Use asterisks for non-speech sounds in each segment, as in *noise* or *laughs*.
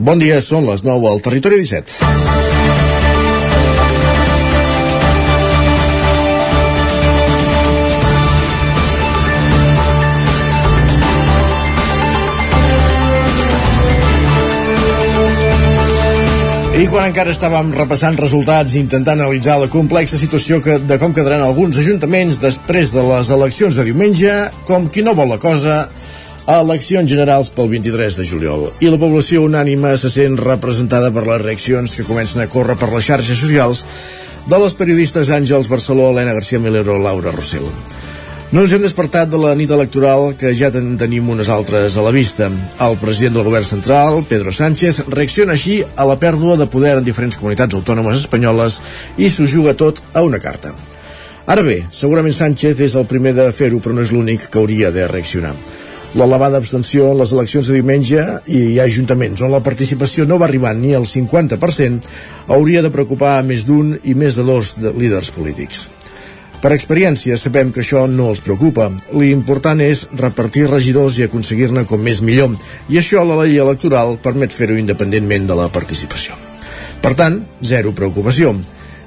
Bon dia, són les 9 al Territori 17. I quan encara estàvem repassant resultats i intentant analitzar la complexa situació que, de com quedaran alguns ajuntaments després de les eleccions de diumenge, com qui no vol la cosa, eleccions generals pel 23 de juliol i la població unànima se sent representada per les reaccions que comencen a córrer per les xarxes socials de les periodistes Àngels Barceló, Helena García Milero Laura Rossell. No ens hem despertat de la nit electoral que ja en tenim unes altres a la vista. El president del govern central, Pedro Sánchez, reacciona així a la pèrdua de poder en diferents comunitats autònomes espanyoles i s'ho juga tot a una carta. Ara bé, segurament Sánchez és el primer de fer-ho, però no és l'únic que hauria de reaccionar l'elevada abstenció en les eleccions de diumenge i ajuntaments on la participació no va arribar ni al 50% hauria de preocupar més d'un i més de dos de líders polítics. Per experiència sabem que això no els preocupa. L'important és repartir regidors i aconseguir-ne com més millor, i això la llei electoral permet fer-ho independentment de la participació. Per tant, zero preocupació.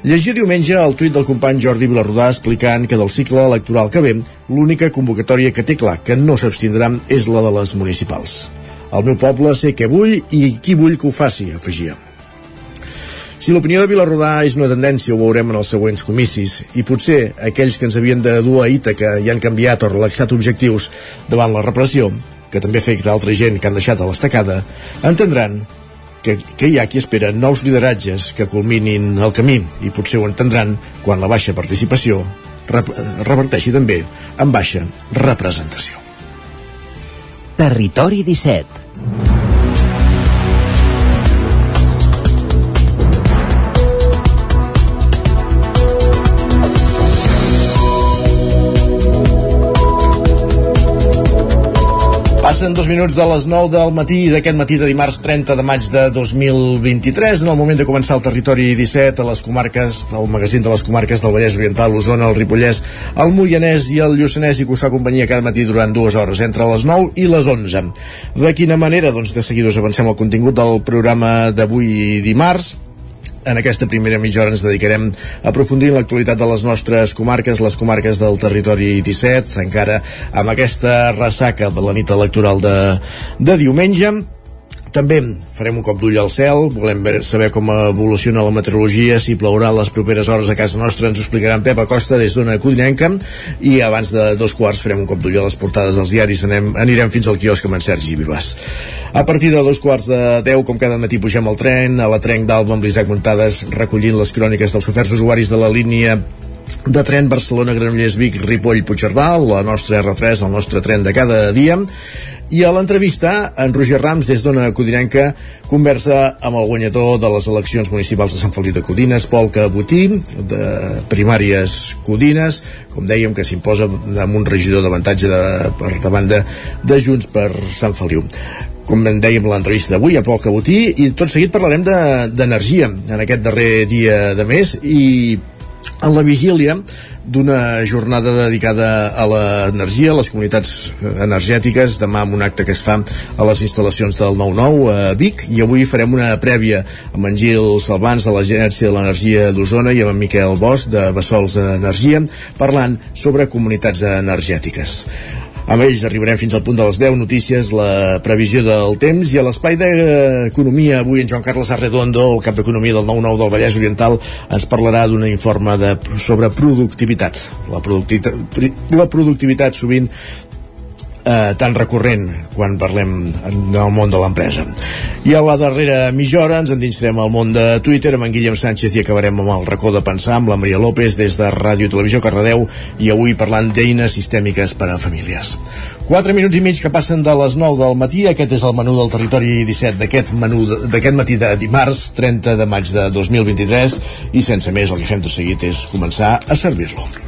Llegia diumenge el tuit del company Jordi Vilarrodà explicant que del cicle electoral que ve, l'única convocatòria que té clar que no s'abstindrà és la de les municipals. El meu poble sé què vull i qui vull que ho faci, afegia. Si l'opinió de Vilarrodà és una tendència, ho veurem en els següents comicis, i potser aquells que ens havien de dur a Ítaca i han canviat o relaxat objectius davant la repressió, que també afecta altra gent que han deixat a l'estacada, entendran que, que hi ha qui espera nous lideratges que culminin el camí i potser ho entendran quan la baixa participació reverteixi també en baixa representació. Territori 17 Passen dos minuts de les 9 del matí d'aquest matí de dimarts 30 de maig de 2023, en el moment de començar el territori 17 a les comarques, el magazín de les comarques del Vallès Oriental, l'Osona, el Ripollès, el Moianès i el Lluçanès i que us fa companyia cada matí durant dues hores, entre les 9 i les 11. De quina manera? Doncs de seguida us avancem al contingut del programa d'avui dimarts, en aquesta primera mitja hora ens dedicarem a aprofundir en l'actualitat de les nostres comarques, les comarques del territori 17, encara amb aquesta ressaca de la nit electoral de, de diumenge. També farem un cop d'ull al cel, volem saber com evoluciona la meteorologia, si plourà les properes hores a casa nostra, ens ho explicarà en Pep Acosta des d'una Codinenca, i abans de dos quarts farem un cop d'ull a les portades dels diaris, anem, anirem fins al quiosc amb en Sergi Vivàs. A partir de dos quarts de deu, com cada matí pugem al tren, a la trenc d'Alba amb l'Isaac Montades, recollint les cròniques dels oferts usuaris de la línia de tren Barcelona, Granollers, Vic, Ripoll, Puigcerdà, la nostra R3, el nostre tren de cada dia, i a l'entrevista, en Roger Rams, des d'Ona Codinenca, conversa amb el guanyador de les eleccions municipals de Sant Feliu de Codines, Pol Cabotí, de primàries Codines, com dèiem, que s'imposa amb un regidor d'avantatge de, per davant de, de Junts per Sant Feliu. Com en dèiem l'entrevista d'avui a Pol Cabotí i tot seguit parlarem d'energia de, en aquest darrer dia de mes i en la vigília d'una jornada dedicada a l'energia, a les comunitats energètiques, demà amb un acte que es fa a les instal·lacions del 9-9 a Vic, i avui farem una prèvia amb en Gil Salvans de l'Agència de l'Energia d'Osona i amb en Miquel Bosch de Bessols Energia, parlant sobre comunitats energètiques. Amb ells arribarem fins al punt de les 10 notícies, la previsió del temps i a l'espai d'economia avui en Joan Carles Arredondo, el cap d'economia del 9-9 del Vallès Oriental, ens parlarà d'un informe de, sobre productivitat. La productivitat, la productivitat sovint eh, tan recurrent quan parlem del món de l'empresa. I a la darrera mitja hora ens endinsarem al món de Twitter amb en Guillem Sánchez i acabarem amb el racó de pensar amb la Maria López des de Ràdio Televisió Cardedeu i avui parlant d'eines sistèmiques per a famílies. 4 minuts i mig que passen de les 9 del matí. Aquest és el menú del territori 17 d'aquest menú d'aquest matí de dimarts 30 de maig de 2023 i sense més el que fem tot seguit és començar a servir-lo.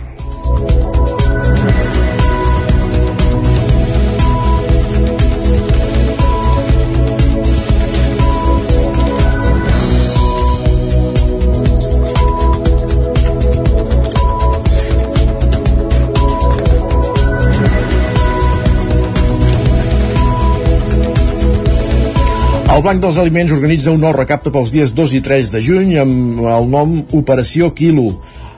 El Banc dels Aliments organitza un nou recapte pels dies 2 i 3 de juny amb el nom Operació Quilo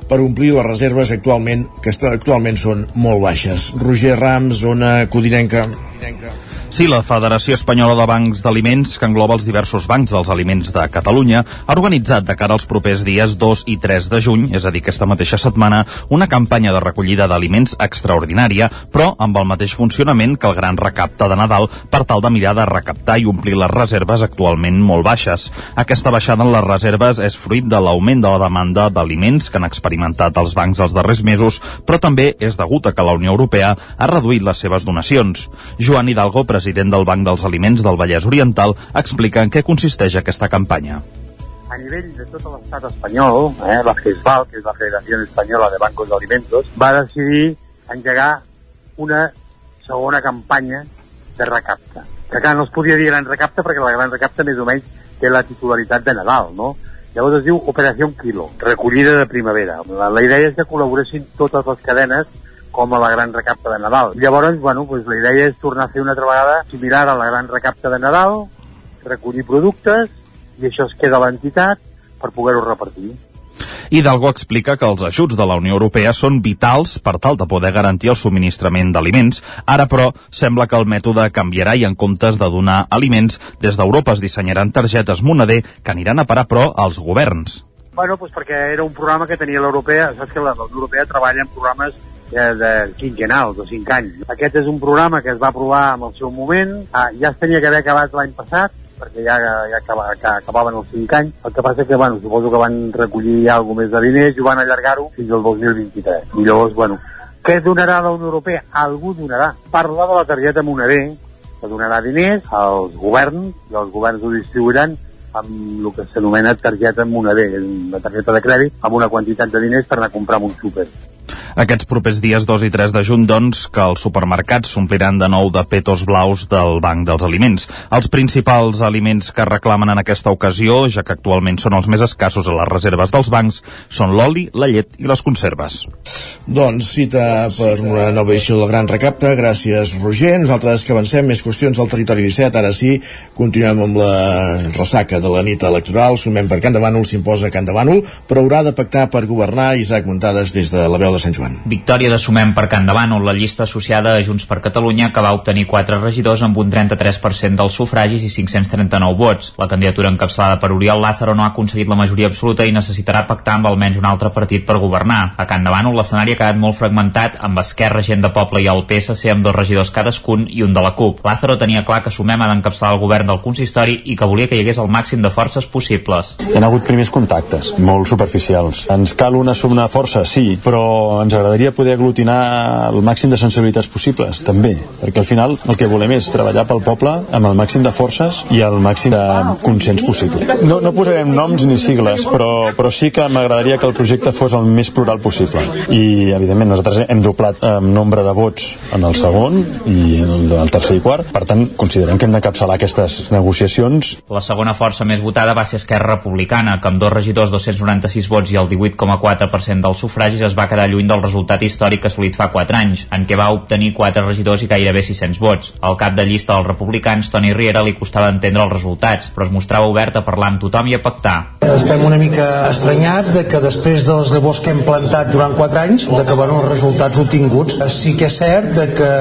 per omplir les reserves actualment que actualment són molt baixes. Roger Rams, zona codinenca. codinenca. Sí, la Federació Espanyola de Bancs d'Aliments, que engloba els diversos bancs dels aliments de Catalunya, ha organitzat de cara als propers dies 2 i 3 de juny, és a dir, aquesta mateixa setmana, una campanya de recollida d'aliments extraordinària, però amb el mateix funcionament que el gran recapte de Nadal per tal de mirar de recaptar i omplir les reserves actualment molt baixes. Aquesta baixada en les reserves és fruit de l'augment de la demanda d'aliments que han experimentat els bancs els darrers mesos, però també és degut a que la Unió Europea ha reduït les seves donacions. Joan Hidalgo, president del Banc dels Aliments del Vallès Oriental, explica en què consisteix aquesta campanya. A nivell de tot l'estat espanyol, eh, la FESBAL, que és la Federació Espanyola de Bancos d'Alimentos, va decidir engegar una segona campanya de recapte. Que clar, no es podia dir gran recapte perquè la gran recapte més o menys té la titularitat de Nadal, no? Llavors es diu Operació Quilo, recollida de primavera. La, la idea és que col·laboressin totes les cadenes com a la gran recapta de Nadal. Llavors, bueno, pues la idea és tornar a fer una altra vegada similar a la gran recapta de Nadal, recollir productes i això es queda a l'entitat per poder-ho repartir. Hidalgo explica que els ajuts de la Unió Europea són vitals per tal de poder garantir el subministrament d'aliments. Ara, però, sembla que el mètode canviarà i en comptes de donar aliments, des d'Europa es dissenyaran targetes moneder que aniran a parar, però, als governs. Bueno, pues perquè era un programa que tenia l'Europea, saps que la Unió Europea treballa en programes eh, de quinquenals, de 5 anys. Aquest és un programa que es va aprovar en el seu moment, ah, ja es tenia que haver acabat l'any passat, perquè ja, ja acaba, que acabaven els 5 anys. El que passa que, bueno, suposo que van recollir alguna més de diners i van allargar-ho fins al 2023. I llavors, bueno, què donarà la Unió Europea? Algú donarà. Parla de la targeta Moneder, que donarà diners als governs, i els governs ho distribuiran amb el que s'anomena targeta moneder, una targeta de crèdit amb una quantitat de diners per anar a comprar un súper. Aquests propers dies 2 i 3 de juny, doncs, que els supermercats s'ompliran de nou de petos blaus del Banc dels Aliments. Els principals aliments que reclamen en aquesta ocasió, ja que actualment són els més escassos a les reserves dels bancs, són l'oli, la llet i les conserves. Doncs cita per una nova edició del Gran Recapte. Gràcies, Roger. Nosaltres que avancem més qüestions al territori 17. Ara sí, continuem amb la ressaca de la nit electoral. Sumem per Can de Bànol, s'imposa Can de Bànol, però haurà de pactar per governar Isaac Montades des de la veu de Sant Joan. Victòria de Sumem per Can Davant, la llista associada a Junts per Catalunya, que va obtenir quatre regidors amb un 33% dels sufragis i 539 vots. La candidatura encapçalada per Oriol Lázaro no ha aconseguit la majoria absoluta i necessitarà pactar amb almenys un altre partit per governar. A Can Davant, l'escenari ha quedat molt fragmentat, amb Esquerra, Gent de Poble i el PSC amb dos regidors cadascun i un de la CUP. Lázaro tenia clar que Sumem ha d'encapçalar el govern del consistori i que volia que hi hagués el màxim de forces possibles. Hi ha hagut primers contactes, molt superficials. Ens cal una sumna força, sí, però ens agradaria poder aglutinar el màxim de sensibilitats possibles, també, perquè al final el que volem és treballar pel poble amb el màxim de forces i el màxim de consens possible. No, no posarem noms ni sigles, però, però sí que m'agradaria que el projecte fos el més plural possible. I, evidentment, nosaltres hem doblat en nombre de vots en el segon i en el tercer i quart, per tant, considerem que hem d'encapçalar aquestes negociacions. La segona força més votada va ser Esquerra Republicana, que amb dos regidors, 296 vots i el 18,4% dels sufragis es va quedar lluny del resultat històric assolit fa 4 anys, en què va obtenir 4 regidors i gairebé 600 vots. Al cap de llista dels republicans, Toni Riera, li costava entendre els resultats, però es mostrava obert a parlar amb tothom i a pactar. Estem una mica estranyats de que després de les llavors que hem plantat durant 4 anys, de que bueno, els resultats obtinguts. Sí que és cert de que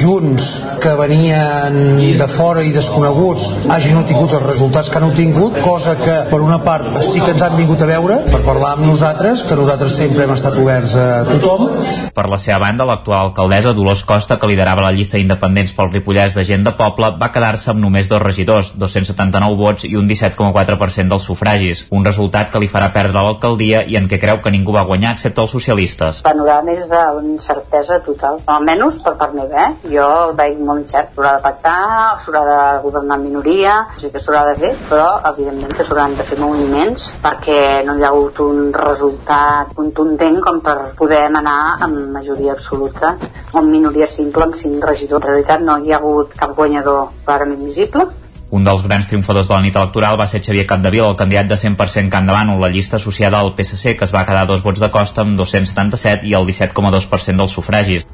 junts que venien de fora i desconeguts hagin obtingut els resultats que han obtingut, cosa que per una part sí que ens han vingut a veure per parlar amb nosaltres, que nosaltres sempre hem estat oberts a tothom. Per la seva banda, l'actual alcaldessa Dolors Costa, que liderava la llista d'independents pel Ripollès de gent de poble, va quedar-se amb només dos regidors, 279 vots i un 17,4% dels sufragis, un resultat que li farà perdre l'alcaldia i en què creu que ningú va guanyar excepte els socialistes. Panorama és d'incertesa total, almenys per part meva, eh? Jo el veig molt incert, s'haurà de pactar, s'haurà de governar en minoria, o sigui que s'haurà de fer, però evidentment que s'hauran de fer moviments perquè no hi ha hagut un resultat contundent com per poder anar amb majoria absoluta o amb minoria simple amb cinc regidors. En realitat no hi ha hagut cap guanyador clarament visible, un dels grans triomfadors de la nit electoral va ser Xavier Capdevila, el candidat de 100% Can Davant, la llista associada al PSC, que es va quedar dos vots de costa amb 277 i el 17,2% dels sufragis.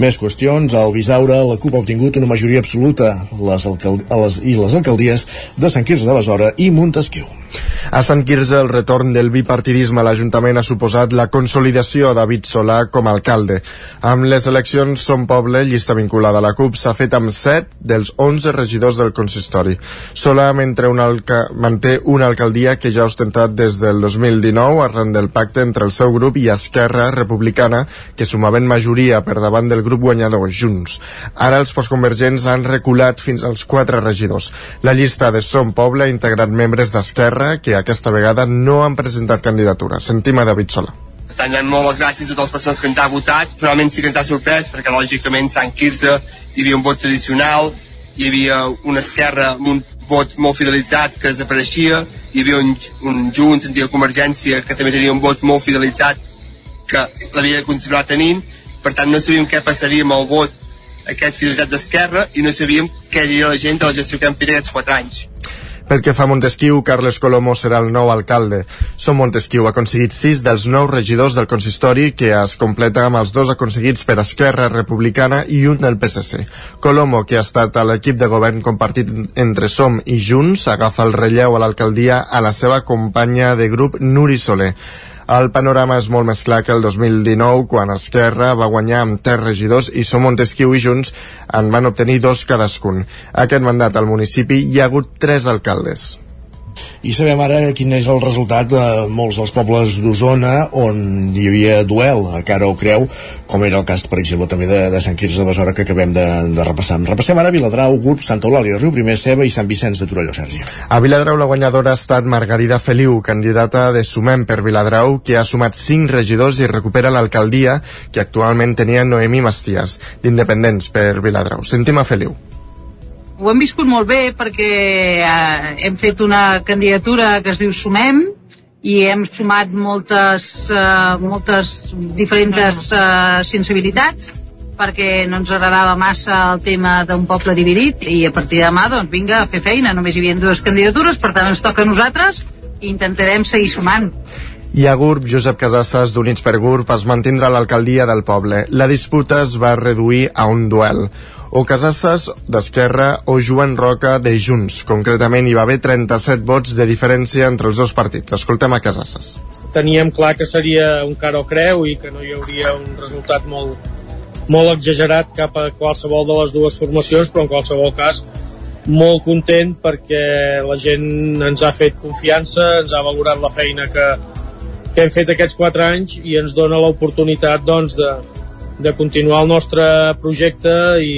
Més qüestions. Al Bisaure, la CUP ha obtingut una majoria absoluta les a les, i les alcaldies de Sant Quirze de Besora i Montesquieu. A Sant Quirze, el retorn del bipartidisme a l'Ajuntament ha suposat la consolidació de David Solà com a alcalde. Amb les eleccions Som Poble, llista vinculada a la CUP, s'ha fet amb 7 dels 11 regidors del consistori. Solà mentre una alca manté una alcaldia que ja ha ostentat des del 2019 arran del pacte entre el seu grup i Esquerra Republicana, que sumaven majoria per davant del grup guanyador, Junts. Ara els postconvergents han reculat fins als 4 regidors. La llista de Som Poble ha integrat membres d'Esquerra, que aquesta vegada no han presentat candidatura. Sentim a David. Per tant, moltes gràcies a totes les persones que ens ha votat. Realment sí que ens ha sorprès, perquè lògicament Sant Quirze hi havia un vot tradicional, hi havia una esquerra amb un vot molt fidelitzat que desapareixia, hi havia un, un Junts, antiga Convergència, que també tenia un vot molt fidelitzat que l'havia de continuar tenint, per tant no sabíem què passaria amb el vot aquest fidelitzat d'Esquerra i no sabíem què diria la gent de la gestió que hem fet aquests quatre anys. Pel que fa a Montesquieu, Carles Colomo serà el nou alcalde. Som Montesquieu ha aconseguit sis dels nou regidors del consistori que es completa amb els dos aconseguits per Esquerra Republicana i un del PSC. Colomo, que ha estat a l'equip de govern compartit entre Som i Junts, agafa el relleu a l'alcaldia a la seva companya de grup Nuri Soler. El panorama és molt més clar que el 2019, quan Esquerra va guanyar amb tres regidors i Som Montesquieu i Junts en van obtenir dos cadascun. Aquest mandat al municipi hi ha hagut tres alcaldes. I sabem ara quin és el resultat de molts dels pobles d'Osona on hi havia duel a cara o creu, com era el cas, per exemple, també de, de Sant Quirze de Besora que acabem de, de repassar. Repassem ara Viladrau, Gurb, Santa Eulàlia, Riu Primer, Ceba i Sant Vicenç de Torelló, Sergi. A Viladrau la guanyadora ha estat Margarida Feliu, candidata de Sumem per Viladrau, que ha sumat 5 regidors i recupera l'alcaldia que actualment tenia Noemi Masties, d'Independents per Viladrau. Sentim a Feliu ho hem viscut molt bé perquè eh, hem fet una candidatura que es diu Sumem i hem sumat moltes, eh, moltes diferents eh, sensibilitats perquè no ens agradava massa el tema d'un poble dividit i a partir de demà doncs vinga a fer feina, només hi havia dues candidatures per tant ens toca a nosaltres i intentarem seguir sumant. I a GURB, Josep Casasses d'Units per GURB es mantindrà l'alcaldia del poble. La disputa es va reduir a un duel o Casasses d'Esquerra o Joan Roca de Junts. Concretament hi va haver 37 vots de diferència entre els dos partits. Escoltem a Casasses. Teníem clar que seria un cara o creu i que no hi hauria un resultat molt, molt exagerat cap a qualsevol de les dues formacions, però en qualsevol cas molt content perquè la gent ens ha fet confiança, ens ha valorat la feina que, que hem fet aquests quatre anys i ens dona l'oportunitat doncs, de, de continuar el nostre projecte i,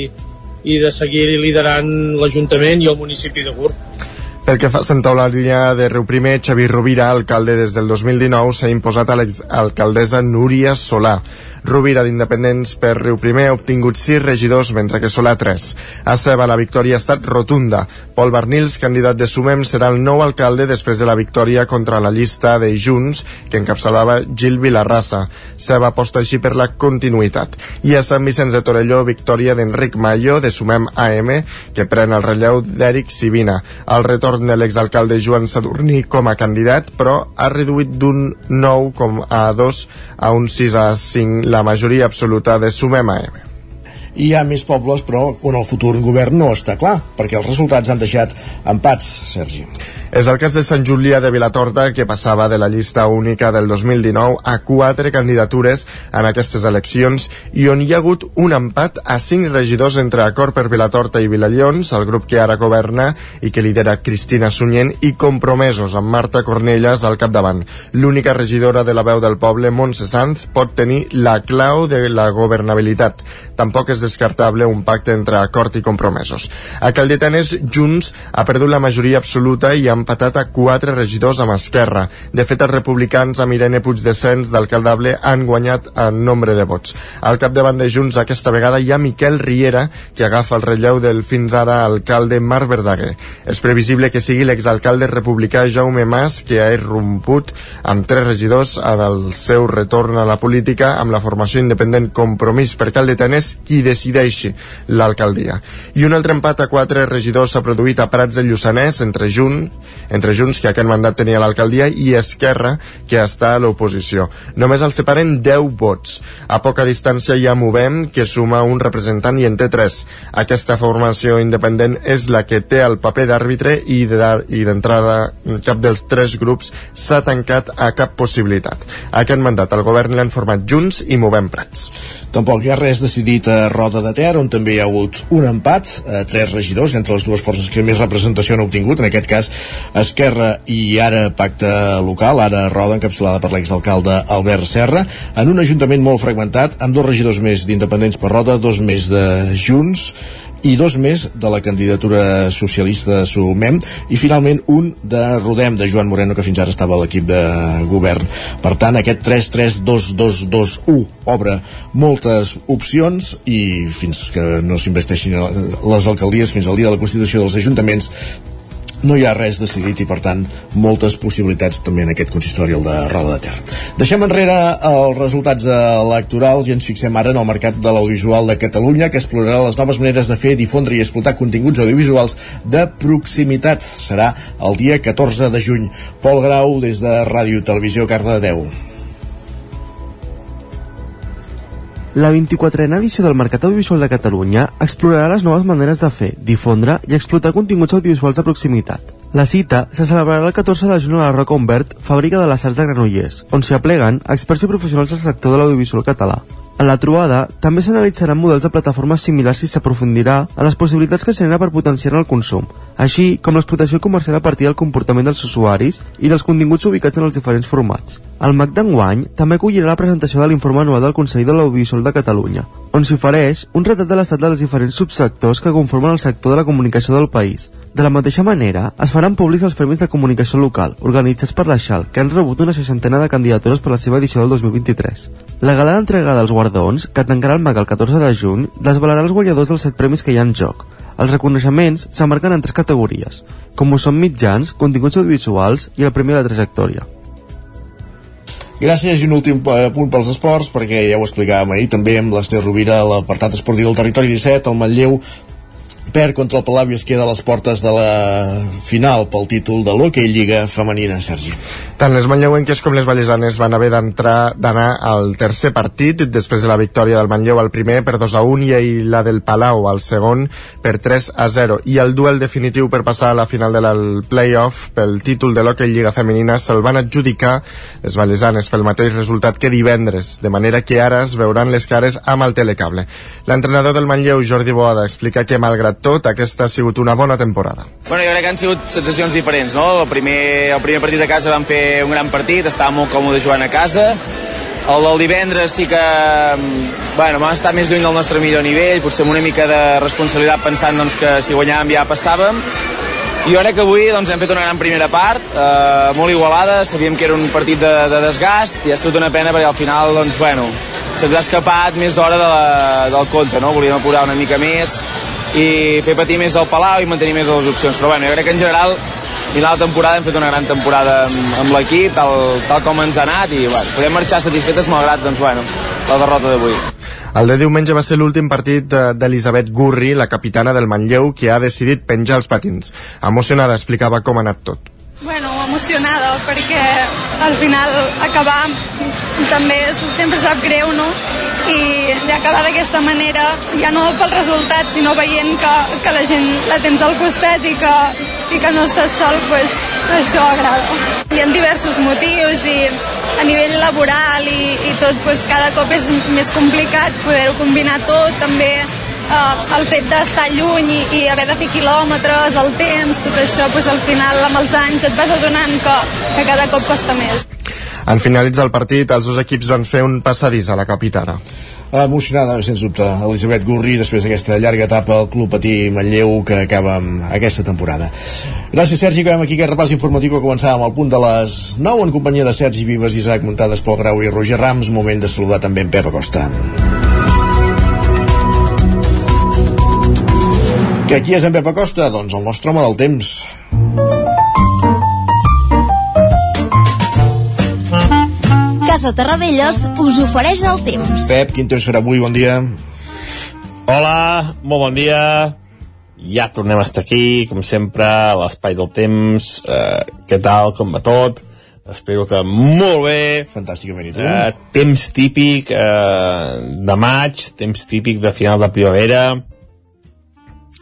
i de seguir liderant l'Ajuntament i el municipi de Gurb. Pel que fa a Santa Eulàlia de Riu Primer, Xavi Rovira, alcalde des del 2019, s'ha imposat a l'exalcaldessa Núria Solà. Rovira d'Independents per Riu Primer ha obtingut 6 regidors, mentre que Solà 3. A Ceba la victòria ha estat rotunda. Pol Barnils, candidat de Sumem, serà el nou alcalde després de la victòria contra la llista de Junts, que encapçalava Gil Vilarrassa. Ceba aposta així per la continuïtat. I a Sant Vicenç de Torelló, victòria d'Enric Mayo, de Sumem AM, que pren el relleu d'Eric Sivina. El retorn de l'exalcalde Joan Sadurní com a candidat, però ha reduït d'un 9,2 a un 6 a 5 la majoria absoluta de Sumem AM hi ha més pobles però on el futur govern no està clar perquè els resultats han deixat empats, Sergi. És el cas de Sant Julià de Vilatorta, que passava de la llista única del 2019 a quatre candidatures en aquestes eleccions i on hi ha hagut un empat a cinc regidors entre Acord per Vilatorta i Vilallons, el grup que ara governa i que lidera Cristina Sunyent, i compromesos amb Marta Cornelles al capdavant. L'única regidora de la veu del poble, Montse Sanz, pot tenir la clau de la governabilitat. Tampoc és descartable un pacte entre Acord i compromesos. A Caldetanes, Junts ha perdut la majoria absoluta i ha empatat a quatre regidors amb Esquerra. De fet, els republicans amb Irene Puigdescens d'alcaldable han guanyat en nombre de vots. Al capdavant de Junts aquesta vegada hi ha Miquel Riera, que agafa el relleu del fins ara alcalde Marc Verdaguer. És previsible que sigui l'exalcalde republicà Jaume Mas, que ha irromput amb tres regidors en el seu retorn a la política amb la formació independent Compromís per Caldetanes, qui decideixi l'alcaldia. I un altre empat a quatre regidors s'ha produït a Prats de Lluçanès entre Junts entre Junts, que aquest mandat tenia l'alcaldia, i Esquerra, que està a l'oposició. Només els separen 10 vots. A poca distància hi ha Movem, que suma un representant i en té 3. Aquesta formació independent és la que té el paper d'àrbitre i d'entrada cap dels tres grups s'ha tancat a cap possibilitat. Aquest mandat el govern l'han format Junts i Movem Prats. Tampoc hi ha res decidit a Roda de Ter, on també hi ha hagut un empat, eh, tres regidors entre les dues forces que més representació han obtingut, en aquest cas Esquerra i ara Pacte Local, ara Roda, encapçalada per l'exalcalde Albert Serra, en un ajuntament molt fragmentat, amb dos regidors més d'independents per Roda, dos més de Junts, i dos més de la candidatura socialista de Sumem i finalment un de Rodem de Joan Moreno que fins ara estava a l'equip de govern. Per tant aquest 3-3-2-2-2-1 obre moltes opcions i fins que no s'investeixin les alcaldies fins al dia de la Constitució dels Ajuntaments no hi ha res decidit i per tant moltes possibilitats també en aquest consistori el de Roda de Ter. Deixem enrere els resultats electorals i ens fixem ara en el mercat de l'audiovisual de Catalunya que explorarà les noves maneres de fer, difondre i explotar continguts audiovisuals de proximitat. Serà el dia 14 de juny. Pol Grau des de Ràdio Televisió Cardedeu. La 24a edició del Mercat Audiovisual de Catalunya explorarà les noves maneres de fer, difondre i explotar continguts audiovisuals de proximitat. La cita se celebrarà el 14 de juny a la Roca Humbert, fàbrica de les arts de Granollers, on s'hi apleguen experts i professionals del sector de l'audiovisual català. En la trobada també s'analitzaran models de plataformes similars i s'aprofundirà en les possibilitats que s'han per potenciar el consum, així com l'explotació comercial a partir del comportament dels usuaris i dels continguts ubicats en els diferents formats. El MAC d'enguany també acollirà la presentació de l'informe anual del Consell de l'Audiovisual de Catalunya, on s'ofereix un retrat de l'estat dels diferents subsectors que conformen el sector de la comunicació del país. De la mateixa manera, es faran públics els Premis de Comunicació Local, organitzats per la XAL, que han rebut una seixantena de candidatures per la seva edició del 2023. La gala d'entrega dels guardons, que tancarà el MAC el 14 de juny, desvelarà els guanyadors dels set premis que hi ha en joc. Els reconeixements s'emmarquen en tres categories, com ho són mitjans, continguts audiovisuals i el Premi de la Trajectòria. Gràcies i un últim eh, punt pels esports, perquè ja ho explicàvem ahir també amb l'Ester Rovira, l'apartat esportiu del territori 17, el Manlleu perd contra el Palau i es queda a les portes de la final pel títol de l'Hockey Lliga Femenina, Sergi. Tant les manlleuenques com les vallesanes van haver d'entrar d'anar al tercer partit després de la victòria del Manlleu al primer per 2 a 1 i la del Palau al segon per 3 a 0 i el duel definitiu per passar a la final del playoff pel títol de l'Hockey Lliga Femenina se'l van adjudicar les vallesanes pel mateix resultat que divendres, de manera que ara es veuran les cares amb el telecable. L'entrenador del Manlleu, Jordi Boada, explica que malgrat tot, aquesta ha sigut una bona temporada. Bueno, jo crec que han sigut sensacions diferents, no? El primer, el primer partit a casa vam fer un gran partit, estava molt còmode jugant a casa, el del divendres sí que bueno, vam estar més lluny del nostre millor nivell, potser amb una mica de responsabilitat pensant doncs, que si guanyàvem ja passàvem, i jo crec que avui doncs, hem fet una gran primera part, eh, molt igualada, sabíem que era un partit de, de desgast i ha sigut una pena perquè al final doncs, bueno, se'ns ha escapat més d'hora de del compte, no? volíem apurar una mica més, i fer patir més el Palau i mantenir més les opcions. Però bueno, jo crec que en general i la temporada hem fet una gran temporada amb, amb l'equip, tal, tal com ens ha anat i bueno, podem marxar satisfetes malgrat doncs, bueno, la derrota d'avui. El de diumenge va ser l'últim partit d'Elisabet Gurri, la capitana del Manlleu, que ha decidit penjar els patins. Emocionada explicava com ha anat tot. Bueno, emocionada perquè al final acabar també sempre sap greu, no? I, acabar d'aquesta manera, ja no pel resultat, sinó veient que, que la gent la tens al costat i que, i que no estàs sol, pues, això agrada. Hi ha diversos motius i a nivell laboral i, i tot, pues, cada cop és més complicat poder-ho combinar tot, també eh, el fet d'estar lluny i, i haver de fer quilòmetres, el temps, tot això, pues, al final amb els anys et vas adonant que, que cada cop costa més. En finalitzar el partit, els dos equips van fer un passadís a la capitana emocionada, sens dubte, Elisabet Gurri després d'aquesta llarga etapa al Club Patí Manlleu que acaba amb aquesta temporada. Gràcies, Sergi, acabem aquí aquest repàs informatiu que començàvem al punt de les 9 en companyia de Sergi Vives, Isaac Muntades, Pol Grau i Roger Rams. Moment de saludar també en Pep Acosta. Que qui és en Pep Acosta? Doncs el nostre home del temps. Casa Terradellos us ofereix el temps. Pep, quin temps serà avui? Bon dia. Hola, molt bon dia. ja tornem a estar aquí, com sempre, a l'espai del temps. Eh, què tal, com va tot? Espero que molt bé. Fantàsticament, i tu? Eh, temps típic eh, de maig, temps típic de final de primavera.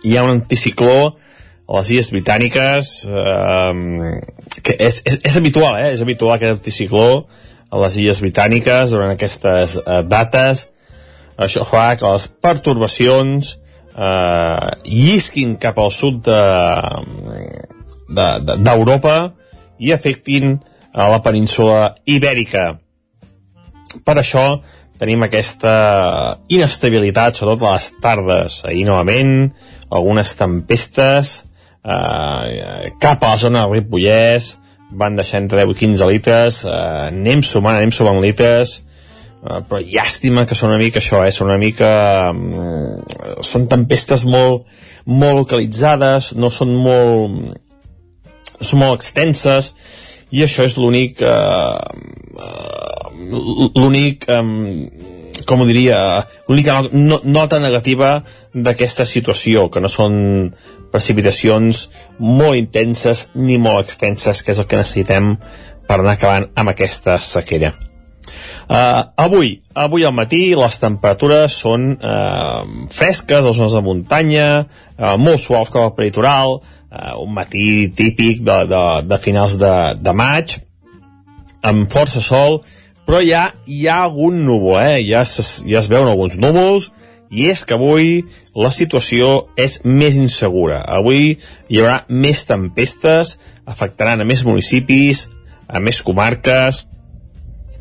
Hi ha un anticicló a les Illes Britàniques eh, que és, és, és habitual, eh? És habitual aquest anticicló a les Illes Britàniques durant aquestes eh, dates. Això fa que les pertorbacions eh, llisquin cap al sud d'Europa de, de, i afectin a la península ibèrica. Per això tenim aquesta inestabilitat, sobretot a les tardes. Ahir novament, algunes tempestes eh, cap a la zona del Ripollès, van deixar entre 10 i 15 litres, eh, anem sumant, anem sumant litres, eh, però llàstima que són una mica això, eh, són una mica... Eh, són tempestes molt, molt localitzades, no són molt... són molt extenses, i això és l'únic eh, l'únic eh, com ho diria l'única nota negativa d'aquesta situació que no són precipitacions molt intenses ni molt extenses que és el que necessitem per anar acabant amb aquesta sequera. Uh, avui, avui al matí les temperatures són uh, fresques a les zones de muntanya, uh, molt suaus com al peritoral, uh, un matí típic de, de, de finals de, de maig, amb força sol, però ja hi ha algun núvol, eh? ja, es, ja es veuen alguns núvols, i és que avui la situació és més insegura. Avui hi haurà més tempestes, afectaran a més municipis, a més comarques,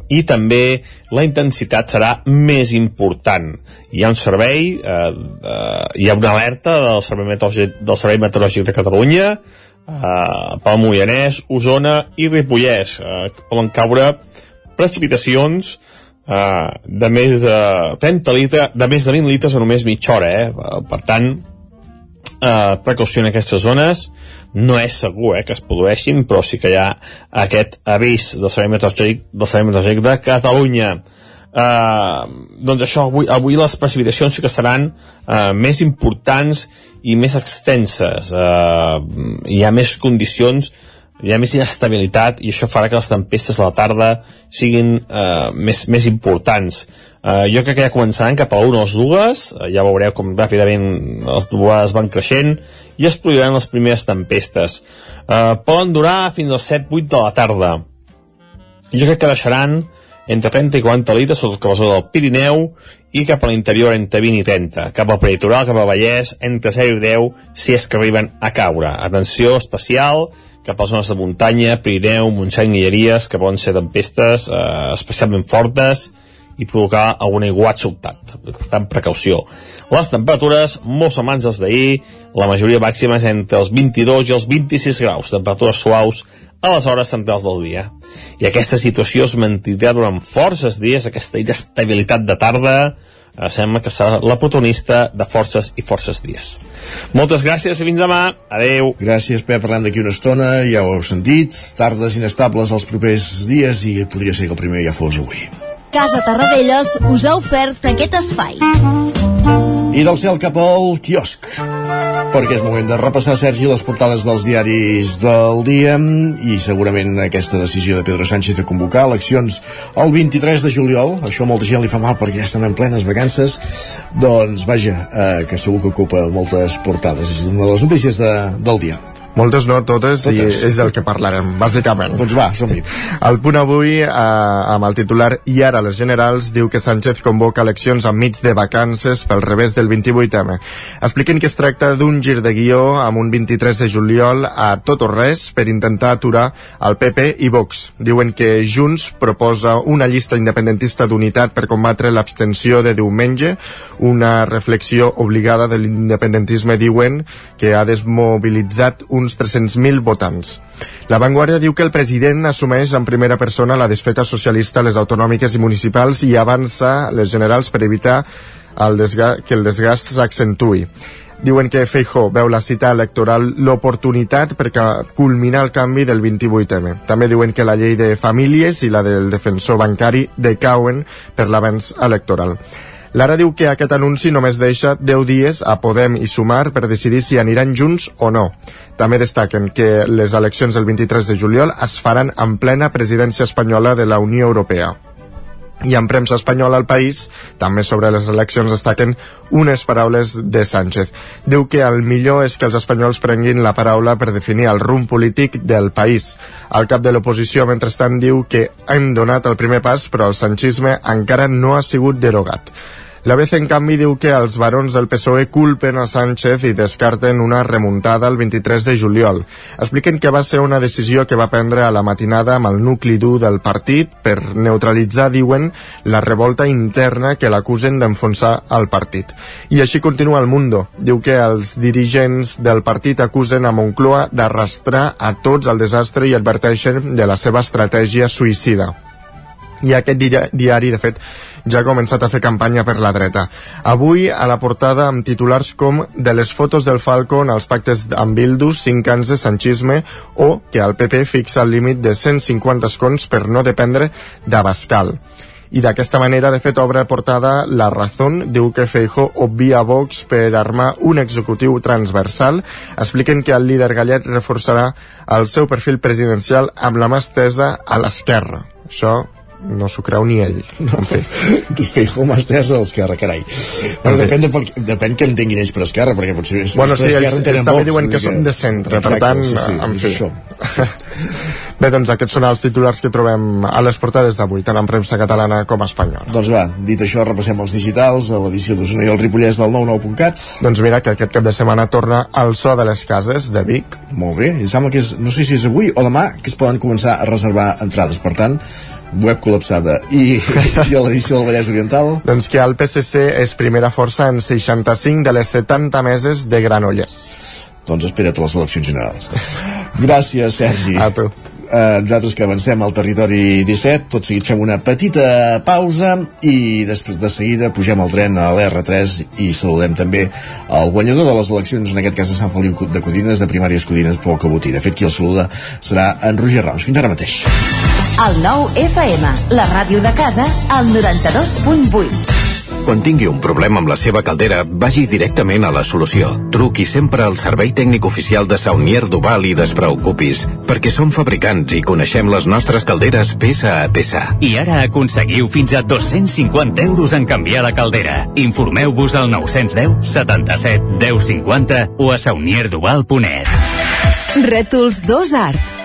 i també la intensitat serà més important. Hi ha un servei, eh, eh, hi ha una alerta del Servei Meteorològic, del Servei Meteorològic de Catalunya eh, pel Moianès, Osona i Ripollès, eh, poden caure precipitacions eh, de més de 30 litres, de més de 20 litres en només mitja hora, eh? Per tant, eh, precaució en aquestes zones, no és segur eh, que es produeixin, però sí que hi ha aquest avís del Servei Meteorològic, del Servei Meteorològic de Catalunya. Uh, doncs això, avui, avui les precipitacions sí que seran uh, més importants i més extenses. Uh, hi ha més condicions, hi ha més inestabilitat i això farà que les tempestes a la tarda siguin uh, més, més importants. Uh, jo crec que ja començaran cap a una o les dues, uh, ja veureu com ràpidament les dues van creixent i es produiran les primeres tempestes. Uh, poden durar fins als 7-8 de la tarda. Jo crec que deixaran entre 30 i 40 litres sota a zona del Pirineu i cap a l'interior entre 20 i 30. Cap al peritoral, cap a Vallès, entre 0 i 10 si és que arriben a caure. Atenció especial cap a les zones de muntanya, Pirineu, Montseny i Lleries, que poden ser tempestes eh, especialment fortes, i provocar algun aiguat sobtat. Per tant, precaució. Les temperatures, molt setmanes als d'ahir, la majoria màxima és entre els 22 i els 26 graus, temperatures suaus a les hores centrals del dia. I aquesta situació es mantindrà durant forces dies, aquesta inestabilitat de tarda, sembla que serà la protagonista de forces i forces dies. Moltes gràcies i fins demà. Adeu. Gràcies, Pep. Parlant d'aquí una estona, ja ho heu sentit, tardes inestables els propers dies i podria ser que el primer ja fos avui. Casa Tarradellas us ha ofert aquest espai. I del cel cap al quiosc perquè és moment de repassar, Sergi, les portades dels diaris del dia i segurament aquesta decisió de Pedro Sánchez de convocar eleccions el 23 de juliol, això a molta gent li fa mal perquè ja estan en plenes vacances, doncs vaja, eh, que segur que ocupa moltes portades. És una de les notícies de, del dia. Moltes no, totes, totes, i és del que parlarem, bàsicament. Doncs va, som-hi. El punt avui, eh, amb el titular I ara les generals, diu que Sánchez convoca eleccions enmig de vacances pel revés del 28M. Expliquen que es tracta d'un gir de guió amb un 23 de juliol a tot o res per intentar aturar el PP i Vox. Diuen que Junts proposa una llista independentista d'unitat per combatre l'abstenció de diumenge, una reflexió obligada de l'independentisme, diuen, que ha desmobilitzat un uns 300.000 votants. La Vanguardia diu que el president assumeix en primera persona la desfeta socialista a les autonòmiques i municipals i avança les generals per evitar el que el desgast s'accentui. Diuen que Feijó veu la cita electoral l'oportunitat per culminar el canvi del 28M. També diuen que la llei de famílies i la del defensor bancari decauen per l'avanç electoral. Lara diu que aquest anunci només deixa 10 dies a Podem i Sumar per decidir si aniran junts o no. També destaquen que les eleccions del 23 de juliol es faran en plena presidència espanyola de la Unió Europea i en premsa espanyola al país, també sobre les eleccions destaquen unes paraules de Sánchez. Diu que el millor és que els espanyols prenguin la paraula per definir el rumb polític del país. El cap de l'oposició, mentrestant, diu que hem donat el primer pas, però el sanchisme encara no ha sigut derogat. L'ABC, en canvi, diu que els barons del PSOE culpen a Sánchez i descarten una remuntada el 23 de juliol. Expliquen que va ser una decisió que va prendre a la matinada amb el nucli dur del partit per neutralitzar, diuen, la revolta interna que l'acusen d'enfonsar el partit. I així continua el Mundo. Diu que els dirigents del partit acusen a Moncloa d'arrastrar a tots al desastre i adverteixen de la seva estratègia suïcida i aquest diari, de fet, ja ha començat a fer campanya per la dreta. Avui, a la portada, amb titulars com de les fotos del Falcon als pactes amb Bildus, 5 anys de sanchisme, o que el PP fixa el límit de 150 escons per no dependre d'Abascal. I d'aquesta manera, de fet, obre portada La Razón, diu que Feijó obvia Vox per armar un executiu transversal. Expliquen que el líder gallec reforçarà el seu perfil presidencial amb la mà estesa a l'esquerra. Això no s'ho creu ni ell. No, en fi. *laughs* Feijóo mà estesa a l'esquerra, carai. Però depèn, de, depèn que entenguin ells per esquerra, perquè potser bueno, sí, ells, ells també diuen que, que són de centre, Exacte, per tant, sí, sí, en fi. Això. *laughs* Bé, doncs aquests són els titulars que trobem a les portades d'avui, tant en premsa catalana com espanyola. Doncs va, dit això, repassem els digitals a l'edició d'Osona i el Ripollès del 99.cat. Doncs mira que aquest cap de setmana torna al so de les cases de Vic. Molt bé, i sembla que és, no sé si és avui o demà que es poden començar a reservar entrades, per tant, web col·lapsada. I, *laughs* i a l'edició del Vallès Oriental? Doncs que el PSC és primera força en 65 de les 70 meses de Granollers. Doncs espera't a les eleccions generals. Gràcies Sergi. A tu. Eh, nosaltres que avancem al territori 17 tot seguit fem una petita pausa i després de seguida pugem al tren a l'R3 i saludem també el guanyador de les eleccions en aquest cas de Sant Feliu de Codines de primàries Codines Pol Cabotí. De fet qui el saluda serà en Roger Rams. Fins ara mateix el nou FM, la ràdio de casa, al 92.8. Quan tingui un problema amb la seva caldera, vagi directament a la solució. Truqui sempre al servei tècnic oficial de Saunier Duval i despreocupis, perquè som fabricants i coneixem les nostres calderes peça a peça. I ara aconseguiu fins a 250 euros en canviar la caldera. Informeu-vos al 910 77 10 50 o a saunierduval.es. Rètols 2 Art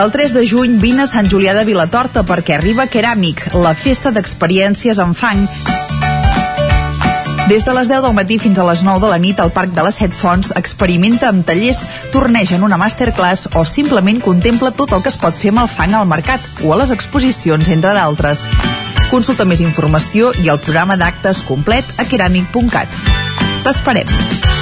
El 3 de juny vine a Sant Julià de Vilatorta perquè arriba Keràmic, la festa d'experiències en fang des de les 10 del matí fins a les 9 de la nit al Parc de les Set Fonts experimenta amb tallers, torneja en una masterclass o simplement contempla tot el que es pot fer amb el fang al mercat o a les exposicions, entre d'altres. Consulta més informació i el programa d'actes complet a keramic.cat. T'esperem.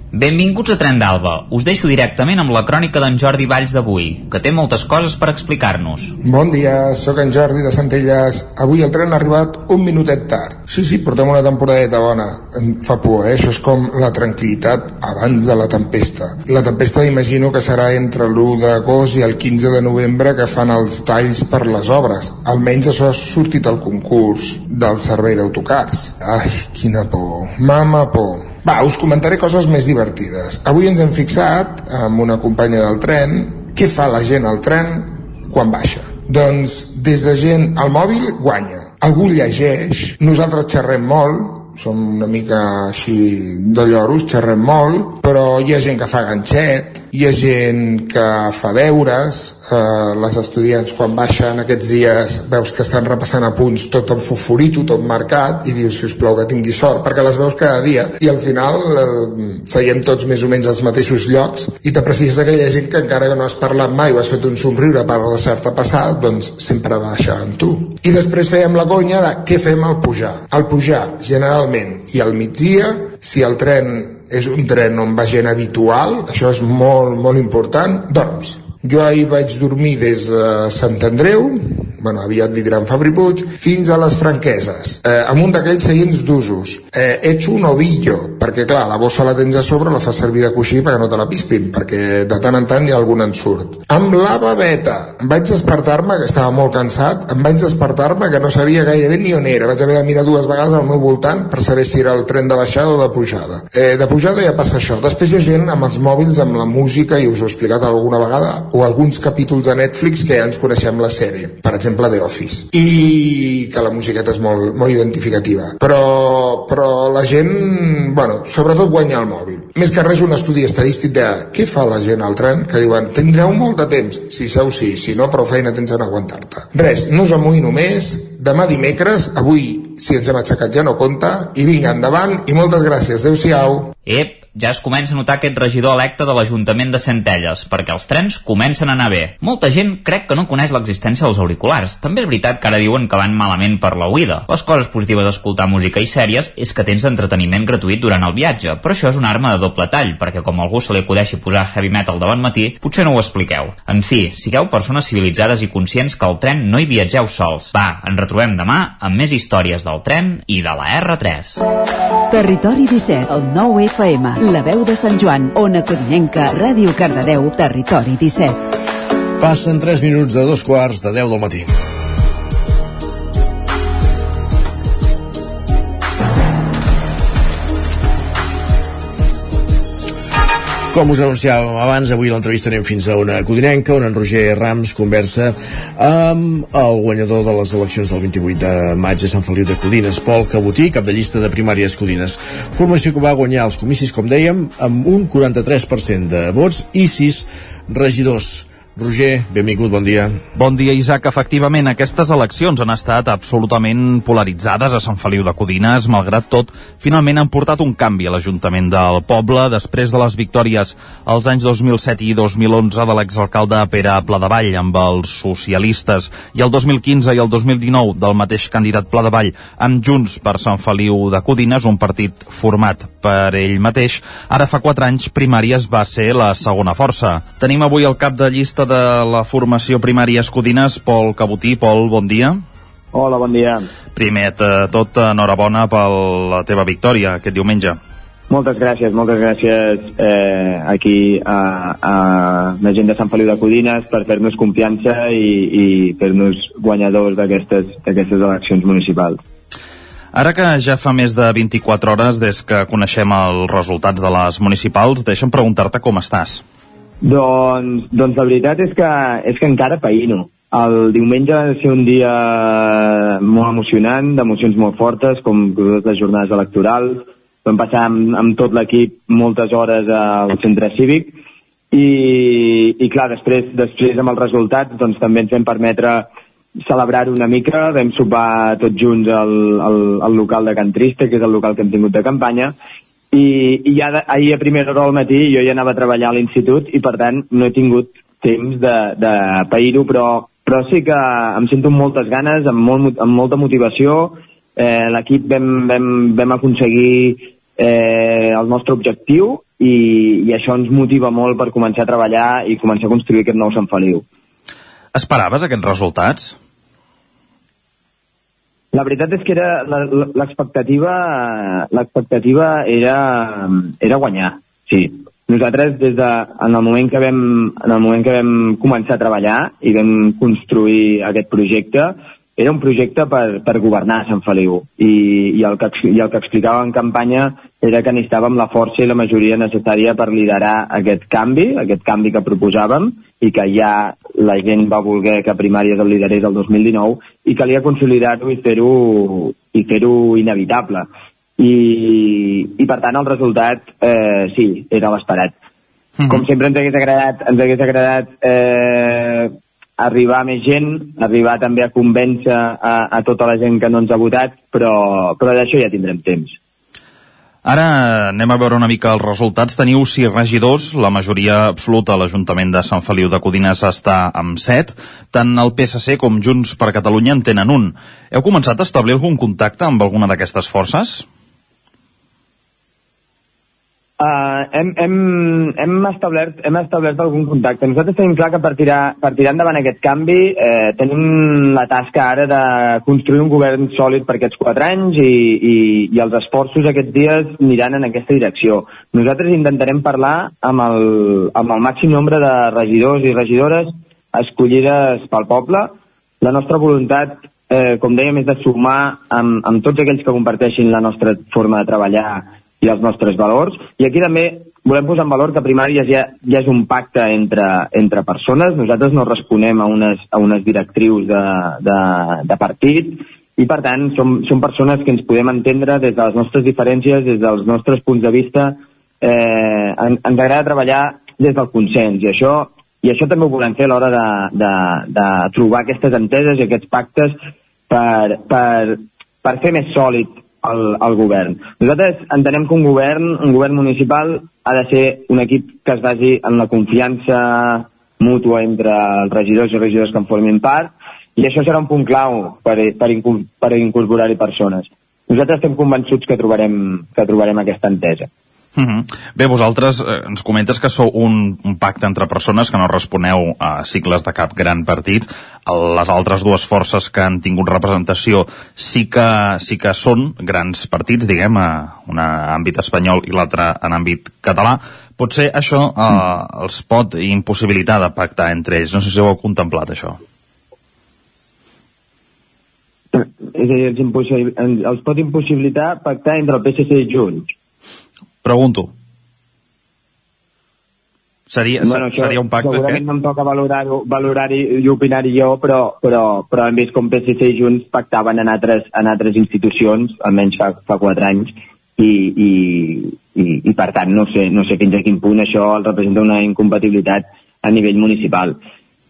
Benvinguts a Tren d'Alba. Us deixo directament amb la crònica d'en Jordi Valls d'avui, que té moltes coses per explicar-nos. Bon dia, sóc en Jordi de Centelles. Avui el tren ha arribat un minutet tard. Sí, sí, portem una temporadeta bona. Em fa por, eh? Això és com la tranquil·litat abans de la tempesta. La tempesta imagino que serà entre l'1 d'agost i el 15 de novembre que fan els talls per les obres. Almenys això ha sortit al concurs del servei d'autocars. Ai, quina por. Mama por. Va, us comentaré coses més divertides. Avui ens hem fixat, amb una companya del tren, què fa la gent al tren quan baixa. Doncs des de gent al mòbil guanya. Algú llegeix, nosaltres xerrem molt, som una mica així de lloros, xerrem molt, però hi ha gent que fa ganxet, hi ha gent que fa deures, eh, les estudiants quan baixen aquests dies veus que estan repassant a punts tot amb fosforito, tot marcat, i dius, si us plau, que tingui sort, perquè les veus cada dia, i al final eh, seiem tots més o menys als mateixos llocs, i t'aprecies aquella gent que encara que no has parlat mai o has fet un somriure per la certa passada, doncs sempre baixa amb tu. I després fèiem la conya de què fem al pujar. Al pujar, generalment, i al migdia, si el tren és un tren on va gent habitual, això és molt, molt important, dorms. Jo ahir vaig dormir des de Sant Andreu, bueno, aviat li diran Fabri Puig, fins a les franqueses, eh, amb un d'aquells seients d'usos. Eh, ets un ovillo, perquè clar, la bossa la tens a sobre, la fas servir de coixí perquè no te la pispin, perquè de tant en tant hi ha algun ensurt. Amb la babeta, em vaig despertar-me, que estava molt cansat, em vaig despertar-me que no sabia gairebé ni on era, vaig haver de mirar dues vegades al meu voltant per saber si era el tren de baixada o de pujada. Eh, de pujada ja passa això. Després hi ha gent amb els mòbils, amb la música, i us ho he explicat alguna vegada, o alguns capítols de Netflix que ja ens coneixem la sèrie. Per exemple, The Office. I que la musiqueta és molt, molt identificativa. Però, però la gent, bueno, sobretot guanya el mòbil. Més que res un estudi estadístic de què fa la gent al tren, que diuen, tindreu molt de temps. Si seu sí, si no, prou feina tens en aguantar-te. Res, no us amoïno més, demà dimecres, avui, si ens hem aixecat ja no compta, i vinga, endavant, i moltes gràcies. Adéu-siau. Ep, ja es comença a notar aquest regidor electe de l'Ajuntament de Centelles, perquè els trens comencen a anar bé. Molta gent crec que no coneix l'existència dels auriculars. També és veritat que ara diuen que van malament per la oïda. Les coses positives d'escoltar música i sèries és que tens entreteniment gratuït durant el viatge, però això és una arma de doble tall, perquè com algú se li acudeixi posar heavy metal de bon matí, potser no ho expliqueu. En fi, sigueu persones civilitzades i conscients que al tren no hi viatgeu sols. Va, ens retrobem demà amb més històries del tren i de la R3. Territori 17, el 9 FM, la veu de Sant Joan, Ona Codinenca, Ràdio Cardedeu, Territori 17. Passen 3 minuts de dos quarts de 10 del matí. Com us anunciàvem abans, avui l'entrevista anem fins a una codinenca, on en Roger Rams conversa amb el guanyador de les eleccions del 28 de maig a Sant Feliu de Codines, Pol Cabotí, cap de llista de primàries Codines. Formació que va guanyar els comicis, com dèiem, amb un 43% de vots i 6 regidors. Roger, benvingut, bon dia. Bon dia, Isaac. Efectivament, aquestes eleccions han estat absolutament polaritzades a Sant Feliu de Codines. Malgrat tot, finalment han portat un canvi a l'Ajuntament del poble després de les victòries als anys 2007 i 2011 de l'exalcalde Pere Pladevall amb els socialistes i el 2015 i el 2019 del mateix candidat Pladevall amb Junts per Sant Feliu de Codines, un partit format per ell mateix. Ara fa quatre anys Primàries va ser la segona força. Tenim avui el cap de llista de la formació primària Escudines, Pol Cabotí. Pol, bon dia. Hola, bon dia. Primer de tot, enhorabona per la teva victòria aquest diumenge. Moltes gràcies, moltes gràcies eh, aquí a, a la gent de Sant Feliu de Codines per fer-nos confiança i, i fer-nos guanyadors d'aquestes d'aquestes eleccions municipals. Ara que ja fa més de 24 hores des que coneixem els resultats de les municipals, deixa'm preguntar-te com estàs. Doncs, doncs la veritat és que, és que encara païno. El diumenge va ser un dia molt emocionant, d'emocions molt fortes, com totes les jornades electorals, vam passar amb, amb tot l'equip moltes hores al centre cívic. I, i clar, després, després amb els resultats doncs també ens vam permetre celebrar una mica, vam sopar tots junts al, al, al local de Can Triste, que és el local que hem tingut de campanya, i, i ja de, ahir a primera hora del matí jo ja anava a treballar a l'institut i per tant no he tingut temps de, de pair-ho, però, però sí que em sento amb moltes ganes, amb, molt, amb molta motivació, eh, l'equip vam, vam, vam aconseguir eh, el nostre objectiu i, i això ens motiva molt per començar a treballar i començar a construir aquest nou Sant Feliu. Esperaves aquests resultats? La veritat és que era l'expectativa l'expectativa era, era guanyar, sí. Nosaltres des de, en el moment que vam en el moment que vam començar a treballar i vam construir aquest projecte, era un projecte per, per governar Sant Feliu i, i, el que, i el que explicava en campanya era que necessitàvem la força i la majoria necessària per liderar aquest canvi, aquest canvi que proposàvem i que ja la gent va voler que primàries el liderés el 2019 i calia consolidar-ho i fer-ho i fer-ho inevitable. I, I per tant el resultat eh, sí, era l'esperat. Mm -hmm. Com sempre ens hagués agradat, ens hagués agradat eh, arribar a més gent, arribar també a convèncer a, a tota la gent que no ens ha votat, però, però d'això ja tindrem temps. Ara anem a veure una mica els resultats. Teniu sis regidors, la majoria absoluta a l'Ajuntament de Sant Feliu de Codines està amb set. Tant el PSC com Junts per Catalunya en tenen un. Heu començat a establir algun contacte amb alguna d'aquestes forces? Uh, hem, hem, hem, establert, hem establert algun contacte. Nosaltres tenim clar que per tirar, per tirar endavant aquest canvi eh, tenim la tasca ara de construir un govern sòlid per aquests quatre anys i, i, i els esforços aquests dies aniran en aquesta direcció. Nosaltres intentarem parlar amb el, amb el màxim nombre de regidors i regidores escollides pel poble. La nostra voluntat, eh, com dèiem, és de sumar amb, amb tots aquells que comparteixin la nostra forma de treballar i els nostres valors. I aquí també volem posar en valor que primàries ja, ja és un pacte entre, entre persones. Nosaltres no responem a unes, a unes directrius de, de, de partit i, per tant, som, som persones que ens podem entendre des de les nostres diferències, des dels nostres punts de vista. Eh, en, ens agrada treballar des del consens i això, i això també ho volem fer a l'hora de, de, de trobar aquestes enteses i aquests pactes per, per, per fer més sòlid el, el govern. Nosaltres entenem que un govern, un govern municipal, ha de ser un equip que es basi en la confiança mútua entre els regidors i regidors que en formin part, i això serà un punt clau per, per, per incorporar-hi persones. Nosaltres estem convençuts que trobarem, que trobarem aquesta entesa. Uh -huh. Bé, vosaltres eh, ens comentes que sou un, un pacte entre persones que no responeu a cicles de cap gran partit. Les altres dues forces que han tingut representació sí que, sí que són grans partits, diguem, a un àmbit espanyol i l'altre en àmbit català. Potser això eh, els pot impossibilitar de pactar entre ells. No sé si ho heu contemplat, això. És a dir, els, els pot impossibilitar pactar entre el PSC i Junts Pregunto. Seria, bueno, això, seria un pacte segurament que... no em toca valorar-ho valorar i opinar-hi jo, però, però, però hem vist com PSC i Junts pactaven en altres, en altres institucions, almenys fa, fa quatre anys, i, i, i, i per tant no sé, no sé fins a quin punt això representa una incompatibilitat a nivell municipal.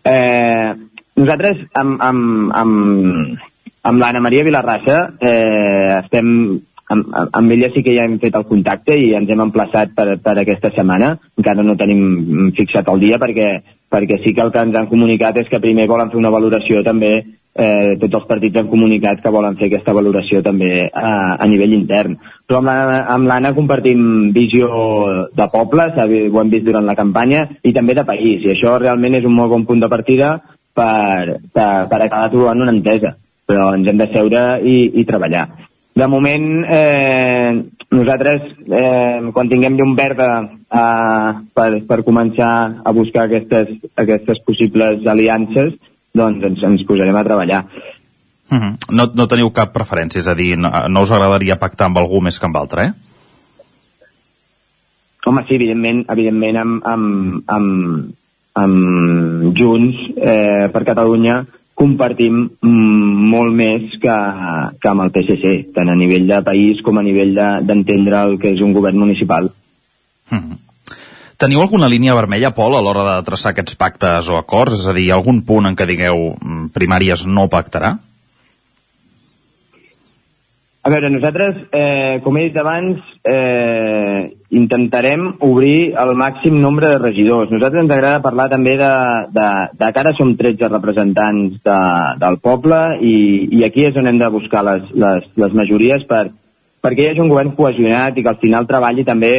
Eh, nosaltres amb, amb, amb, amb l'Anna Maria Vilarrassa eh, estem amb, amb ella sí que ja hem fet el contacte i ens hem emplaçat per, per aquesta setmana. Encara no tenim fixat el dia perquè, perquè sí que el que ens han comunicat és que primer volen fer una valoració també, eh, tots els partits han comunicat que volen fer aquesta valoració també a, a nivell intern. Però amb l'Anna compartim visió de poble, ho hem vist durant la campanya, i també de país, i això realment és un molt bon punt de partida per, per, per acabar trobant una entesa però ens hem de seure i, i treballar. De moment, eh, nosaltres, eh, quan tinguem llum verda eh, per, per començar a buscar aquestes, aquestes possibles aliances, doncs ens, ens posarem a treballar. Uh -huh. no, no teniu cap preferència, és a dir, no, no us agradaria pactar amb algú més que amb altre, eh? Home, sí, evidentment, evidentment amb, amb, amb, amb Junts eh, per Catalunya compartim mm, molt més que, que amb el PSC, tant a nivell de país com a nivell d'entendre de, el que és un govern municipal. Uh -huh. Teniu alguna línia vermella, Pol, a l'hora de traçar aquests pactes o acords? És a dir, algun punt en què digueu mm, primàries no pactarà? A veure, nosaltres, eh, com he dit abans, eh, intentarem obrir el màxim nombre de regidors. Nosaltres ens agrada parlar també de, de, de que ara som 13 representants de, del poble i, i aquí és on hem de buscar les, les, les majories per, perquè hi hagi un govern cohesionat i que al final treballi també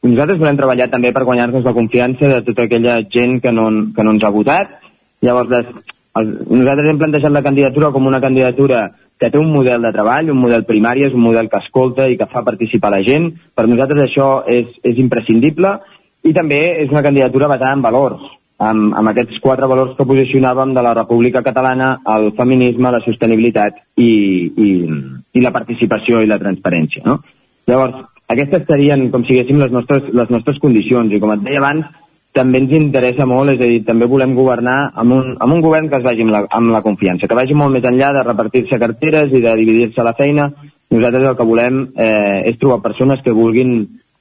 nosaltres volem treballar també per guanyar-nos la confiança de tota aquella gent que no, que no ens ha votat. Llavors, les, els, nosaltres hem plantejat la candidatura com una candidatura que té un model de treball, un model primari, és un model que escolta i que fa participar la gent. Per nosaltres això és, és imprescindible i també és una candidatura basada en valors, amb, amb aquests quatre valors que posicionàvem de la República Catalana, el feminisme, la sostenibilitat i, i, i la participació i la transparència. No? Llavors, aquestes serien, com si les nostres, les nostres condicions, i com et deia abans, també ens interessa molt, és a dir, també volem governar amb un, amb un govern que es vagi amb la, amb la confiança, que vagi molt més enllà de repartir-se carteres i de dividir-se la feina. Nosaltres el que volem eh, és trobar persones que vulguin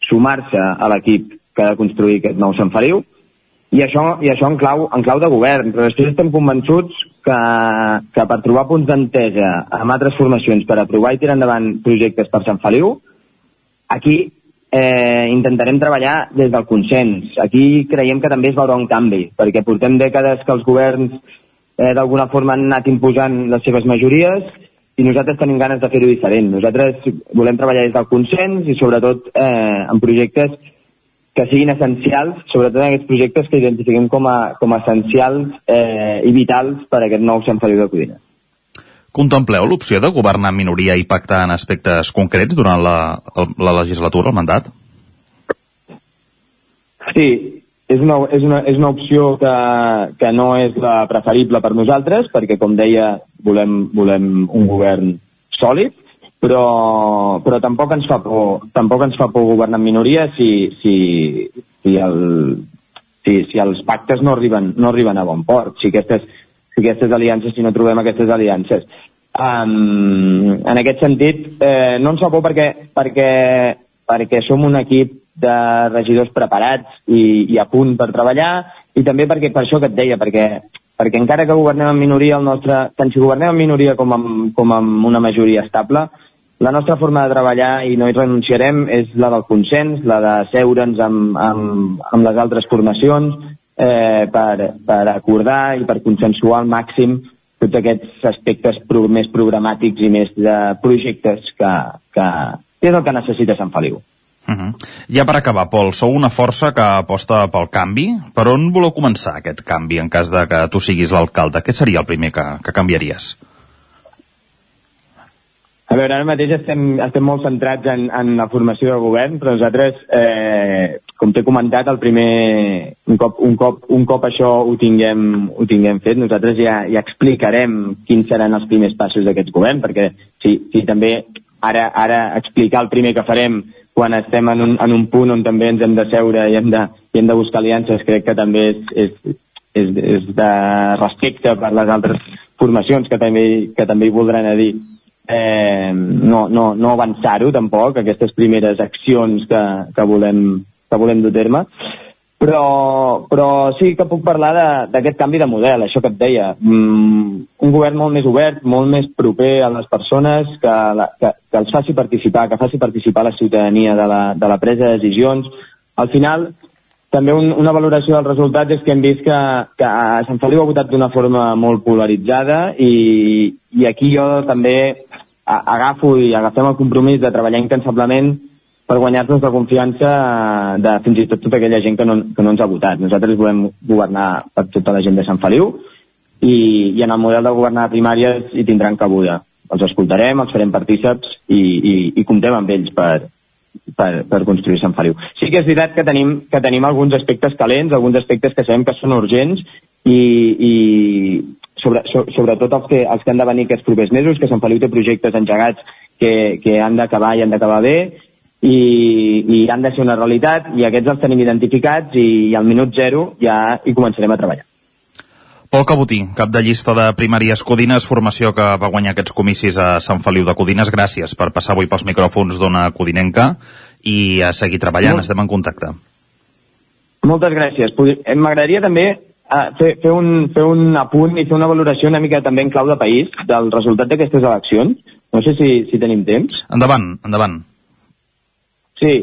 sumar-se a l'equip que ha de construir aquest nou Sant Feliu, i això, i això en, clau, en clau de govern, però després estem convençuts que, que per trobar punts d'entesa amb altres formacions per aprovar i tirar endavant projectes per Sant Feliu, aquí eh, intentarem treballar des del consens. Aquí creiem que també es veurà un canvi, perquè portem dècades que els governs eh, d'alguna forma han anat imposant les seves majories i nosaltres tenim ganes de fer-ho diferent. Nosaltres volem treballar des del consens i sobretot eh, en projectes que siguin essencials, sobretot en aquests projectes que identifiquem com a, com a essencials eh, i vitals per a aquest nou Sant Feliu de Codina. Contempleu l'opció de governar en minoria i pactar en aspectes concrets durant la, la legislatura, el mandat? Sí, és una, és una, és una opció que, que no és la preferible per nosaltres, perquè, com deia, volem, volem un govern sòlid, però, però tampoc ens fa por, tampoc ens fa por governar en minoria si, si, si, el, si, si els pactes no arriben, no arriben a bon port, si aquestes, si aquestes aliances, si no trobem aquestes aliances. Um, en aquest sentit, eh, no ens fa por perquè, perquè, perquè som un equip de regidors preparats i, i a punt per treballar i també perquè per això que et deia, perquè, perquè encara que governem en minoria, el nostre, tant si governem en minoria com amb, com amb una majoria estable, la nostra forma de treballar, i no hi renunciarem, és la del consens, la de seure'ns amb, amb, amb les altres formacions, eh, per, per acordar i per consensuar al màxim tots aquests aspectes pro, més programàtics i més de projectes que, que, és el que necessita Sant Feliu. Uh -huh. Ja per acabar, Pol, sou una força que aposta pel canvi. Per on voleu començar aquest canvi en cas de que tu siguis l'alcalde? Què seria el primer que, que canviaries? A veure, ara mateix estem, estem molt centrats en, en la formació de govern, però nosaltres eh, com t'he comentat, el primer, un cop, un, cop, un cop això ho tinguem, ho tinguem fet, nosaltres ja, ja explicarem quins seran els primers passos d'aquest govern, perquè si, si també ara, ara explicar el primer que farem quan estem en un, en un punt on també ens hem de seure i hem de, i hem de buscar aliances, crec que també és, és, és, és de respecte per les altres formacions que també, que també hi voldran a dir eh, no, no, no avançar-ho tampoc, aquestes primeres accions que, que volem que volem dur terme, però, però sí que puc parlar d'aquest canvi de model, això que et deia. Mm, un govern molt més obert, molt més proper a les persones, que, la, que, que els faci participar, que faci participar la ciutadania de la, de la presa de decisions. Al final, també un, una valoració dels resultats és que hem vist que, que Sant Feliu ha votat d'una forma molt polaritzada i, i aquí jo també agafo i agafem el compromís de treballar incansablement per guanyar-nos la confiança de fins i tot tota aquella gent que no, que no ens ha votat. Nosaltres volem governar per tota la gent de Sant Feliu i, i en el model de governar primàries hi tindran cabuda. els escoltarem, els farem partíceps i, i, i comptem amb ells per, per, per construir Sant Feliu. Sí que és veritat que tenim, que tenim alguns aspectes calents, alguns aspectes que sabem que són urgents i, i sobre, so, sobretot els que, els que han de venir aquests propers mesos, que Sant Feliu té projectes engegats que, que han d'acabar i han d'acabar bé i, i han de ser una realitat i aquests els tenim identificats i, i al minut zero ja hi començarem a treballar. Pol Cabotí, cap de llista de primàries Codines, formació que va guanyar aquests comicis a Sant Feliu de Codines. Gràcies per passar avui pels micròfons d'una codinenca i a seguir treballant. Molt... Estem en contacte. Moltes gràcies. Eh, m'agradaria també uh, fer, fer, un, fer un apunt i fer una valoració una mica també en clau de país del resultat d'aquestes eleccions. No sé si, si tenim temps. Endavant, endavant. Sí,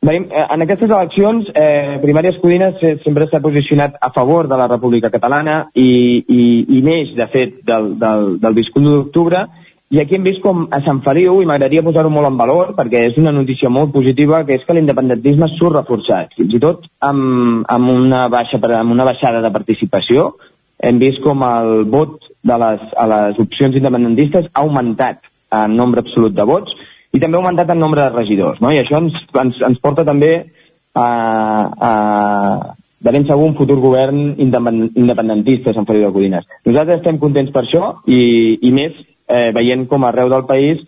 Venim, eh, en aquestes eleccions, eh, Primàries Codines sempre s'ha posicionat a favor de la República Catalana i, i, i neix, de fet, del, del, del viscut d'octubre. I aquí hem vist com a Sant Feliu, i m'agradaria posar-ho molt en valor, perquè és una notícia molt positiva, que és que l'independentisme surt reforçat. Fins i tot amb, amb, una, baixa, amb una baixada de participació, hem vist com el vot de les, a les opcions independentistes ha augmentat en nombre absolut de vots, i també ha augmentat el nombre de regidors, no? I això ens, ens, ens porta també a, a de ben segur un futur govern independentista a Sant Feliu de Codines. Nosaltres estem contents per això i, i més eh, veient com arreu del país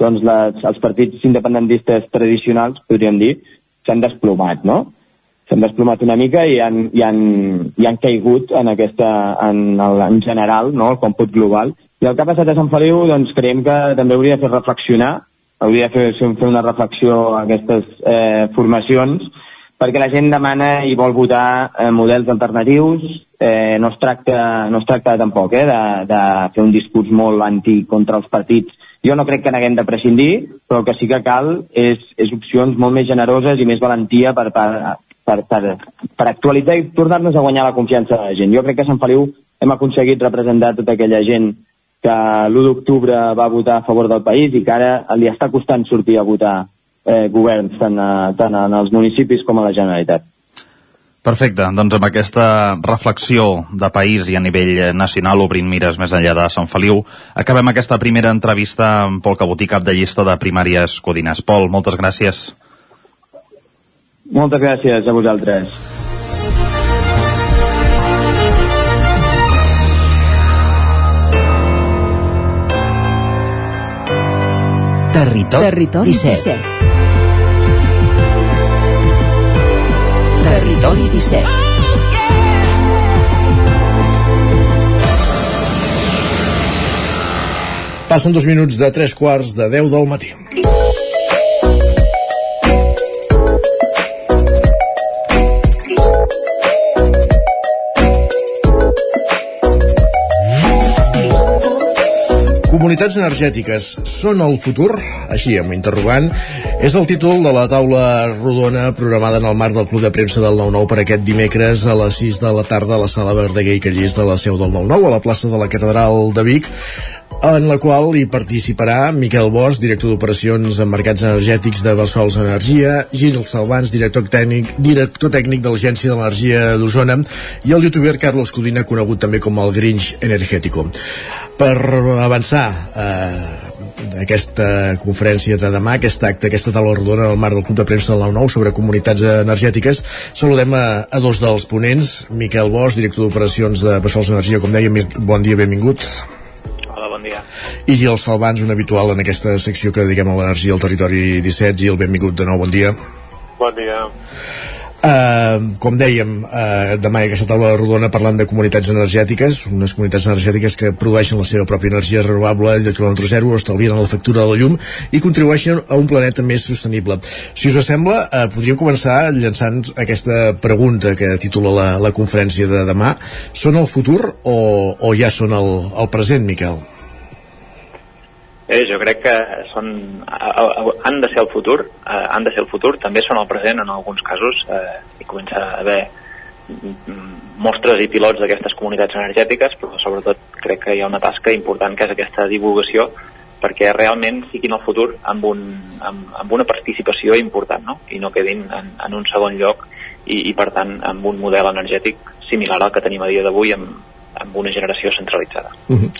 doncs les, els partits independentistes tradicionals, podríem dir, s'han desplomat, no? S'han desplomat una mica i han, i han, i han caigut en, aquesta, en, el, en general, no? el còmput global. I el que ha passat a Sant Feliu, doncs creiem que també hauria de fer reflexionar hauria de fer, fer una reflexió a aquestes eh, formacions perquè la gent demana i vol votar eh, models alternatius, eh, no, es tracta, no es tracta tampoc eh, de, de fer un discurs molt anti contra els partits. Jo no crec que n'haguem de prescindir, però el que sí que cal és, és opcions molt més generoses i més valentia per, per, per, per, per actualitzar i tornar-nos a guanyar la confiança de la gent. Jo crec que a Sant Feliu hem aconseguit representar tota aquella gent que l'1 d'octubre va votar a favor del país i que ara li està costant sortir a votar eh, governs tant, a, tant en els municipis com a la Generalitat. Perfecte, doncs amb aquesta reflexió de país i a nivell nacional obrint mires més enllà de Sant Feliu, acabem aquesta primera entrevista amb Pol Cabotí, cap de llista de primàries Codines. Pol, moltes gràcies. Moltes gràcies a vosaltres. Territori, Territori 17. 17. Territori 17. Passen dos minuts de tres quarts de 10 del matí. Comunitats energètiques són el futur? Així, amb interrogant, és el títol de la taula rodona programada en el marc del Club de Premsa del 9-9 per aquest dimecres a les 6 de la tarda a la sala Verdaguer i Callís de la seu del 9-9 a la plaça de la Catedral de Vic en la qual hi participarà Miquel Bosch, director d'operacions en mercats energètics de Barsols Energia, Gil Salvans, director tècnic, director tècnic de l'Agència de l'Energia d'Osona i el youtuber Carlos Codina, conegut també com el Grinch Energético. Per avançar eh, aquesta conferència de demà, aquest acte, aquesta taula rodona al marc del Club de Premsa del 9-9 sobre comunitats energètiques. Saludem a, a dos dels ponents, Miquel Bosch, director d'operacions de Bessols Energia, com deia, bon dia, benvingut. Bon dia. I Gil Salvans, un habitual en aquesta secció que dediquem a l'energia al territori 17. Gil, benvingut de nou, bon dia. Bon dia. Uh, com dèiem, uh, demà hi ha aquesta taula rodona parlant de comunitats energètiques, unes comunitats energètiques que produeixen la seva pròpia energia renovable de quilòmetre zero, estalvien la factura de la llum i contribueixen a un planeta més sostenible. Si us sembla, uh, podríem començar llançant aquesta pregunta que titula la, la conferència de demà. Són el futur o, o ja són el, el present, Miquel? Eh, jo crec que són, han de ser el futur, eh, han de ser el futur, també són el present en alguns casos, eh, i comença a haver mostres i pilots d'aquestes comunitats energètiques, però sobretot crec que hi ha una tasca important que és aquesta divulgació perquè realment siguin el futur amb, un, amb, amb una participació important no? i no quedin en, en un segon lloc i, i per tant amb un model energètic similar al que tenim a dia d'avui amb, amb una generació centralitzada. Uh -huh.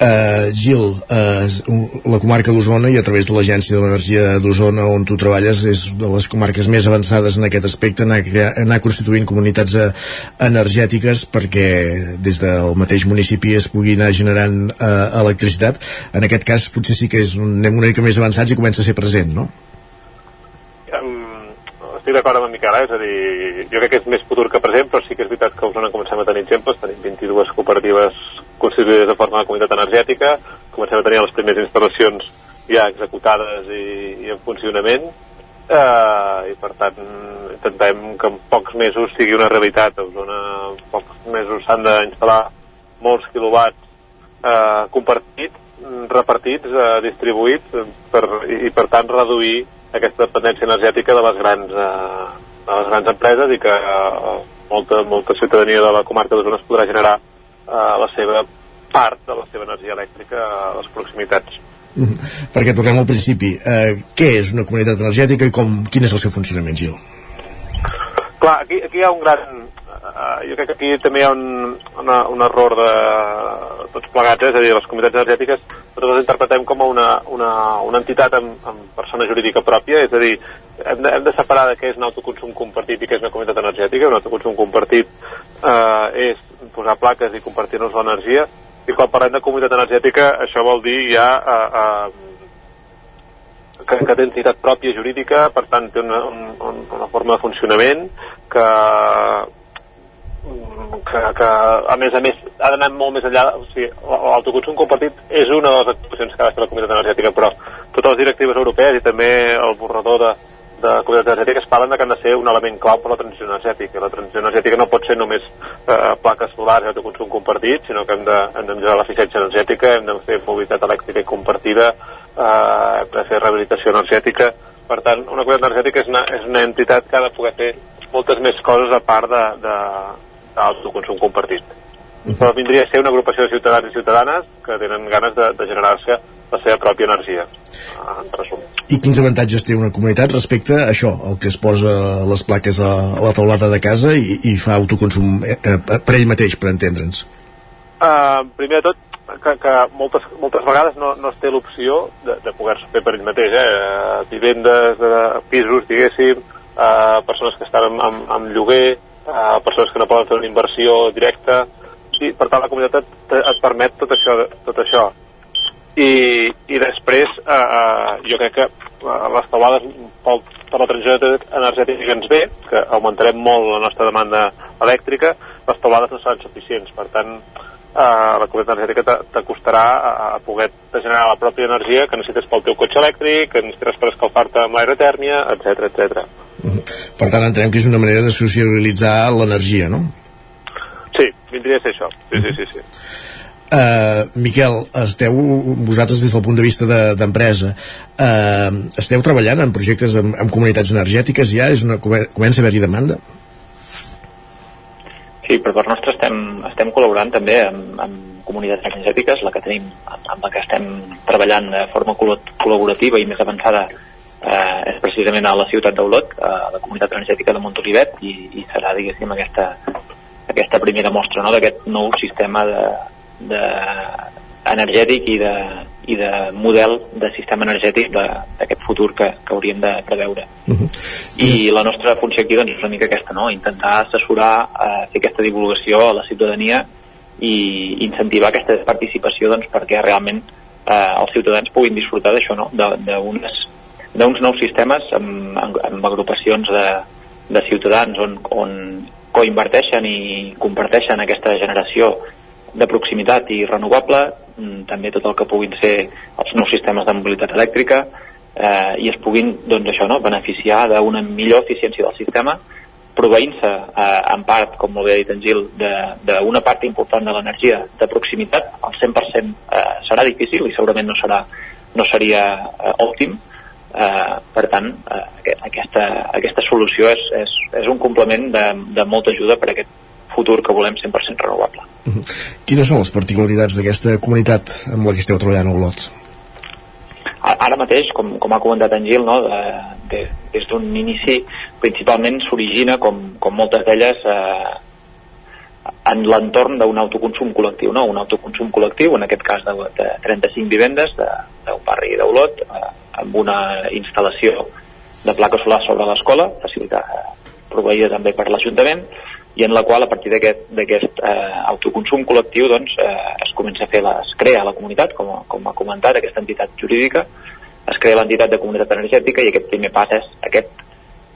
uh, Gil, uh, la comarca d'Osona i a través de l'Agència de l'Energia d'Osona on tu treballes és de les comarques més avançades en aquest aspecte anar, anar constituint comunitats uh, energètiques perquè des del mateix municipi es pugui anar generant uh, electricitat. En aquest cas potser sí que és un, anem una mica més avançats i comença a ser present, no? Estic d'acord amb en Miquel, eh? és a dir, jo crec que és més futur que present, però sí que és veritat que a Osona comencem a tenir exemples, tenim 22 cooperatives constituïdes de forma de comunitat energètica, comencem a tenir les primeres instal·lacions ja executades i, i en funcionament, eh, i per tant intentem que en pocs mesos sigui una realitat. A Osona en pocs mesos s'han d'instal·lar molts quilowatts eh, compartits, repartits, eh, distribuïts, per, i, i per tant reduir aquesta dependència energètica de les grans, eh, de les grans empreses i que eh, molta, molta ciutadania de la comarca d'Osona es podrà generar eh, la seva part de la seva energia elèctrica a les proximitats. Mm -hmm. Perquè tornem al principi. Eh, què és una comunitat energètica i com, quin és el seu funcionament, Gil? Clar, aquí, aquí hi ha un gran, uh, jo crec que aquí també hi ha un, una, un error de tots plegats, eh? és a dir, les comunitats energètiques nosaltres les interpretem com una, una, una entitat amb, amb persona jurídica pròpia, és a dir, hem de, hem de separar de què és un autoconsum compartit i què és una comunitat energètica. Un autoconsum compartit eh, és posar plaques i compartir-nos l'energia, i quan parlem de comunitat energètica això vol dir ja eh, eh, que, que té entitat pròpia jurídica, per tant té una, un, una forma de funcionament que que, que a més a més ha d'anar molt més enllà o sigui, l'autoconsum compartit és una de les actuacions que ha de la comunitat energètica però totes les directives europees i també el borrador de, de comunitats energètiques parlen que han de ser un element clau per la transició energètica. La transició energètica no pot ser només eh, plaques solars i autoconsum compartit sinó que hem de, hem de millorar l'eficiència energètica hem de fer mobilitat elèctrica i compartida eh, hem de fer rehabilitació energètica. Per tant una comunitat energètica és una, és una entitat que ha de poder fer moltes més coses a part de, de, d'autoconsum compartit. Però vindria a ser una agrupació de ciutadans i ciutadanes que tenen ganes de, de generar-se la seva pròpia energia, en resum. I quins avantatges té una comunitat respecte a això, el que es posa les plaques a, la taulada de casa i, i fa autoconsum eh, eh, per ell mateix, per entendre'ns? Uh, primer de tot, que, que moltes, moltes vegades no, no es té l'opció de, de poder-se fer per ell mateix, eh? vivendes, de pisos, diguéssim, uh, persones que estan amb, amb, amb lloguer, a persones que no poden fer una inversió directa i per tant la comunitat et, et permet tot això, tot això. I, i després eh, eh, jo crec que eh, les taulades pel, per la transició energètica ens ve, que augmentarem molt la nostra demanda elèctrica, les taulades no seran suficients, per tant eh, la comunitat energètica t'acostarà a, a poder generar la pròpia energia que necessites pel teu cotxe elèctric, que necessites per escalfar-te amb l'aerotèrmia, etc etc. Per tant, entenem que és una manera de socialitzar l'energia, no? Sí, vindria a ser això. Sí, sí, sí. sí. Uh, Miquel, esteu vosaltres des del punt de vista d'empresa de, uh, esteu treballant en projectes amb, amb comunitats energètiques ja? És una, comença a haver-hi demanda? Sí, per part nostra estem, estem col·laborant també amb, amb comunitats energètiques, la que tenim, amb la que estem treballant de forma col·laborativa i més avançada eh, és precisament a la ciutat d'Olot, a la comunitat energètica de Montolivet, i, i serà, diguéssim, aquesta, aquesta primera mostra no, d'aquest nou sistema de, de energètic i de, i de model de sistema energètic d'aquest futur que, que hauríem de preveure. Uh -huh. I la nostra funció aquí doncs, és una mica aquesta, no? intentar assessorar, eh, fer aquesta divulgació a la ciutadania i incentivar aquesta participació doncs, perquè realment eh, els ciutadans puguin disfrutar d'això, no? d'unes d'uns nous sistemes amb, amb, amb agrupacions de, de ciutadans on, on coinverteixen i comparteixen aquesta generació de proximitat i renovable, mm, també tot el que puguin ser els nous sistemes de mobilitat elèctrica eh, i es puguin doncs, això, no, beneficiar d'una millor eficiència del sistema proveint-se eh, en part, com molt bé ha dit en Gil, d'una part important de l'energia de proximitat, al 100% eh, serà difícil i segurament no, serà, no seria eh, òptim, eh, per tant eh, aquesta, aquesta solució és, és, és un complement de, de molta ajuda per a aquest futur que volem 100% renovable. Uh -huh. Quines són les particularitats d'aquesta comunitat amb la que esteu treballant a Olot? Ara mateix, com, com ha comentat en Gil, no, de, de, des d'un inici principalment s'origina, com, com moltes d'elles, eh, en l'entorn d'un autoconsum col·lectiu, no? un autoconsum col·lectiu, en aquest cas de, de 35 vivendes d'un barri d'Olot, eh, amb una instal·lació de placa solar sobre l'escola, facilitada, proveïda també per l'Ajuntament, i en la qual a partir d'aquest eh, autoconsum col·lectiu doncs, eh, es comença a fer, la, es crea la comunitat, com, com ha comentat, aquesta entitat jurídica, es crea l'entitat de comunitat energètica i aquest primer pas és aquest,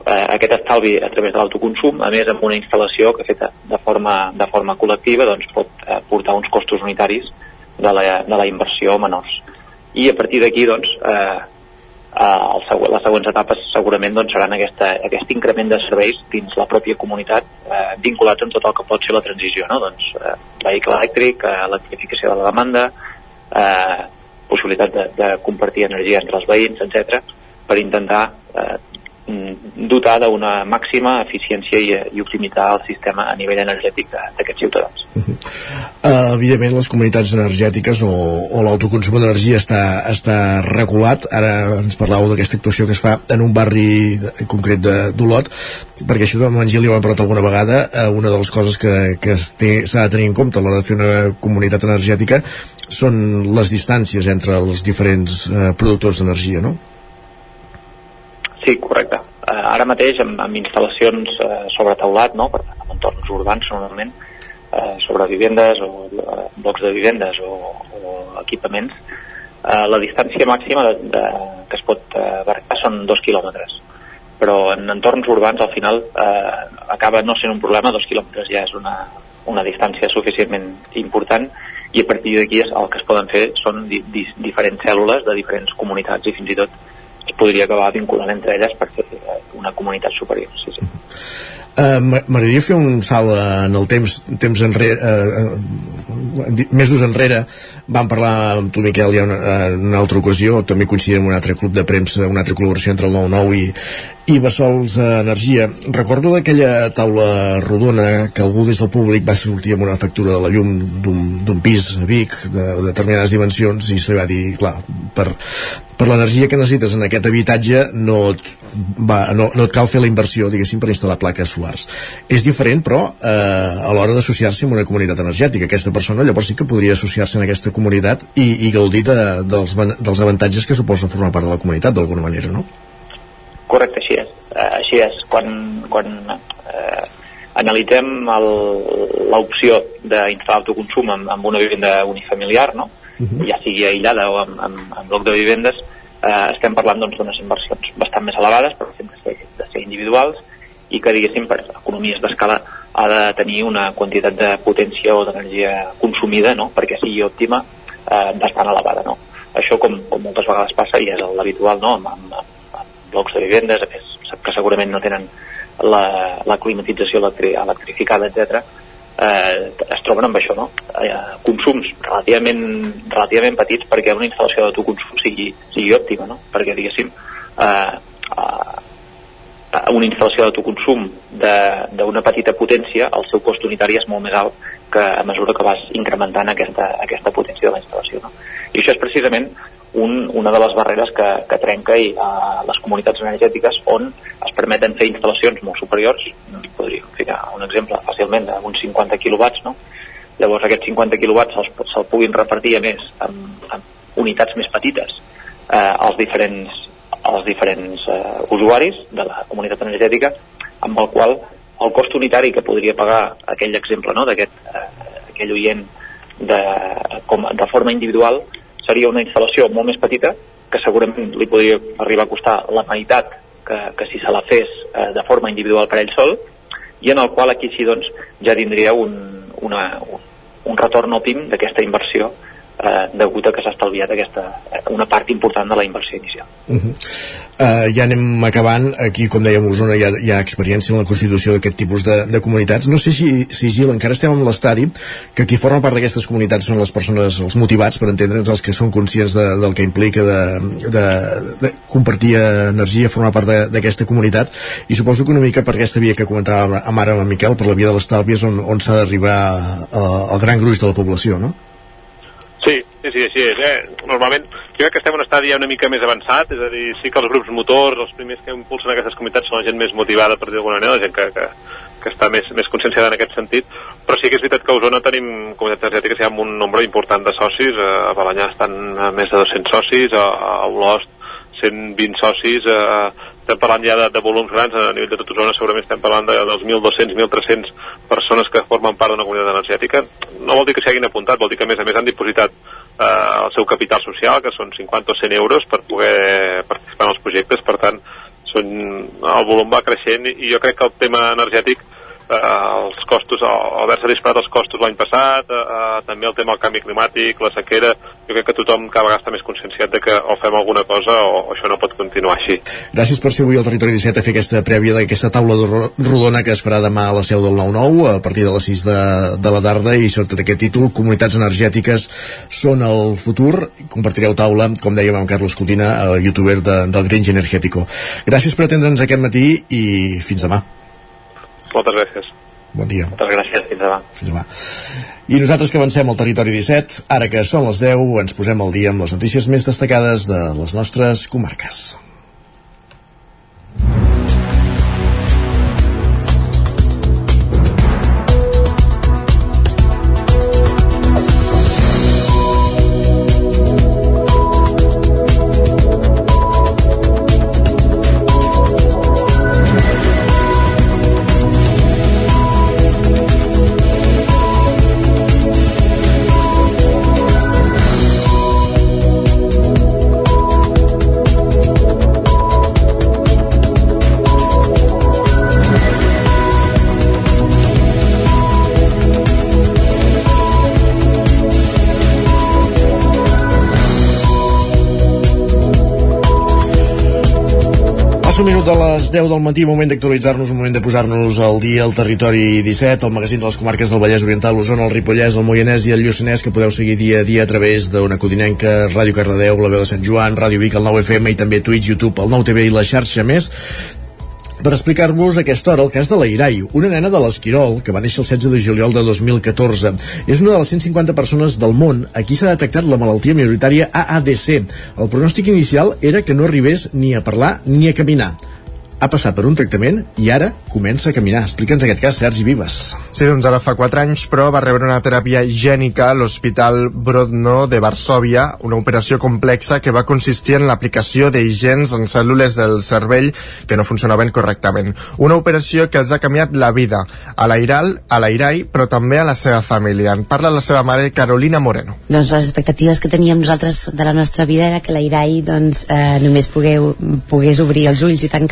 eh, aquest estalvi a través de l'autoconsum, a més amb una instal·lació que feta de forma, de forma col·lectiva doncs, pot eh, portar uns costos unitaris de la, de la inversió menors. I a partir d'aquí doncs, eh, eh, el les següents etapes segurament doncs, seran aquesta, aquest increment de serveis dins la pròpia comunitat eh, vinculats amb tot el que pot ser la transició, no? doncs, eh, vehicle elèctric, eh, electrificació de la demanda, eh, possibilitat de, de compartir energia entre els veïns, etc per intentar eh, dotar d'una màxima eficiència i, i optimitzar el sistema a nivell energètic d'aquests ciutadans. Uh -huh. uh, evidentment, les comunitats energètiques o, o l'autoconsum d'energia està, està regulat. Ara ens parlàveu d'aquesta actuació que es fa en un barri de, concret d'Olot, perquè això amb en Gili ho hem parlat alguna vegada, uh, una de les coses que, que s'ha de tenir en compte a l'hora de fer una comunitat energètica són les distàncies entre els diferents uh, productors d'energia, no? Sí, correcte. Uh, ara mateix amb, amb instal·lacions uh, sobre teulat, no? per tant, en entorns urbans normalment, uh, sobre vivendes o uh, blocs de vivendes o, o equipaments, uh, la distància màxima de, de, que es pot uh, són dos quilòmetres. Però en entorns urbans al final uh, acaba no sent un problema, dos quilòmetres ja és una, una distància suficientment important i a partir d'aquí el que es poden fer són di, di, diferents cèl·lules de diferents comunitats i fins i tot podria acabar vinculant entre elles per fer una comunitat superior. Sí, sí. Uh, M'agradaria fer un salt en el temps, temps enrere, uh, mesos enrere vam parlar amb tu Miquel ja una, en una altra ocasió, també coincidim en un altre club de premsa, una altra col·laboració entre el 9-9 i, i Bessols Energia. Recordo d'aquella taula rodona que algú des del públic va sortir amb una factura de la llum d'un pis a Vic de, de determinades dimensions i se li va dir, clar, per, per l'energia que necessites en aquest habitatge no et, va, no, no et cal fer la inversió, diguéssim, per instal·lar plaques solars. És diferent, però, eh, a l'hora d'associar-se amb una comunitat energètica. Aquesta persona llavors sí que podria associar-se en aquesta comunitat i, i gaudir de, dels, dels avantatges que suposa formar part de la comunitat, d'alguna manera, no? Correcte, així és. Uh, així és. Quan, quan uh, analitzem l'opció d'instal·lar autoconsum amb, amb una vivenda unifamiliar, no? uh -huh. ja sigui aïllada o en, en, en bloc de vivendes, eh, estem parlant doncs, d'unes inversions bastant més elevades, però sempre de ser individuals, i que, diguéssim, per economies d'escala ha de tenir una quantitat de potència o d'energia consumida no? perquè sigui òptima eh, bastant elevada. No? Això, com, com moltes vegades passa, i és l'habitual no? amb, amb, amb blocs de vivendes, a més, que segurament no tenen la, la climatització electri electrificada, etc eh, es troben amb això, no? Eh, consums relativament, relativament petits perquè una instal·lació d'autoconsum sigui, sigui òptima, no? Perquè, diguéssim, eh, eh, una instal·lació d'autoconsum d'una petita potència, el seu cost unitari és molt més alt que a mesura que vas incrementant aquesta, aquesta potència de la instal·lació. No? I això és precisament un, una de les barreres que, que trenca i, uh, les comunitats energètiques on es permeten fer instal·lacions molt superiors, podríem ficar un exemple fàcilment d'uns 50 quilowatts, no? llavors aquests 50 quilowatts se'ls se puguin repartir a més amb, amb unitats més petites eh, als diferents, als diferents eh, usuaris de la comunitat energètica, amb el qual el cost unitari que podria pagar aquell exemple no, d'aquest eh, aquell oient de, com, de forma individual seria una instal·lació molt més petita, que segurament li podria arribar a costar la meitat que, que si se la fes eh, de forma individual per ell sol, i en el qual aquí sí doncs, ja tindria un, una, un, un retorn òptim d'aquesta inversió eh, degut a que s'ha estalviat aquesta, eh, una part important de la inversió inicial. Uh -huh. uh, ja anem acabant. Aquí, com dèiem, Osona hi ha, hi ha experiència en la constitució d'aquest tipus de, de comunitats. No sé si, si Gil, encara estem en l'estadi que qui forma part d'aquestes comunitats són les persones, els motivats, per entendre'ns, els que són conscients de, del que implica de, de, de compartir energia, formar part d'aquesta comunitat, i suposo que una mica per aquesta via que comentava amb ara amb Miquel, per la via de l'estalvi, és on, on s'ha d'arribar al gran gruix de la població, no? Sí, sí, així és. Eh? Normalment, jo crec que estem en un estadi ja una mica més avançat, és a dir, sí que els grups motors, els primers que impulsen aquestes comunitats són la gent més motivada, per dir d'alguna manera, la gent que, que, que està més, més conscienciada en aquest sentit, però sí que és veritat que a Osona tenim comunitats energètiques ja amb un nombre important de socis, a Balanyà estan a més de 200 socis, a, a Olost 120 socis, eh, estem parlant ja de, de volums grans a nivell de tot Osona, segurament estem parlant de, dels 1.200, 1.300 persones que formen part d'una comunitat energètica. No vol dir que s'hagin apuntat, vol dir que a més a més han dipositat eh, el seu capital social, que són 50 o 100 euros per poder participar en els projectes, per tant, són, el volum va creixent i jo crec que el tema energètic eh, els costos, haver-se disparat els costos l'any passat, eh, eh, també el tema del canvi climàtic, la sequera, jo crec que tothom cada vegada està més conscienciat de que o fem alguna cosa o, o això no pot continuar així. Gràcies per ser avui al Territori 17 a fer aquesta prèvia d'aquesta taula rodona que es farà demà a la seu del 9-9 a partir de les 6 de, de la tarda i sota aquest títol Comunitats energètiques són el futur. Compartireu taula, com dèiem amb Carlos Cotina, el youtuber de, del Gringe Energético. Gràcies per atendre'ns aquest matí i fins demà. Moltes gràcies. Bon dia. Moltes gràcies, fins demà. Fins demà. I nosaltres que avancem al territori 17, ara que són les 10, ens posem al dia amb les notícies més destacades de les nostres comarques. Un minut de les 10 del matí, moment d'actualitzar-nos, moment de posar-nos al dia al territori 17, el magazín de les comarques del Vallès Oriental, l'Osona, el Ripollès, el Moianès i el Lluçanès, que podeu seguir dia a dia a través d'una codinenca, Ràdio Cardedeu, la veu de Sant Joan, Ràdio Vic, el 9 FM i també Twitch, YouTube, el 9 TV i la xarxa més per explicar-vos aquesta hora el cas de la Irai, una nena de l'Esquirol que va néixer el 16 de juliol de 2014. És una de les 150 persones del món a qui s'ha detectat la malaltia minoritària AADC. El pronòstic inicial era que no arribés ni a parlar ni a caminar ha passat per un tractament i ara comença a caminar. Explica'ns aquest cas, Sergi Vives. Sí, doncs ara fa 4 anys, però va rebre una teràpia gènica a l'Hospital Brodno de Varsovia, una operació complexa que va consistir en l'aplicació de gens en cèl·lules del cervell que no funcionaven correctament. Una operació que els ha canviat la vida a l'Airal, a l'Airai, però també a la seva família. En parla la seva mare, Carolina Moreno. Doncs les expectatives que teníem nosaltres de la nostra vida era que l'Airai doncs, eh, només pogueu, pogués obrir els ulls i tancar-los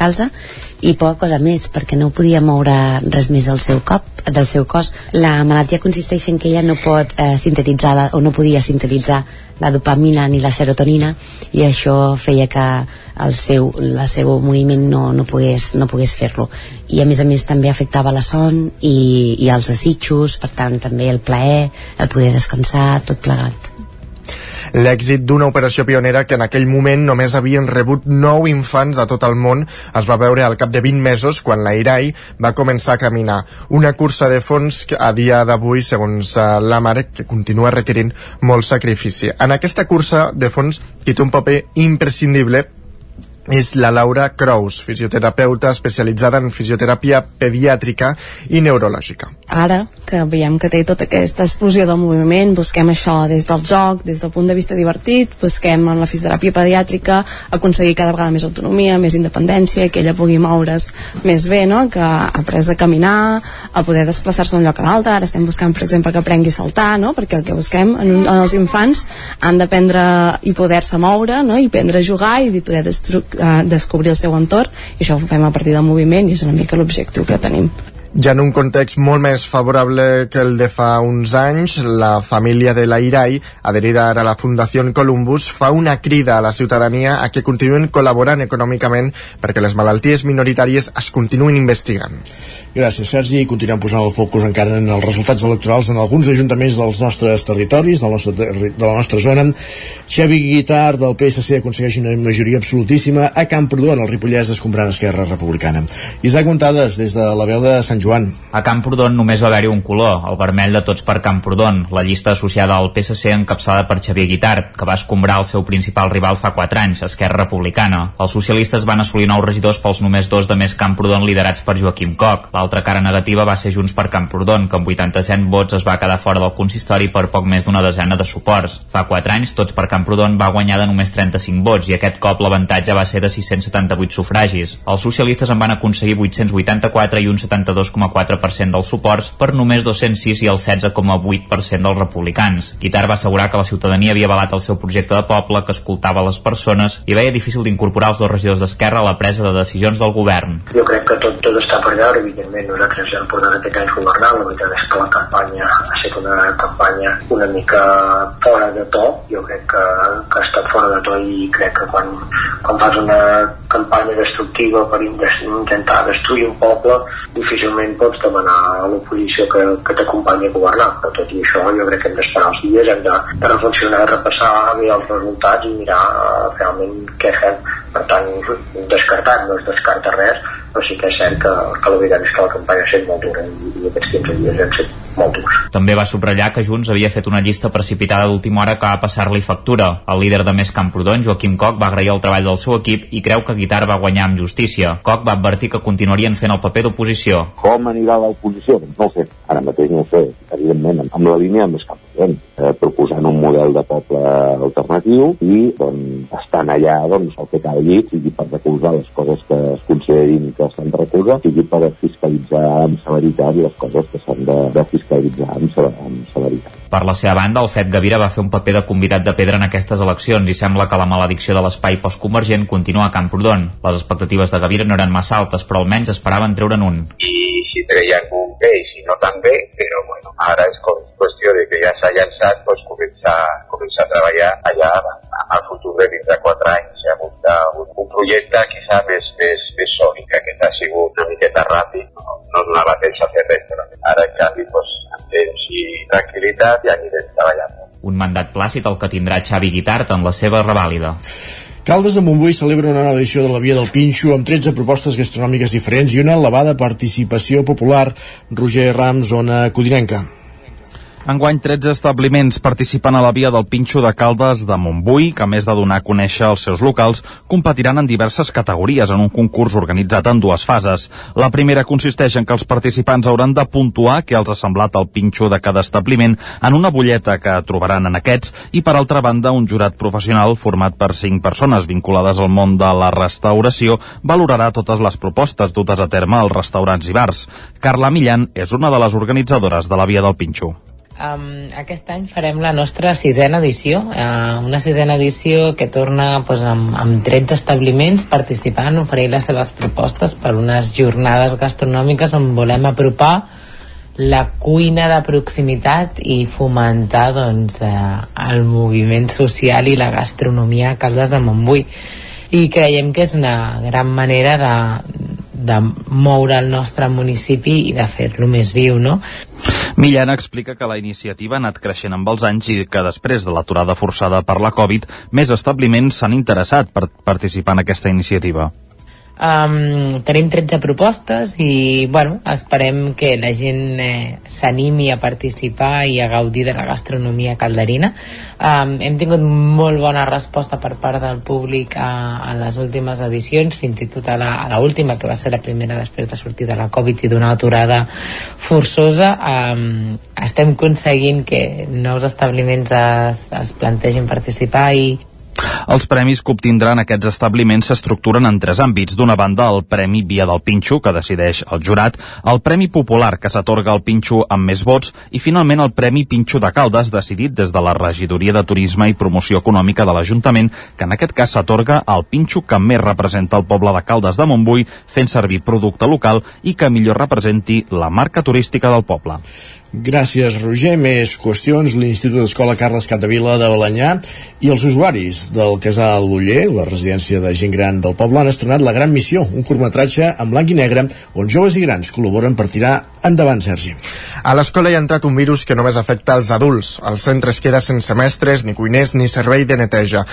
i poca cosa més perquè no podia moure res més del seu cop del seu cos. La malaltia consisteix en que ella no pot eh, sintetitzar la, o no podia sintetitzar la dopamina ni la serotonina i això feia que el seu, el seu moviment no, no pogués, no pogués fer-lo i a més a més també afectava la son i, i els desitjos, per tant també el plaer, el poder descansar, tot plegat l'èxit d'una operació pionera que en aquell moment només havien rebut 9 infants a tot el món es va veure al cap de 20 mesos quan la Irai va començar a caminar. Una cursa de fons que a dia d'avui, segons eh, la mare, que continua requerint molt sacrifici. En aquesta cursa de fons qui té un paper imprescindible és la Laura Crous, fisioterapeuta especialitzada en fisioteràpia pediàtrica i neurològica. Ara que veiem que té tota aquesta explosió del moviment, busquem això des del joc, des del punt de vista divertit, busquem en la fisioteràpia pediàtrica aconseguir cada vegada més autonomia, més independència, que ella pugui moure's més bé, no? que ha après a caminar, a poder desplaçar-se d'un lloc a l'altre, ara estem buscant, per exemple, que aprengui a saltar, no? perquè el que busquem en, en els infants han d'aprendre i poder-se moure, no? i aprendre a jugar i poder eh, descobrir el seu entorn i això ho fem a partir del moviment i és una mica l'objectiu que tenim ja en un context molt més favorable que el de fa uns anys, la família de l'Airai, adherida ara a la Fundació Columbus, fa una crida a la ciutadania a que continuen col·laborant econòmicament perquè les malalties minoritàries es continuïn investigant. Gràcies, Sergi. Continuem posant el focus encara en els resultats electorals en alguns ajuntaments dels nostres territoris, del nostre, de la nostra zona. Xevi Guitar, del PSC, aconsegueix una majoria absolutíssima a Camprodon, el Ripollès, escombrant Esquerra Republicana. Isaac Montades, des de la veu de Sant Joan Joan. A Camprodon només va haver-hi un color, el vermell de tots per Camprodon, la llista associada al PSC encapçalada per Xavier Guitart, que va escombrar el seu principal rival fa 4 anys, Esquerra Republicana. Els socialistes van assolir nous regidors pels només dos de més Camprodon liderats per Joaquim Coc. L'altra cara negativa va ser Junts per Camprodon, que amb 87 vots es va quedar fora del consistori per poc més d'una desena de suports. Fa 4 anys, tots per Camprodon va guanyar de només 35 vots i aquest cop l'avantatge va ser de 678 sufragis. Els socialistes en van aconseguir 884 i un 72,4% dels suports per només 206 i el 16,8% dels republicans. Guitar va assegurar que la ciutadania havia avalat el seu projecte de poble, que escoltava les persones i veia difícil d'incorporar els dos regidors d'Esquerra a la presa de decisions del govern. Jo crec que tot, tot està per veure, evidentment nosaltres ja hem portat aquest any governant, la veritat és que la campanya una campanya una mica fora de to, jo crec que, que ha estat fora de to i crec que quan, quan fas una campanya destructiva per intentar destruir un poble, difícilment pots demanar a l'oposició que, que t'acompanyi a governar. Però tot i això, jo crec que hem d'esperar els dies, hem de, de reflexionar, repassar bé els resultats i mirar uh, realment què fem. Per tant, descartat no es descarta res, però sí que és cert que, que la veritat és que la campanya ha estat molt dura i, i aquests 15 dies han estat molt durs. També va subratllar que Junts havia fet una llista precipitada d'última hora que va passar-li factura. El líder de Més Camprodon, Joaquim Coc, va agrair el treball del seu equip i creu que Guitar va guanyar amb justícia. Coc va advertir que continuarien fent el paper d'oposició. Com anirà l'oposició? Doncs no ho sé. Ara mateix no ho sé. Evidentment, amb la línia Més Camprodon, eh, proposant un model de poble alternatiu i doncs, estan allà doncs, el que calgui, sigui per recolzar les coses que es considerin que s'han de recolzar, sigui per fiscalitzar amb severitat les coses que s'han de, de fiscalitzar amb, amb severitat. Per la seva banda, el Fet Gavira va fer un paper de convidat de pedra en aquestes eleccions i sembla que la maledicció de l'espai postconvergent continua a Camprodon. Les expectatives de Gavira no eren massa altes, però almenys esperaven treure'n un. I si treien un bé i si no tan bé, però bueno, ara és qüestió de que ja s'ha llançat, doncs començar, començar a treballar allà al futur de vindrà quatre anys a buscar un, un projecte quizà més, més, més sòlid, que aquest ha sigut una miqueta ràpid, no, no donava temps a fer res, però ara en canvi doncs, amb temps i tranquil·litat ja anirem treballant. Un mandat plàcid el que tindrà Xavi Guitart en la seva revàlida. Caldes de Montbui celebra una nova edició de la Via del Pinxo amb 13 propostes gastronòmiques diferents i una elevada participació popular. Roger Rams, zona Codinenca. Enguany, 13 establiments participen a la via del Pinxo de Caldes de Montbui, que a més de donar a conèixer els seus locals, competiran en diverses categories en un concurs organitzat en dues fases. La primera consisteix en que els participants hauran de puntuar què els ha semblat el pinxo de cada establiment en una butlleta que trobaran en aquests i, per altra banda, un jurat professional format per cinc persones vinculades al món de la restauració valorarà totes les propostes dutes a terme als restaurants i bars. Carla Millan és una de les organitzadores de la via del Pinxo. Um, aquest any farem la nostra sisena edició, uh, una sisena edició que torna pues, amb, amb 13 establiments participant, oferir les seves propostes per unes jornades gastronòmiques on volem apropar la cuina de proximitat i fomentar doncs, uh, el moviment social i la gastronomia a Caldes de Montbui. I creiem que és una gran manera de, de moure el nostre municipi i de fer-lo més viu, no? Millana explica que la iniciativa ha anat creixent amb els anys i que després de l'aturada forçada per la Covid, més establiments s'han interessat per participar en aquesta iniciativa. Um, tenim 13 propostes i bueno, esperem que la gent eh, s'animi a participar i a gaudir de la gastronomia calderina. Um, hem tingut molt bona resposta per part del públic a, a les últimes edicions, fins i tot a l'última, que va ser la primera després de sortir de la Covid i d'una aturada forçosa. Um, estem aconseguint que nous establiments es, es plantegin participar i els premis que obtindran aquests establiments s'estructuren en tres àmbits. D'una banda, el Premi Via del Pinxo, que decideix el jurat, el Premi Popular, que s'atorga al Pinxo amb més vots, i finalment el Premi Pinxo de Caldes, decidit des de la Regidoria de Turisme i Promoció Econòmica de l'Ajuntament, que en aquest cas s'atorga al Pinxo que més representa el poble de Caldes de Montbui, fent servir producte local i que millor representi la marca turística del poble. Gràcies, Roger. Més qüestions. L'Institut d'Escola Carles Capdevila de Balanyà i els usuaris del Casal Uller, la residència de gent gran del poble, han estrenat La Gran Missió, un curtmetratge en blanc i negre on joves i grans col·laboren per tirar endavant, Sergi. A l'escola hi ha entrat un virus que només afecta els adults. El centre es queda sense mestres, ni cuiners, ni servei de neteja.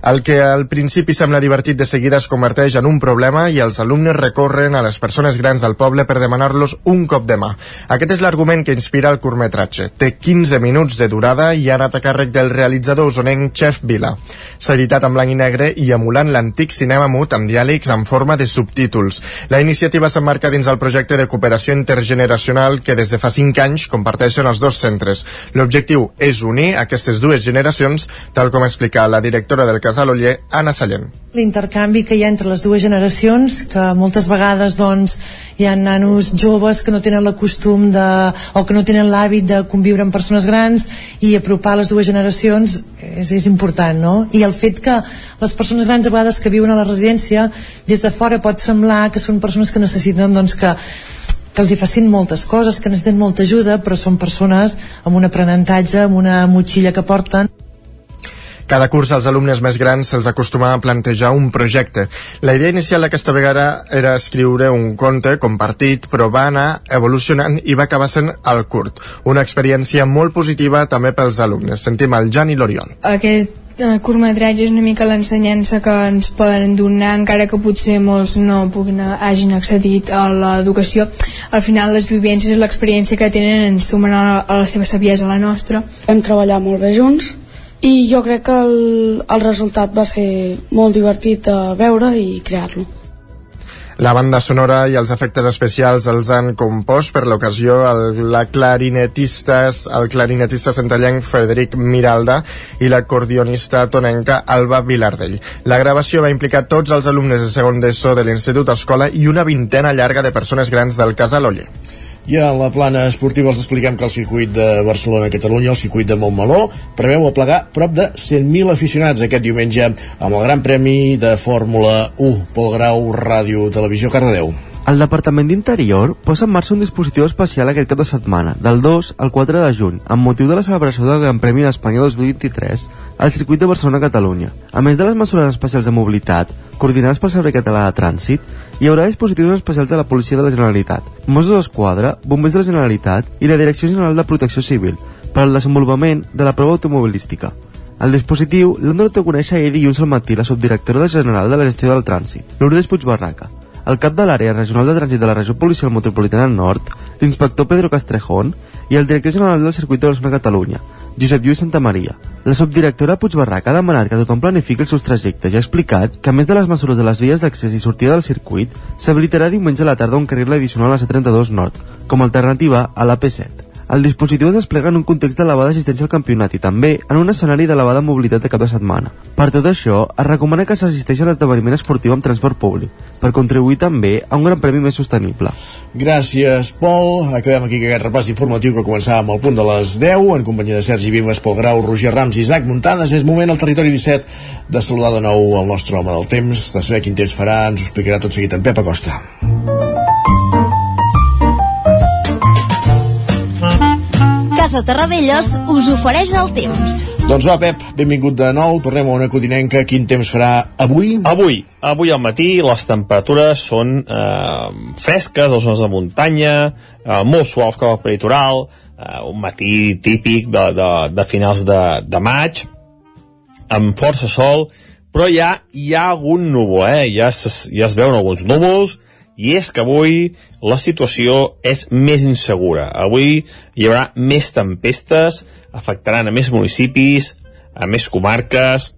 El que al principi sembla divertit de seguida es converteix en un problema i els alumnes recorren a les persones grans del poble per demanar-los un cop de mà. Aquest és l'argument que inspira el curtmetratge. Té 15 minuts de durada i ha anat a càrrec del realitzador usonenc Chef Vila. S'ha editat en blanc i negre i emulant l'antic cinema mut amb diàlegs en forma de subtítols. La iniciativa s'emmarca dins el projecte de cooperació intergeneracional que des de fa 5 anys comparteixen els dos centres. L'objectiu és unir aquestes dues generacions, tal com explica la directora del Casal Oller, Anna Sallent. L'intercanvi que hi ha entre les dues generacions, que moltes vegades doncs, hi ha nanos joves que no tenen la costum de, o que no tenen l'hàbit de conviure amb persones grans i apropar les dues generacions és, és important, no? I el fet que les persones grans a vegades que viuen a la residència des de fora pot semblar que són persones que necessiten doncs, que que els hi facin moltes coses, que necessiten molta ajuda, però són persones amb un aprenentatge, amb una motxilla que porten. Cada curs als alumnes més grans se'ls acostuma a plantejar un projecte. La idea inicial d'aquesta vegada era escriure un conte compartit, però va anar evolucionant i va acabar sent el curt. Una experiència molt positiva també pels alumnes. Sentim el Jan i l'Oriol. Aquest eh, curtmetratge és una mica l'ensenyança que ens poden donar encara que potser molts no puguin, hagin accedit a l'educació al final les vivències i l'experiència que tenen ens sumen a la, a la seva saviesa a la nostra hem treballat molt bé junts i jo crec que el, el resultat va ser molt divertit de veure i crear-lo. La banda sonora i els efectes especials els han compost per l'ocasió el, la clarinetista, el clarinetista centellenc Frederic Miralda i l'acordionista tonenca Alba Vilardell. La gravació va implicar tots els alumnes de segon d'ESO de l'Institut Escola i una vintena llarga de persones grans del Casal Oller. I a la plana esportiva els expliquem que el circuit de Barcelona-Catalunya, el circuit de Montmeló, preveu aplegar prop de 100.000 aficionats aquest diumenge amb el Gran Premi de Fórmula 1. Pol Grau, Ràdio, Televisió, Cardedeu. El Departament d'Interior posa en marxa un dispositiu especial aquest cap de setmana, del 2 al 4 de juny, amb motiu de la celebració del Gran Premi d'Espanya 2023 al circuit de Barcelona-Catalunya. A més de les mesures especials de mobilitat, coordinades pel Servei Català de Trànsit, hi haurà dispositius especials de la Policia de la Generalitat, Mossos d'Esquadra, Bombers de la Generalitat i la Direcció General de Protecció Civil per al desenvolupament de la prova automobilística. El dispositiu l'han donat a conèixer ahir dilluns al matí la subdirectora general de la gestió del trànsit, Lourdes Puigbarraca, el cap de l'àrea regional de trànsit de la regió policial metropolitana nord, l'inspector Pedro Castrejón i el director general del circuit de Barcelona Catalunya, Josep Lluís Santa Maria. La subdirectora Puigbarraca ha demanat que tothom planifiqui els seus trajectes i ha explicat que a més de les mesures de les vies d'accés i sortida del circuit, s'habilitarà diumenge a la tarda un carril addicional a la C32 Nord, com a alternativa a l'AP7. El dispositiu es desplega en un context d'elevada assistència al campionat i també en un escenari d'elevada mobilitat de cap de setmana. Per tot això, es recomana que s'assisteixi a l'esdeveniment esportiu amb transport públic, per contribuir també a un gran premi més sostenible. Gràcies, Pol. Acabem aquí aquest repàs informatiu que començava amb el punt de les 10, en companyia de Sergi Vives, Pol Grau, Roger Rams i Isaac Muntades. És moment al territori 17 de saludar de nou el nostre home del temps, de saber quin temps farà, ens ho explicarà tot seguit en Pep Acosta. Casa Terradellos us ofereix el temps. Doncs va, Pep, benvingut de nou. Tornem a una codinenca. Quin temps farà avui? Avui, avui al matí les temperatures són eh, fresques a les zones de muntanya, eh, molt suaus com el peritoral, eh, un matí típic de, de, de finals de, de maig, amb força sol, però ja hi ha algun núvol, eh? ja, es, ja es veuen alguns núvols, i és que avui la situació és més insegura. Avui hi haurà més tempestes, afectaran a més municipis, a més comarques,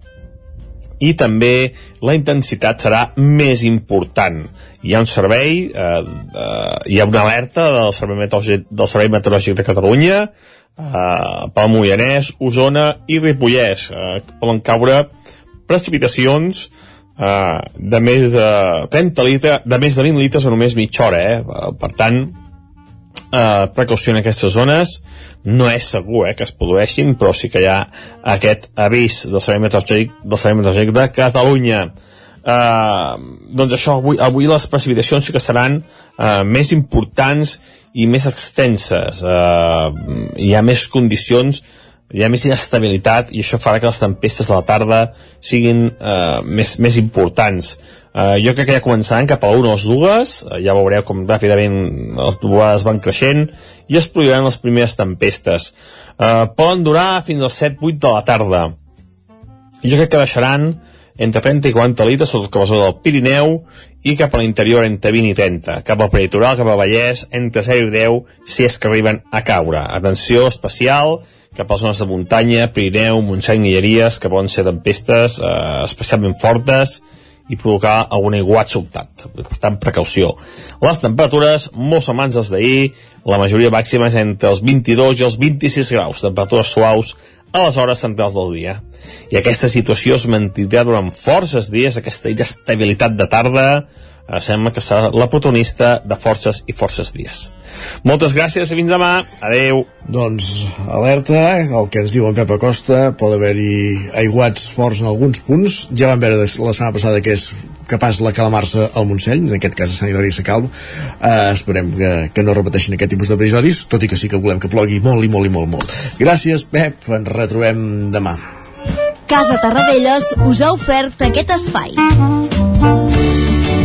i també la intensitat serà més important. Hi ha un servei, eh, eh, hi ha una alerta del Servei Meteorològic, del Servei Meteorològic de Catalunya, eh, pel Moianès, Osona i Ripollès. Eh, poden caure precipitacions uh, de més de 30 litres, de més de 20 litres en només mitja hora, eh? Per tant, uh, precaució en aquestes zones, no és segur eh, que es produeixin, però sí que hi ha aquest avís del Servei Meteorològic, del Servei Meteorològic de Catalunya. Uh, doncs això, avui, avui les precipitacions sí que seran uh, més importants i més extenses. Eh, hi ha més condicions hi ha més inestabilitat i això farà que les tempestes de la tarda siguin eh, més, més importants. Eh, jo crec que ja començaran cap a la 1 o les dues, eh, ja veureu com ràpidament les dues van creixent i es produiran les primeres tempestes. Eh, poden durar fins als 7-8 de la tarda. Jo crec que baixaran entre 30 i 40 litres, a la zona del Pirineu, i cap a l'interior entre 20 i 30. Cap al peritoral, cap a Vallès, entre 0 i 10, si és que arriben a caure. Atenció especial, cap a les zones de muntanya, Pirineu, Montseny i Lleries, que poden ser tempestes eh, especialment fortes i provocar algun aiguat sobtat. Per tant, precaució. Les temperatures, molt semblants als d'ahir, la majoria màxima és entre els 22 i els 26 graus, temperatures suaus a les hores centrals del dia. I aquesta situació es mantindrà durant forces dies, aquesta inestabilitat de tarda, sembla que serà la protagonista de forces i forces dies. Moltes gràcies i fins demà. Adeu. Doncs alerta, el que ens diu en Pep Acosta, pot haver-hi aiguats forts en alguns punts. Ja vam veure la setmana passada que és capaç la calamar-se al Montseny, en aquest cas a Sant Hilari Sacalm. Uh, esperem que, que no repeteixin aquest tipus d'episodis, tot i que sí que volem que plogui molt i molt i molt molt. Gràcies, Pep. Ens retrobem demà. Casa Tarradellas us ha ofert aquest espai.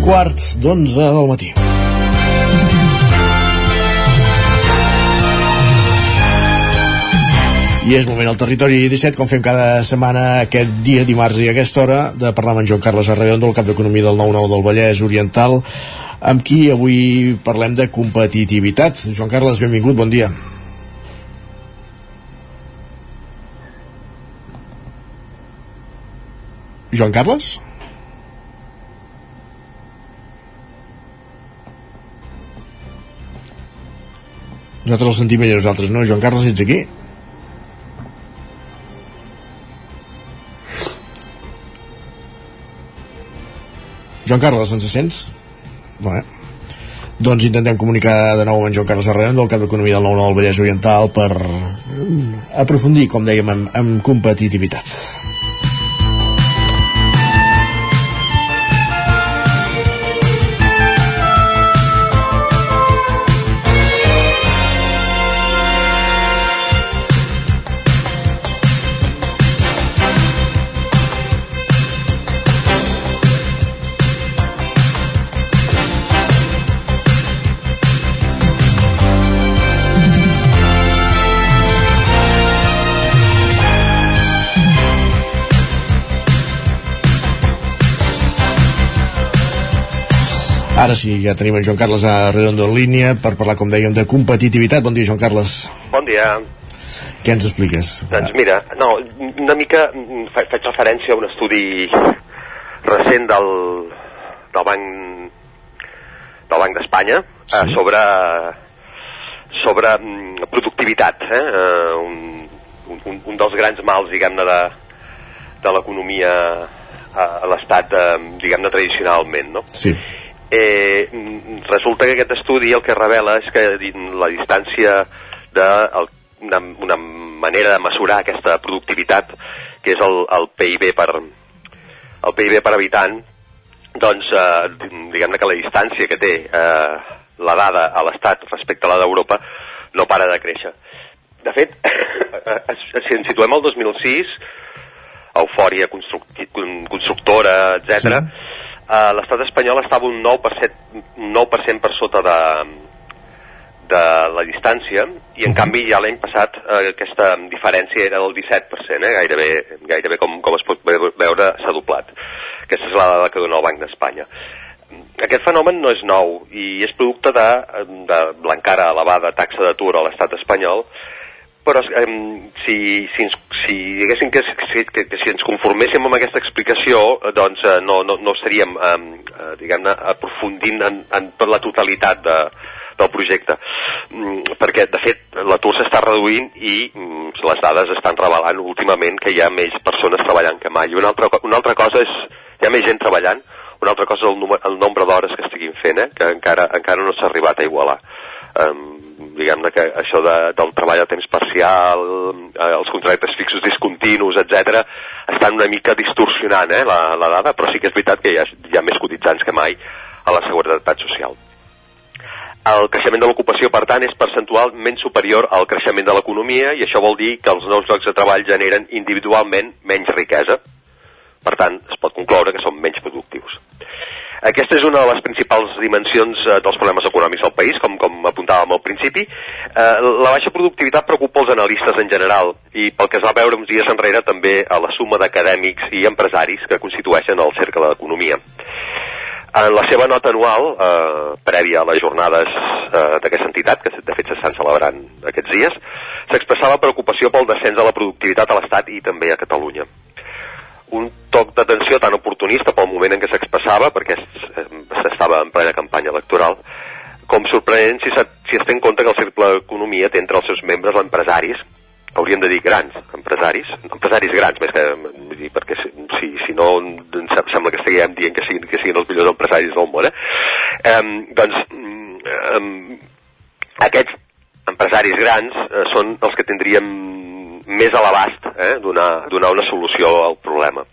Quart d'onze del matí. I és moment al territori 17, com fem cada setmana aquest dia, dimarts i aquesta hora, de parlar amb en Joan Carles Arredondo, el cap d'Economia del 9-9 del Vallès Oriental, amb qui avui parlem de competitivitat. Joan Carles, benvingut, bon dia. Joan Carles? Nosaltres el sentim ell nosaltres, no? Joan Carles, ets aquí? Joan Carles, ens sents? Bé. Doncs intentem comunicar de nou amb Joan Carles Arredondo, el cap d'Economia del 9 del Vallès Oriental, per aprofundir, com dèiem, en, en competitivitat. Ara sí, ja tenim en Joan Carles a Redondo en línia per parlar, com dèiem, de competitivitat. Bon dia, Joan Carles. Bon dia. Què ens expliques? Doncs mira, no, una mica mm, fa- faig referència a un estudi recent del, del Banc del Banc d'Espanya sí. eh, sobre sobre mm, productivitat, eh? eh, un, un, un dels grans mals, diguem-ne, de, de l'economia a, a l'estat, eh, diguem-ne, tradicionalment, no? Sí. Eh, resulta que aquest estudi el que revela és que la distància de una, manera de mesurar aquesta productivitat que és el, el PIB per el PIB per habitant doncs eh, diguem-ne que la distància que té eh, la dada a l'Estat respecte a la d'Europa no para de créixer. De fet, *coughs* si ens situem al 2006, eufòria constructora, etc. Sí. Uh, l'estat espanyol estava un 9%, un 9 per sota de, de la distància i en canvi ja l'any passat uh, aquesta diferència era del 17%, eh? gairebé, gairebé com, com es pot ve- veure s'ha doblat. Aquesta és la dada que dona el Banc d'Espanya. Aquest fenomen no és nou i és producte de, de l'encara elevada taxa d'atur a l'estat espanyol, però eh, si, si, si si diguéssim que, que, que, que si ens conforméssim amb aquesta explicació, eh, doncs eh, no, no, no estaríem, eh, diguem-ne, aprofundint en, en la totalitat de, del projecte. Mm, perquè, de fet, l'atur s'està reduint i mm, les dades estan revelant últimament que hi ha més persones treballant que mai. Una altra, una altra cosa és, hi ha més gent treballant, una altra cosa és el, el nombre d'hores que estiguin fent, eh, que encara, encara no s'ha arribat a igualar. Um, diguem-ne que això de, del treball a temps parcial, eh, els contractes fixos discontinus, etc estan una mica distorsionant eh, la, la dada, però sí que és veritat que hi ha, hi ha més cotitzants que mai a la Seguretat Social. El creixement de l'ocupació, per tant, és percentualment superior al creixement de l'economia i això vol dir que els nous llocs de treball generen individualment menys riquesa. Per tant, es pot concloure que són menys productius. Aquesta és una de les principals dimensions eh, dels problemes econòmics del país, com, com apuntàvem al principi. Eh, la baixa productivitat preocupa els analistes en general i pel que es va veure uns dies enrere també a la suma d'acadèmics i empresaris que constitueixen el cercle d'economia. En la seva nota anual, eh, prèvia a les jornades eh, d'aquesta entitat, que de fet s'estan celebrant aquests dies, s'expressava preocupació pel descens de la productivitat a l'Estat i també a Catalunya. Un toc d'atenció tan oportunista pel moment en què s'expressava, perquè s'estava en plena campanya electoral, com sorprenent si, si es té en compte que el Cercle d'Economia té entre els seus membres empresaris hauríem de dir grans empresaris, empresaris grans més que dir, perquè si, si, si no sembla que estiguem dient que siguin, que siguin els millors empresaris del món eh? um, doncs um, aquests empresaris grans uh, són els que tindríem més a l'abast eh, donar, donar una solució al problema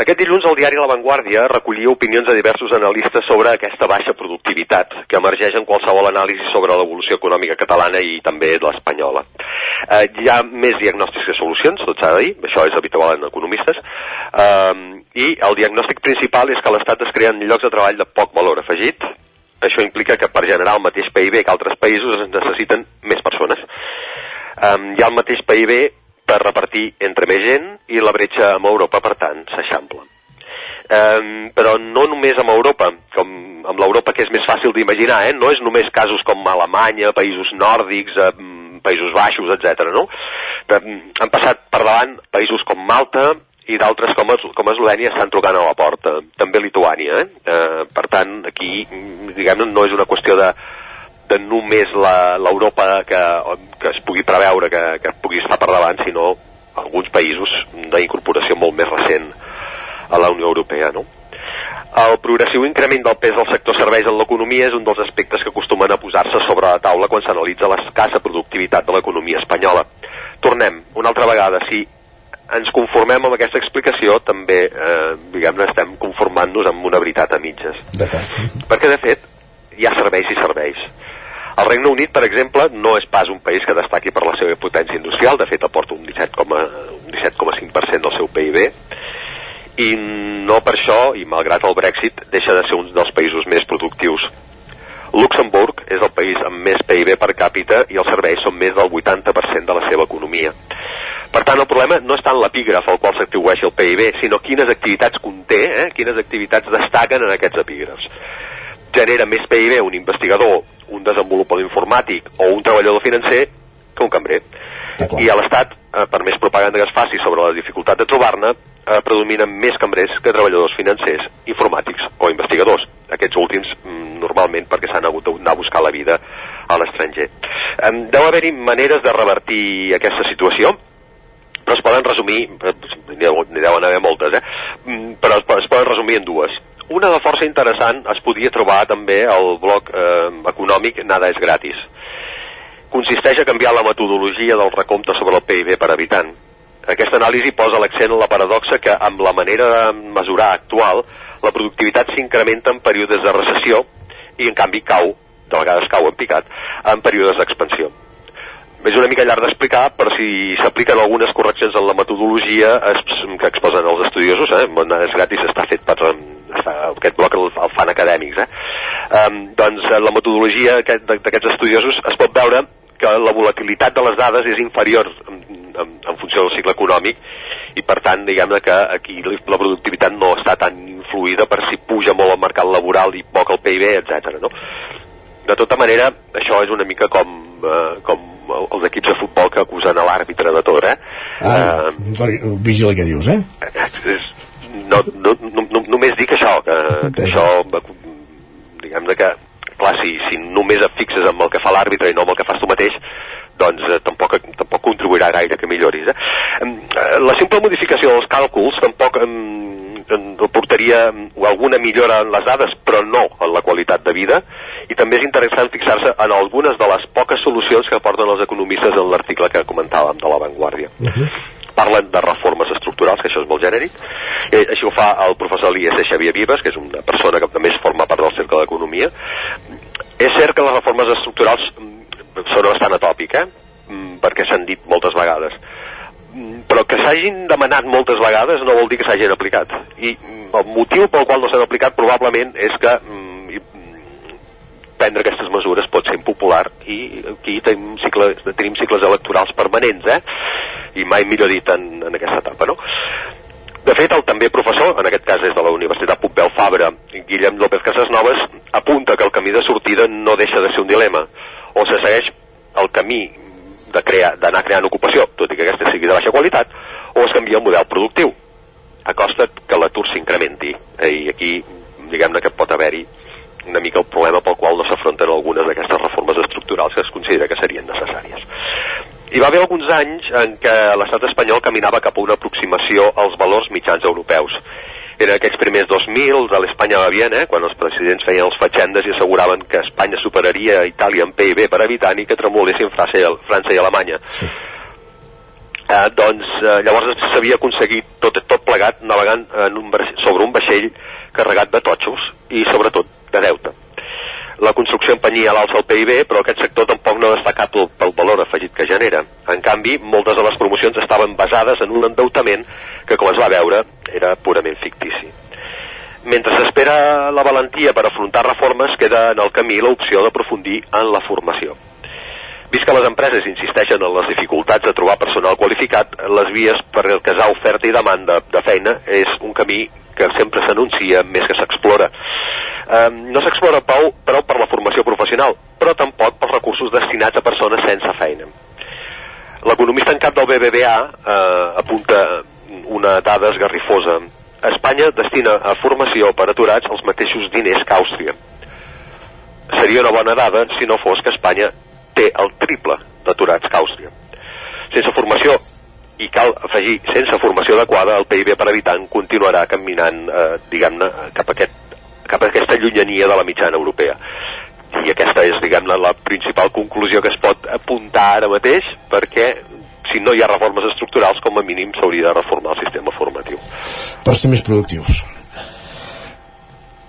aquest dilluns el diari La Vanguardia recollia opinions de diversos analistes sobre aquesta baixa productivitat que emergeix en qualsevol anàlisi sobre l'evolució econòmica catalana i també l'espanyola. Eh, hi ha més diagnòstics que solucions, tot s'ha de dir, això és habitual en economistes, eh, i el diagnòstic principal és que l'Estat es creen llocs de treball de poc valor afegit, això implica que per generar el mateix PIB que altres països es necessiten més persones. Um, hi ha el mateix PIB per repartir entre més gent i la bretxa amb Europa, per tant, s'eixampla. Um, però no només amb Europa, com amb l'Europa que és més fàcil d'imaginar, eh? no és només casos com Alemanya, països nòrdics, eh, Països Baixos, etc. no? Han passat per davant països com Malta i d'altres com, com Eslovènia estan trucant a la porta, també Lituània. Eh? Eh, per tant, aquí, diguem no és una qüestió de, de només l'Europa que, que es pugui preveure que, que pugui estar per davant, sinó alguns països d'incorporació molt més recent a la Unió Europea. No? El progressiu increment del pes del sector serveis en l'economia és un dels aspectes que acostumen a posar-se sobre la taula quan s'analitza l'escassa productivitat de l'economia espanyola. Tornem, una altra vegada, si ens conformem amb aquesta explicació, també, eh, diguem-ne, estem conformant-nos amb una veritat a mitges. Perquè, de fet, hi ha serveis i serveis el Regne Unit, per exemple, no és pas un país que destaqui per la seva potència industrial, de fet aporta un 17,5% 17 del seu PIB, i no per això, i malgrat el Brexit, deixa de ser un dels països més productius. Luxemburg és el país amb més PIB per càpita i els serveis són més del 80% de la seva economia. Per tant, el problema no és tant l'epígraf al qual s'atribueix el PIB, sinó quines activitats conté, eh? quines activitats destaquen en aquests epígrafs. Genera més PIB un investigador un desenvolupador informàtic o un treballador financer que un cambrer. I a l'Estat, eh, per més propaganda que es faci sobre la dificultat de trobar-ne, eh, predominen més cambrers que treballadors financers, informàtics o investigadors. Aquests últims, mm, normalment, perquè s'han hagut d'anar a buscar la vida a l'estranger. Eh, deu haver-hi maneres de revertir aquesta situació, però es poden resumir, eh, n'hi deuen haver moltes, eh? Mm, però es, es poden resumir en dues. Una de força interessant es podia trobar també al bloc eh, econòmic Nada és gratis. Consisteix a canviar la metodologia del recompte sobre el PIB per habitant. Aquesta anàlisi posa l'accent en la paradoxa que amb la manera de mesurar actual la productivitat s'incrementa en períodes de recessió i en canvi cau, de vegades cau en picat, en períodes d'expansió és una mica llarg d'explicar, però si s'apliquen algunes correccions en la metodologia que exposen els estudiosos, eh? és gratis, està fet per, està, aquest bloc el, el fan acadèmics, eh? Um, doncs eh, la metodologia d'aquests estudiosos es pot veure que la volatilitat de les dades és inferior en, en, en funció del cicle econòmic i per tant diguem-ne que aquí la productivitat no està tan influïda per si puja molt el mercat laboral i poc el PIB, etc. No? De tota manera, això és una mica com, eh, com els equips de futbol que acusen a l'àrbitre de tot, eh? Ah, uh, vigila què dius, eh? És, no, no, no, no, només dic això, que, que això, diguem-ne que, clar, si, si només et fixes en el que fa l'àrbitre i no en el que fas tu mateix, doncs eh, tampoc, tampoc contribuirà gaire que milloris. Eh? Eh, la simple modificació dels càlculs tampoc eh, portaria alguna millora en les dades, però no en la qualitat de vida, i també és interessant fixar-se en algunes de les poques solucions que aporten els economistes en l'article que comentàvem de La Vanguardia. Uh -huh parlen de reformes estructurals, que això és molt genèric. Eh, així ho fa el professor l'IS Xavier Vives, que és una persona que també forma part del Cercle d'Economia. És cert que les reformes estructurals sona bastant atòpic, eh? Mm, perquè s'han dit moltes vegades mm, però que s'hagin demanat moltes vegades no vol dir que s'hagin aplicat i mm, el motiu pel qual no s'han aplicat probablement és que prendre aquestes mesures pot ser impopular i aquí tenim, cicle, tenim cicles electorals permanents eh? i mai millor dit en, en aquesta etapa no? De fet, el també professor, en aquest cas és de la Universitat Pompeu Fabra, Guillem López Casasnoves, apunta que el camí de sortida no deixa de ser un dilema o se segueix el camí de crear d'anar creant ocupació, tot i que aquesta sigui de baixa qualitat, o es canvia el model productiu, a costa que l'atur s'incrementi. Eh, I aquí, diguem-ne que pot haver-hi una mica el problema pel qual no s'afronten algunes d'aquestes reformes estructurals que es considera que serien necessàries. Hi va haver alguns anys en què l'estat espanyol caminava cap a una aproximació als valors mitjans europeus eren aquells primers 2000 de l'Espanya va bien, eh, quan els presidents feien els fatxendes i asseguraven que Espanya superaria a Itàlia en PIB per habitant i que tremolessin França i, França i Alemanya. Sí. Eh, doncs eh, llavors s'havia aconseguit tot, tot plegat navegant en un, sobre un vaixell carregat de totxos i sobretot de deute la construcció empenyia l'alça el PIB, però aquest sector tampoc no ha destacat pel, pel valor afegit que genera. En canvi, moltes de les promocions estaven basades en un endeutament que, com es va veure, era purament fictici. Mentre s'espera la valentia per afrontar reformes, queda en el camí l'opció d'aprofundir en la formació. Vist que les empreses insisteixen en les dificultats de trobar personal qualificat, les vies per el casar oferta i demanda de feina és un camí que sempre s'anuncia més que s'explora eh, no s'explora prou, prou per la formació professional, però tampoc pels recursos destinats a persones sense feina. L'economista en cap del BBVA eh, apunta una dada esgarrifosa. Espanya destina a formació per aturats els mateixos diners que Àustria. Seria una bona dada si no fos que Espanya té el triple d'aturats que Àustria. Sense formació i cal afegir, sense formació adequada, el PIB per habitant continuarà caminant, eh, diguem-ne, cap a aquest cap a aquesta llunyania de la mitjana europea. I aquesta és, diguem-ne, la principal conclusió que es pot apuntar ara mateix, perquè si no hi ha reformes estructurals, com a mínim s'hauria de reformar el sistema formatiu. Per ser més productius.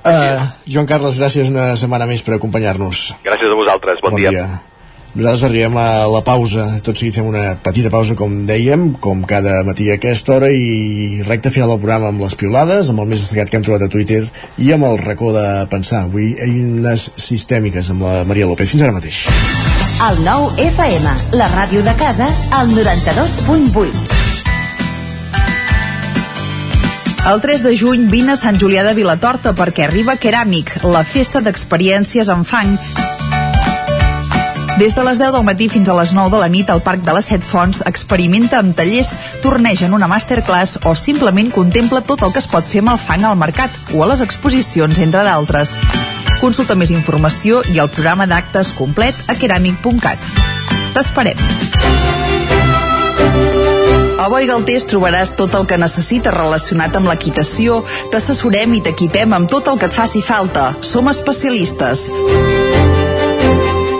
Uh, Joan Carles, gràcies una setmana més per acompanyar-nos. Gràcies a vosaltres, bon, bon dia. dia. Nosaltres arribem a la pausa, tot seguit fem una petita pausa, com dèiem, com cada matí a aquesta hora, i recte final del programa amb les piolades, amb el més destacat que hem trobat a Twitter, i amb el racó de pensar. Avui eines sistèmiques amb la Maria López. Fins ara mateix. El nou FM, la ràdio de casa, al 92.8. El 3 de juny vine a Sant Julià de Vilatorta perquè arriba Keràmic, la festa d'experiències en fang des de les 10 del matí fins a les 9 de la nit al Parc de les Set Fonts experimenta amb tallers, torneja en una masterclass o simplement contempla tot el que es pot fer amb el fang al mercat o a les exposicions, entre d'altres. Consulta més informació i el programa d'actes complet a keramic.cat. T'esperem. A Boi Galtés trobaràs tot el que necessites relacionat amb l'equitació, t'assessorem i t'equipem amb tot el que et faci falta. Som especialistes.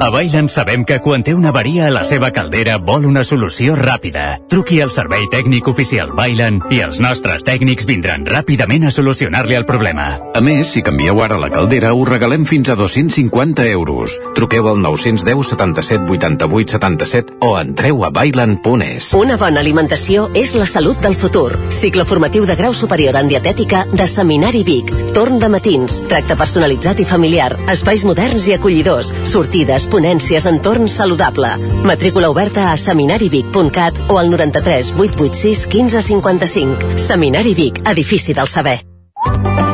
A Bailen sabem que quan té una avaria a la seva caldera vol una solució ràpida. Truqui al servei tècnic oficial Bailen i els nostres tècnics vindran ràpidament a solucionar-li el problema. A més, si canvieu ara la caldera, us regalem fins a 250 euros. Truqueu al 910 77 88 77 o entreu a bailen.es. Una bona alimentació és la salut del futur. Cicle formatiu de grau superior en dietètica de Seminari Vic. Torn de matins, tracte personalitzat i familiar, espais moderns i acollidors, sortides, les ponències Entorn Saludable. Matrícula oberta a seminarivic.cat o al 93 886 1555. Seminari Vic, edifici del saber.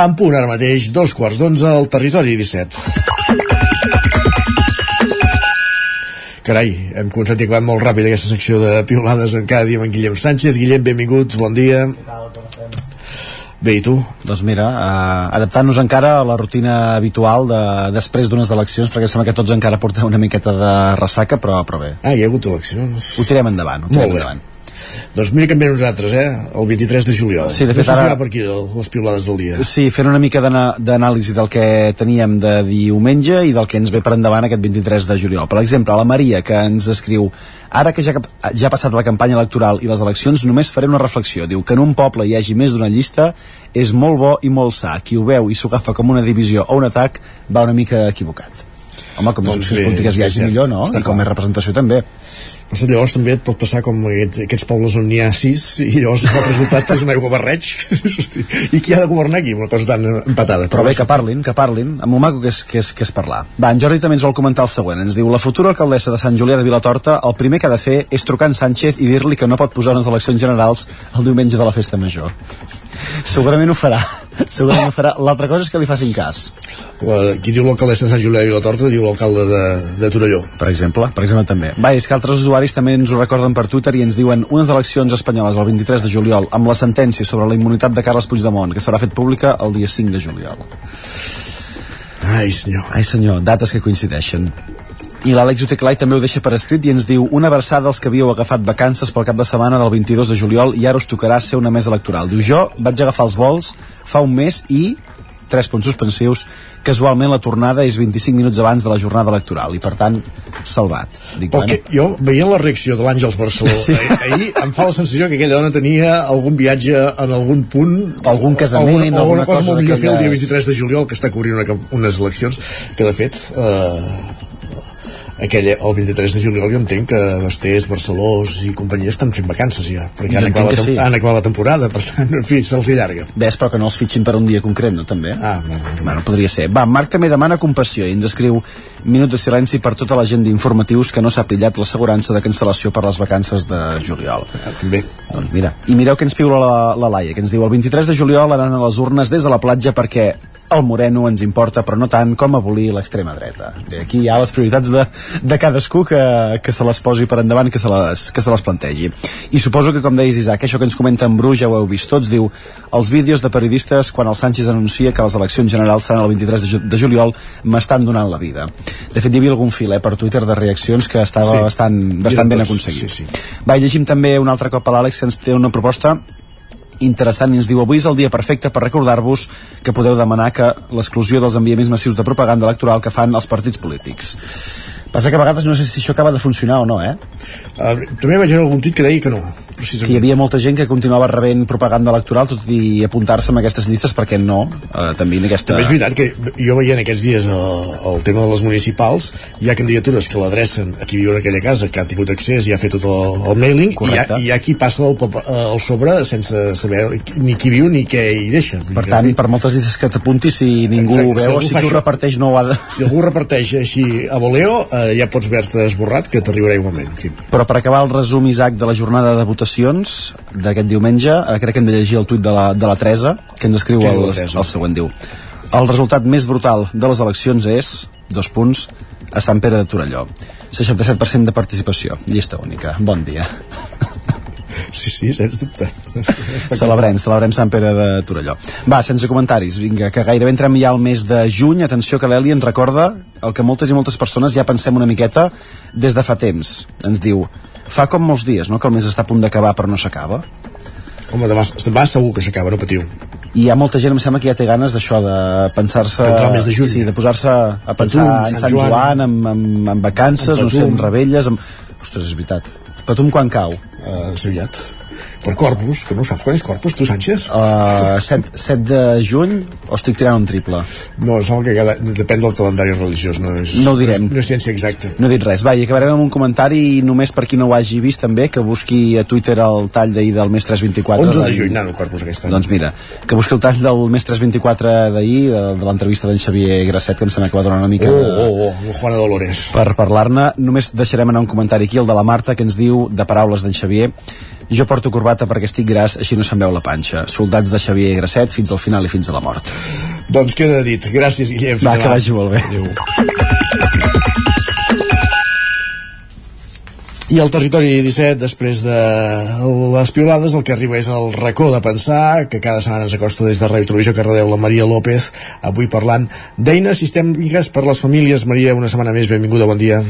En punt ara mateix, dos quarts d'onze al territori 17. Carai, hem començat i acabat molt ràpid aquesta secció de piolades en cada dia amb en Guillem Sánchez. Guillem, benvingut, bon dia. Bé, i tu? Doncs mira, uh, adaptant-nos encara a la rutina habitual de, després d'unes eleccions, perquè em sembla que tots encara portem una miqueta de ressaca, però, però bé. Ah, hi ha hagut eleccions. Ho tirem endavant, ho tirem endavant. Doncs mira que en ve nosaltres, eh? El 23 de juliol. Sí, de fet, no ara- per aquí, les piolades del dia. Sí, fent una mica d'anàlisi del que teníem de diumenge i del que ens ve per endavant aquest 23 de juliol. Per exemple, la Maria, que ens escriu ara que ja, ja ha passat la campanya electoral i les eleccions, només faré una reflexió. Diu que en un poble hi hagi més d'una llista és molt bo i molt sa. Qui ho veu i s'ho agafa com una divisió o un atac va una mica equivocat. Home, com més Doncs opcions polítiques hi hagi millor, no? I com més representació també. Però llavors també et pot passar com aquests, aquests pobles on n'hi ha sis i llavors el resultat és un aigua barreig *laughs* i qui ha de governar aquí? Una cosa tan empatada. Però bé, que parlin, que parlin, amb el maco que és, que és, que és parlar. Va, en Jordi també ens vol comentar el següent. Ens diu, la futura alcaldessa de Sant Julià de Vilatorta, el primer que ha de fer és trucar en Sánchez i dir-li que no pot posar unes eleccions generals el diumenge de la festa major. Segurament ho farà. Segurament ho farà. L'altra cosa és que li facin cas. La, qui diu l'alcaldessa de Sant Julià de Vilatorta diu l'alcalde de, de Torelló. Per exemple, per exemple també. Va, és que altres usuaris també ens ho recorden per Twitter i ens diuen unes eleccions espanyoles el 23 de juliol amb la sentència sobre la immunitat de Carles Puigdemont que s'haurà fet pública el dia 5 de juliol. Ai, senyor. Ai, senyor, dates que coincideixen. I l'Àlex Uteclai també ho deixa per escrit i ens diu una versada als que havíeu agafat vacances pel cap de setmana del 22 de juliol i ara us tocarà ser una mesa electoral. Diu, jo vaig agafar els vols fa un mes i tres punts suspensius, casualment la tornada és 25 minuts abans de la jornada electoral i per tant, salvat. Dic, Perquè jo, veient la reacció de l'Àngels Barceló sí. ahir, em fa la sensació que aquella dona tenia algun viatge en algun punt Algun casament, alguna, alguna alguna cosa, cosa molt millor fer el dia d'aquelles- 23 de juliol que està cobrint una, unes eleccions que de fet eh, aquella, el 23 de juliol jo entenc que Bastés, Barcelós i companyia estan fent vacances ja perquè Jo han acabat, la, sí. han acabat la temporada per tant, en fi, se'ls allarga Ves, però que no els fitxin per un dia concret, no, també? Ah, no, no, Bueno, podria ser. Va, Marc també demana compassió i ens escriu minut de silenci per tota la gent d'informatius que no s'ha pillat l'assegurança de cancel·lació per les vacances de juliol. Ah, també. Doncs mira, i mireu que ens piula la, la Laia, que ens diu el 23 de juliol anant a les urnes des de la platja perquè el moreno ens importa, però no tant com abolir l'extrema dreta. Aquí hi ha les prioritats de, de cadascú que, que se les posi per endavant que se les, que se les plantegi. I suposo que, com deies, Isaac, això que ens comenta en Bru ja ho heu vist tots, diu els vídeos de periodistes quan el Sánchez anuncia que les eleccions generals seran el 23 de, ju de juliol m'estan donant la vida. De fet, hi havia algun fil eh, per Twitter de reaccions que estava Sí. bastant, bastant ben aconseguit. sí, sí. Va, llegim també un altre cop a l'Àlex que ens té una proposta interessant i ens diu avui és el dia perfecte per recordar-vos que podeu demanar que l'exclusió dels enviaments massius de propaganda electoral que fan els partits polítics. Passa que a vegades no sé si això acaba de funcionar o no, eh? Uh, també vaig veure algun tuit que deia que no que hi havia molta gent que continuava rebent propaganda electoral tot i apuntar-se en aquestes llistes perquè no, eh, també en aquesta... També és veritat que jo veia en aquests dies el, el tema de les municipals hi ha candidatures que l'adrecen a qui viu en aquella casa que ha tingut accés i ha fet tot el, el mailing i hi, ha, i hi ha qui passa el, el sobre sense saber ni qui viu ni què hi deixa per tant, per moltes llistes que t'apuntis si ningú Exacte, ho veu si si tu això, reparteix no ho ha de... si algú reparteix així a voleo eh, ja pots veure-te esborrat que t'arribarà igualment en fi. però per acabar el resum Isaac de la jornada de votacions d'aquest diumenge, eh, crec que hem de llegir el tuit de la, de la Teresa, que ens escriu el, el següent, diu el resultat més brutal de les eleccions és, dos punts, a Sant Pere de Torelló. 67% de participació. Llista única, bon dia Sí, sí, sens dubte. celebrem, celebrem Sant Pere de Torelló. Va, sense comentaris, vinga, que gairebé entrem ja al mes de juny. Atenció que l'Eli ens recorda el que moltes i moltes persones ja pensem una miqueta des de fa temps. Ens diu, fa com molts dies, no?, que el mes està a punt d'acabar però no s'acaba. Home, demà, demà segur que s'acaba, no patiu. I hi ha molta gent, em sembla, que ja té ganes d'això, de pensar-se... mes de juny. Sí, de posar-se a pensar Patum, en Sant Sant Joan, Joan, en, en, en vacances, en no sé, Patum. rebelles... En... Ostres, és veritat. Patum quan cau? Uh, aviat. Per Corpus, que no saps quan és Corpus, tu, Sánchez? Uh, 7, 7 de juny o estic tirant un triple? No, sembla que cada, depèn del calendari religiós, no és, No ho direm. No és, no és ciència exacta. No he dit res. Va, i acabarem amb un comentari només per qui no ho hagi vist també, que busqui a Twitter el tall d'ahir del mes 324. 11 de juny, nano, Corpus aquest any. Doncs mira, que busqui el tall del mes 324 d'ahir, de, de l'entrevista d'en Xavier Grasset, que em sembla que va donar una mica... Oh, oh, oh, Juana Dolores. Per parlar-ne, només deixarem anar un comentari aquí, el de la Marta, que ens diu, de paraules d'en Xavier, jo porto corbata perquè estic gras, així no se'm veu la panxa. Soldats de Xavier Grasset fins al final i fins a la mort. Doncs queda dit. Gràcies, Guillem. Va, que vagi molt bé. Adéu. I al territori 17, després de les piolades, el que arriba és el racó de pensar, que cada setmana ens acosta des de Ràdio Televisió Cardedeu la Maria López, avui parlant d'eines sistèmiques per les famílies. Maria, una setmana més, benvinguda, bon dia.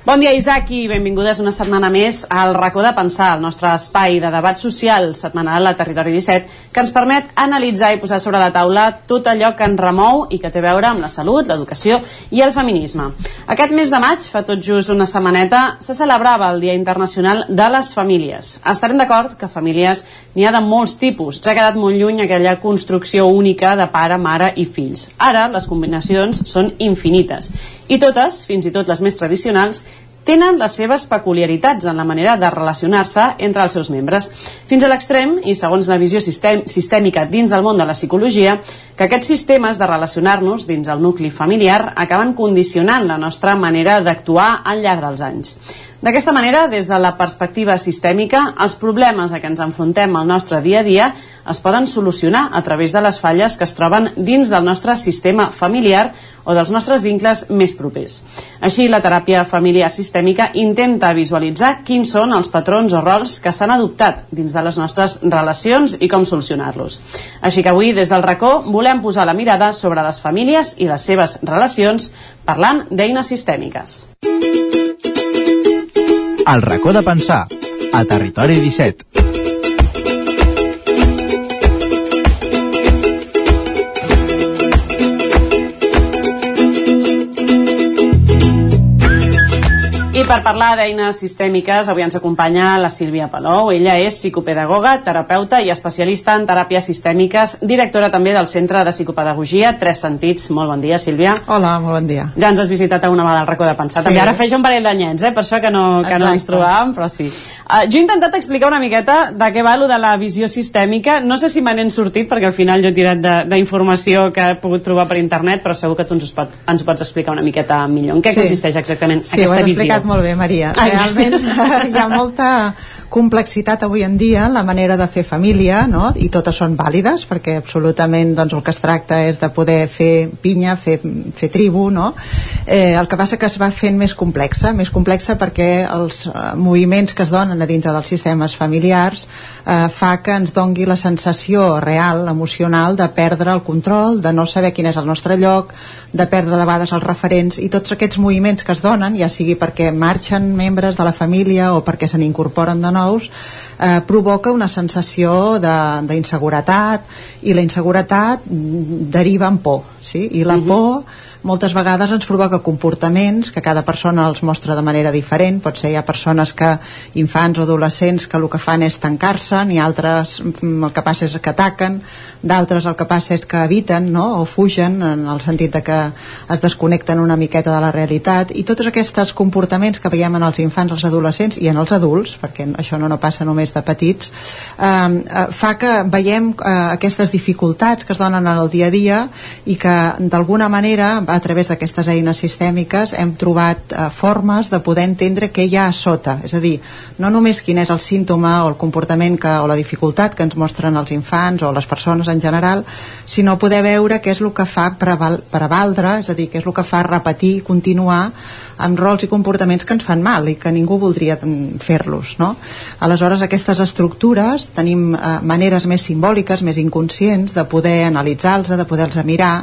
Bon dia, Isaac, i benvingudes una setmana més al racó de pensar, el nostre espai de debat social setmanal a Territori 17, que ens permet analitzar i posar sobre la taula tot allò que ens remou i que té a veure amb la salut, l'educació i el feminisme. Aquest mes de maig, fa tot just una setmaneta, se celebrava el Dia Internacional de les Famílies. Estarem d'acord que famílies n'hi ha de molts tipus. Ja ha quedat molt lluny aquella construcció única de pare, mare i fills. Ara, les combinacions són infinites. I totes, fins i tot les més tradicionals, tenen les seves peculiaritats en la manera de relacionar-se entre els seus membres, fins a l'extrem, i segons la visió sistèmica dins del món de la psicologia, que aquests sistemes de relacionar-nos dins el nucli familiar acaben condicionant la nostra manera d'actuar al llarg dels anys. D'aquesta manera, des de la perspectiva sistèmica, els problemes a què ens enfrontem al nostre dia a dia es poden solucionar a través de les falles que es troben dins del nostre sistema familiar o dels nostres vincles més propers. Així, la teràpia familiar sistèmica intenta visualitzar quins són els patrons o rols que s'han adoptat dins de les nostres relacions i com solucionar-los. Així que avui, des del racó, volem posar la mirada sobre les famílies i les seves relacions parlant d'eines sistèmiques. El racó de pensar, a Territori 17. Per parlar d'eines sistèmiques, avui ens acompanya la Sílvia Palou. Ella és psicopedagoga, terapeuta i especialista en teràpies sistèmiques, directora també del Centre de Psicopedagogia Tres Sentits. Molt bon dia, Sílvia. Hola, molt bon dia. Ja ens has visitat a una mà del racó de pensar. Sí. També ara feia un parell d'anyets, eh? per això que no, que no ens Exacte. trobàvem, però sí. Uh, jo he intentat explicar una miqueta de què va lo de la visió sistèmica. No sé si me n'he sortit, perquè al final jo he tirat de- d'informació que he pogut trobar per internet, però segur que tu ens, ho pot, ens ho pots explicar una miqueta millor. En què Sí. consisteix exactament Sí, ho aquesta has visió? explicat molt bé, Maria. Ai, Realment gràcies. *laughs* hi ha molta complexitat avui en dia la manera de fer família, no? i totes són vàlides, perquè absolutament doncs, el que es tracta és de poder fer pinya, fer, fer tribu, no? Eh, el que passa que es va fent més complexa, més complexa perquè els eh, moviments que es donen a dintre dels sistemes familiars eh, fa que ens dongui la sensació real, emocional, de perdre el control, de no saber quin és el nostre lloc, de perdre de vegades els referents i tots aquests moviments que es donen, ja sigui perquè marxen membres de la família o perquè se n'incorporen de nous, eh, provoca una sensació de- d'inseguretat i la inseguretat deriva en por, sí? i la por moltes vegades ens provoca comportaments que cada persona els mostra de manera diferent pot ser hi ha persones que infants o adolescents que el que fan és tancar-se ni altres mm, el que passa és que ataquen d'altres el que passa és que eviten no? o fugen en el sentit de que es desconnecten una miqueta de la realitat i tots aquests comportaments que veiem en els infants, els adolescents i en els adults perquè això no, no passa només de petits eh, eh, fa que veiem eh, aquestes dificultats que es donen en el dia a dia i que d'alguna manera a través d'aquestes eines sistèmiques hem trobat eh, formes de poder entendre què hi ha a sota és a dir, no només quin és el símptoma o el comportament que, o la dificultat que ens mostren els infants o les persones en general, sinó poder veure què és el que fa preval, prevaldre, és a dir, què és el que fa repetir i continuar amb rols i comportaments que ens fan mal i que ningú voldria fer-los no? aleshores aquestes estructures tenim eh, maneres més simbòliques més inconscients de poder analitzar-los de poder-los mirar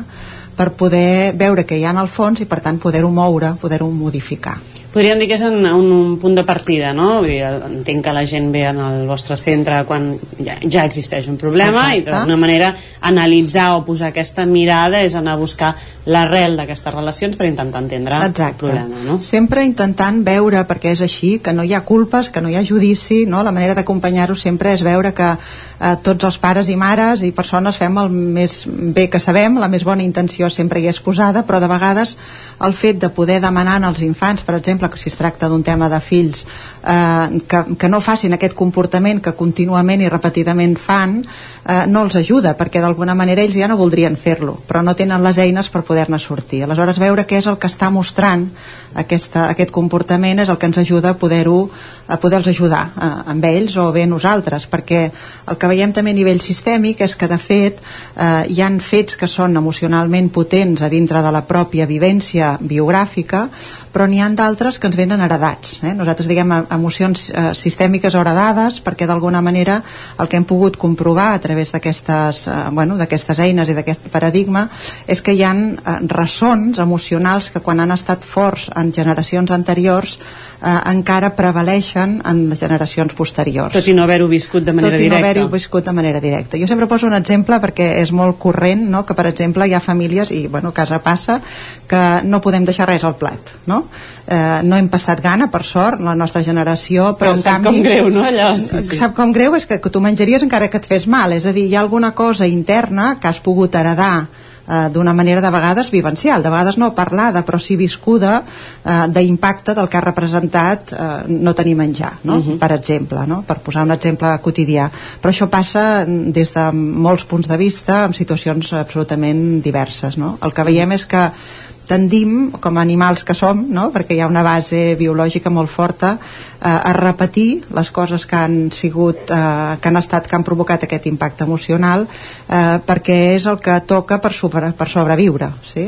per poder veure què hi ha en el fons i per tant poder-ho moure, poder-ho modificar podríem dir que és un, un, un punt de partida, no? Vull dir, entenc que la gent ve en el vostre centre quan ja, ja existeix un problema Exacte. i d'alguna manera analitzar o posar aquesta mirada és anar a buscar l'arrel d'aquestes relacions per intentar entendre Exacte. el problema, no? Sempre intentant veure, perquè és així, que no hi ha culpes, que no hi ha judici, no? La manera d'acompanyar-ho sempre és veure que eh, tots els pares i mares i persones fem el més bé que sabem, la més bona intenció sempre hi és posada, però de vegades el fet de poder demanar als infants, per exemple, exemple, si es tracta d'un tema de fills, eh, que, que no facin aquest comportament que contínuament i repetidament fan, eh, no els ajuda, perquè d'alguna manera ells ja no voldrien fer-lo, però no tenen les eines per poder-ne sortir. Aleshores, veure què és el que està mostrant aquesta, aquest comportament és el que ens ajuda a poder-ho a poder-los ajudar eh, amb ells o bé nosaltres, perquè el que veiem també a nivell sistèmic és que de fet eh, hi han fets que són emocionalment potents a dintre de la pròpia vivència biogràfica, però n'hi han d'altres que ens venen heredats. Eh? Nosaltres diguem emocions eh, sistèmiques heredades perquè d'alguna manera el que hem pogut comprovar a través d'aquestes eh, bueno, eines i d'aquest paradigma és que hi han eh, ressons emocionals que quan han estat forts en generacions anteriors eh, encara prevaleixen en les generacions posteriors. Tot i no haver-ho viscut de manera directa. Tot i no haver-ho viscut de manera directa. Jo sempre poso un exemple perquè és molt corrent no? que, per exemple, hi ha famílies, i bueno, casa passa, que no podem deixar res al plat, no? Eh, no hem passat gana, per sort, la nostra generació, però, però en sap canvi... com greu, no? Allò, sí, sí. Sap com greu és que, que tu menjaries encara que et fes mal, és a dir, hi ha alguna cosa interna que has pogut heredar eh, d'una manera de vegades vivencial, de vegades no parlada, però sí viscuda eh, d'impacte del que ha representat eh, no tenir menjar, no? Uh mhm. -huh. per exemple, no? per posar un exemple quotidià. Però això passa des de molts punts de vista, en situacions absolutament diverses. No? El que veiem és que tendim, com a animals que som, no? perquè hi ha una base biològica molt forta, eh, a repetir les coses que han sigut, eh, que han estat, que han provocat aquest impacte emocional, eh, perquè és el que toca per, super, per sobreviure. Sí?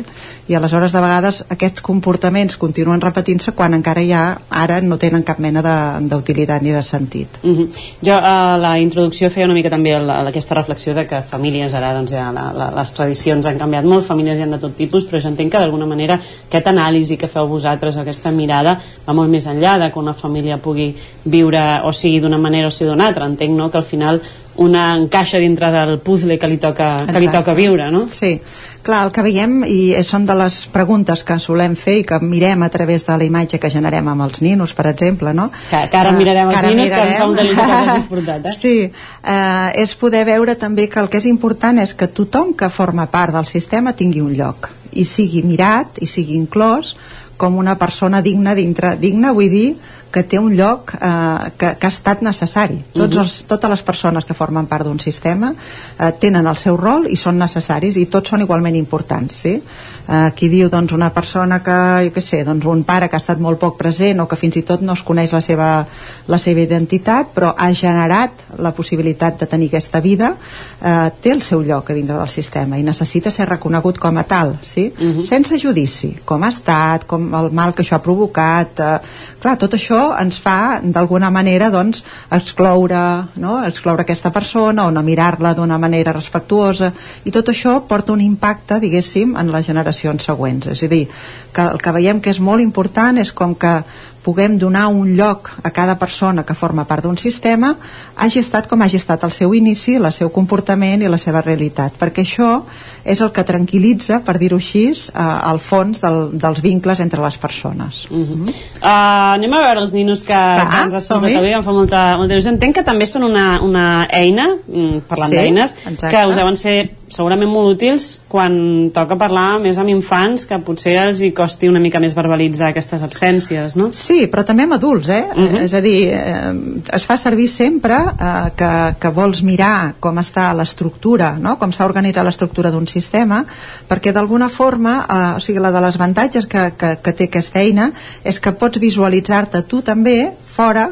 I aleshores, de vegades, aquests comportaments continuen repetint-se quan encara ja ara no tenen cap mena d'utilitat ni de sentit. Uh -huh. Jo a la introducció feia una mica també aquesta reflexió de que famílies ara doncs ja la, la, les tradicions han canviat molt, famílies hi han de tot tipus, però jo entenc que d'alguna manera aquest anàlisi que feu vosaltres, aquesta mirada, va molt més enllà de que una família pugui viure o sigui d'una manera o sigui d'una altra. Entenc no, que al final una encaixa dintre del puzzle que li toca, que li toca viure, no? Sí, clar, el que veiem i són de les preguntes que solem fer i que mirem a través de la imatge que generem amb els ninos, per exemple, no? Que, que ara mirarem els ninos, mirarem. que em fa un delit que hagis portat, eh? *laughs* Sí, eh, és poder veure també que el que és important és que tothom que forma part del sistema tingui un lloc i sigui mirat i sigui inclòs com una persona digna dintre, digna vull dir que té un lloc eh, que, que ha estat necessari. Tots mhm. els, totes les persones que formen part d'un sistema eh, tenen el seu rol i són necessaris i tots són igualment importants. Sí? Eh, aquí diu doncs, una persona que, jo què sé, doncs, un pare que ha estat molt poc present o que fins i tot no es coneix la seva, la seva identitat però ha generat la possibilitat de tenir aquesta vida eh, té el seu lloc a dintre del sistema i necessita ser reconegut com a tal sí? Uh mhm. -huh. sense judici, com ha estat com el mal que això ha provocat eh, clar, tot això ens fa d'alguna manera doncs, excloure, no? excloure aquesta persona o no mirar-la d'una manera respectuosa i tot això porta un impacte diguéssim en les generacions següents és a dir, que el que veiem que és molt important és com que puguem donar un lloc a cada persona que forma part d'un sistema hagi estat com hagi estat el seu inici, el seu comportament i la seva realitat, perquè això és el que tranquil·litza, per dir-ho així, eh, al fons del, dels vincles entre les persones. Uh -huh. uh, anem a veure els ninos que, Va, que ens escoltat som-hi. avui, em fa molta, molta il·lusió. Entenc que també són una, una eina, mm, parlant Sí, d'eines, que us deuen ser segurament molt útils quan toca parlar més amb infants que potser els hi costi una mica més verbalitzar aquestes absències, no? Sí, però també amb adults, eh? Uh -huh. És a dir, eh, es fa servir sempre eh, que, que vols mirar com està l'estructura, no? com s'ha organitzat l'estructura d'un sistema, perquè d'alguna forma, eh, o sigui, la de les avantatges que, que, que té aquesta eina és que pots visualitzar-te tu també fora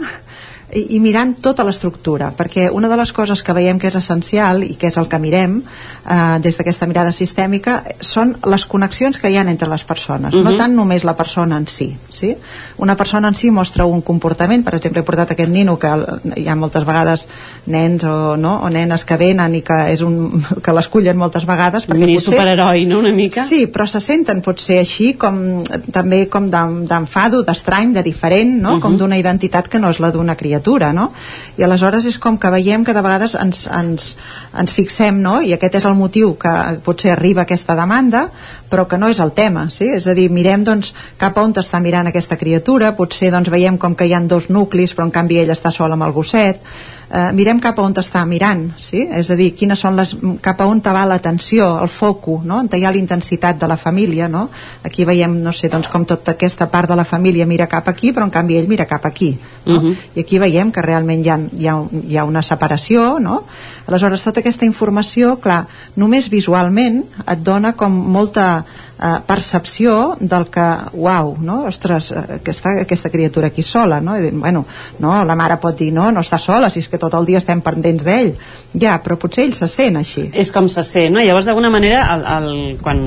i, i mirant tota l'estructura perquè una de les coses que veiem que és essencial i que és el que mirem eh, des d'aquesta mirada sistèmica són les connexions que hi ha entre les persones uh -huh. no Mhm. tant només la persona en si sí? una persona en si mostra un comportament per exemple he portat aquest nino que el- hi ha moltes vegades nens o, no? o nenes que venen i que, és un, *laughs* que l'escullen moltes vegades Un perquè mini potser superheroi, no?, una mica. Sí, però se senten potser així com també com d'en- d'enfado, d'estrany, de diferent, no? Mhm. com d'una identitat que no és la d'una criatura, no? I aleshores és com que veiem que de vegades ens, ens, ens fixem, no? I aquest és el motiu que potser arriba aquesta demanda, però que no és el tema, sí? És a dir, mirem doncs cap a on està mirant aquesta criatura, potser doncs veiem com que hi han dos nuclis, però en canvi ell està sol amb el gosset, eh, mirem cap a on està mirant, sí? és a dir, quines són les, cap a on te va l'atenció, el foco, no? on hi ha la intensitat de la família, no? aquí veiem, no sé, doncs com tota aquesta part de la família mira cap aquí, però en canvi ell mira cap aquí, no? Mhm. i aquí veiem que realment hi ha, hi ha, hi ha una separació, no? aleshores tota aquesta informació, clar, només visualment et dona com molta eh, percepció del que, uau, no? ostres, eh, que està aquesta criatura aquí sola, no? I dir, bueno, no, la mare pot dir, no, no està sola, si és que tot el dia estem pendents d'ell, ja, però potser ell se sent així. és com se sent, no? Llavors, d'alguna manera, el, el, quan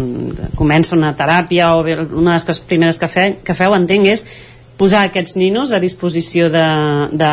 comença una teràpia o una de les primeres que, fe, que feu, entenc, és posar aquests ninos a disposició de, de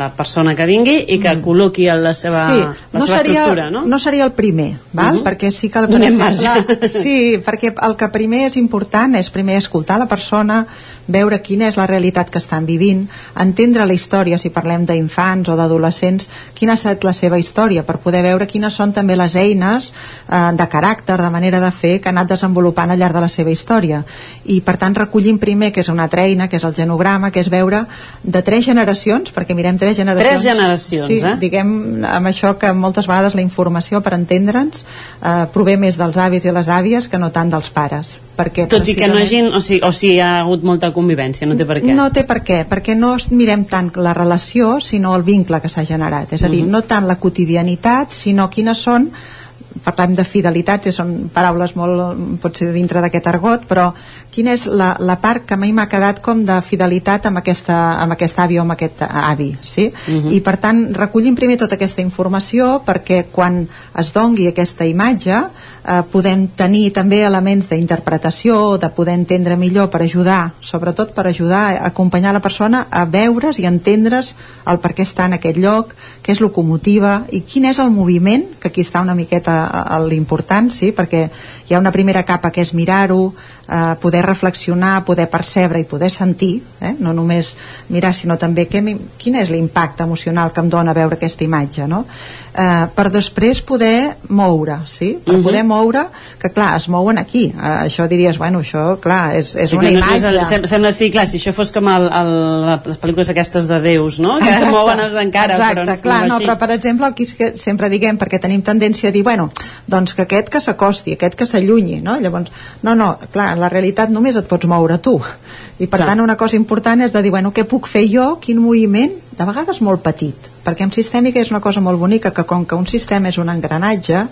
la persona que vingui i que col·loqui la seva, sí, la no seva seria, estructura, no? no seria el primer, val? Mhm. perquè sí que per Donem exemple, marge. sí, perquè el que primer és important és primer escoltar la persona veure quina és la realitat que estan vivint entendre la història, si parlem d'infants o d'adolescents, quina ha estat la seva història per poder veure quines són també les eines eh, de caràcter, de manera de fer que ha anat desenvolupant al llarg de la seva història. I per tant recollim primer que és una altra eina, que és el genograma, que és veure de tres generacions, perquè mirem tres generacions. Tres generacions, sí, eh? diguem amb això que moltes vegades la informació per entendre'ns eh, prové més dels avis i les àvies que no tant dels pares perquè Tot i que no hagin, o sigui, o sigui, hi ha hagut molta convivència, no té per què. no té per què, perquè no mirem tant la relació, sinó el vincle que s'ha generat. És a dir, Mhm. no tant la quotidianitat, sinó quines són parlem de fidelitats, i són paraules molt, potser dintre d'aquest argot, però quina és la, la part que mi m'ha quedat com de fidelitat amb aquesta, amb aquest avi o amb aquest avi, sí? Mhm. I per tant recollim primer tota aquesta informació perquè quan es dongui aquesta imatge eh, podem tenir també elements d'interpretació, de poder entendre millor per ajudar, sobretot per ajudar a acompanyar la persona a veure's i entendre's el per què està en aquest lloc, què és locomotiva i quin és el moviment, que aquí està una miqueta l'important, sí? perquè hi ha una primera capa que és mirar-ho, eh, poder reflexionar, poder percebre i poder sentir, eh? no només mirar, sinó també què, quin és l'impacte emocional que em dona veure aquesta imatge, no? Eh, per després poder moure, sí? Per Mhm. poder moure, que clar, es mouen aquí. Eh, això diries, bueno, això, clar, és, és Sí, una no- no imatge. el- sem- sembla, sí, clar, si això fos com el, el, les pel·lícules aquestes de déus, no? Que Exacte, mouen els encara, exacte, però no, clar, no, així. però per exemple el que és que sempre diguem, perquè tenim tendència a dir bueno, doncs que aquest que s'acosti, aquest que s'allunyi no? llavors, no, no, clar, en la realitat només et pots moure tu i per Clar. tant una cosa important és de dir, bueno, què puc fer jo, quin moviment de vegades molt petit, perquè en sistèmica és una cosa molt bonica, que com que un sistema és un engranatge,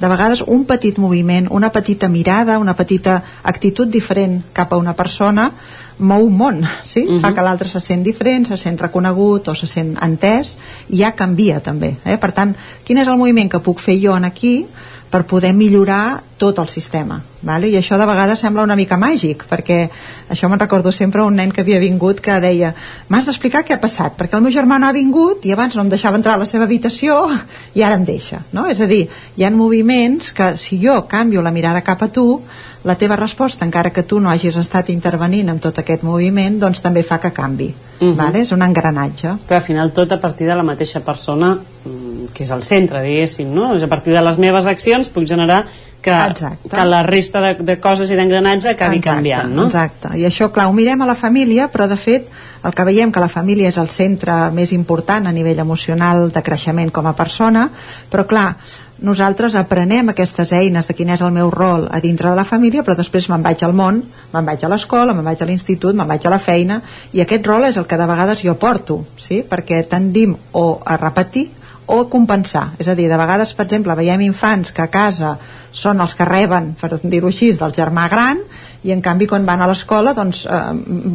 de vegades un petit moviment, una petita mirada, una petita actitud diferent cap a una persona mou un món, sí? Mhm. fa que l'altre se sent diferent, se sent reconegut o se sent entès i ja canvia també eh? per tant, quin és el moviment que puc fer jo en aquí per poder millorar tot el sistema vale? i això de vegades sembla una mica màgic perquè això me'n recordo sempre un nen que havia vingut que deia m'has d'explicar què ha passat perquè el meu germà no ha vingut i abans no em deixava entrar a la seva habitació i ara em deixa no? és a dir, hi ha moviments que si jo canvio la mirada cap a tu la teva resposta, encara que tu no hagis estat intervenint en tot aquest moviment, doncs també fa que canvi. Uh -huh. vale? És un engranatge. Però al final tot a partir de la mateixa persona que és el centre, diguéssim, no? És a partir de les meves accions puc generar que, Exacte. que la resta de, de coses i d'engranatge acabi Exacte, canviant, no? Exacte, i això, clar, ho mirem a la família, però de fet el que veiem que la família és el centre més important a nivell emocional de creixement com a persona, però clar, nosaltres aprenem aquestes eines de quin és el meu rol a dintre de la família, però després me'n vaig al món, me'n vaig a l'escola, me'n vaig a l'institut, me'n vaig a la feina, i aquest rol és el que de vegades jo porto, sí? perquè tendim o a repetir o a compensar. És a dir, de vegades, per exemple, veiem infants que a casa són els que reben, per dir-ho així, del germà gran, i en canvi quan van a l'escola doncs eh,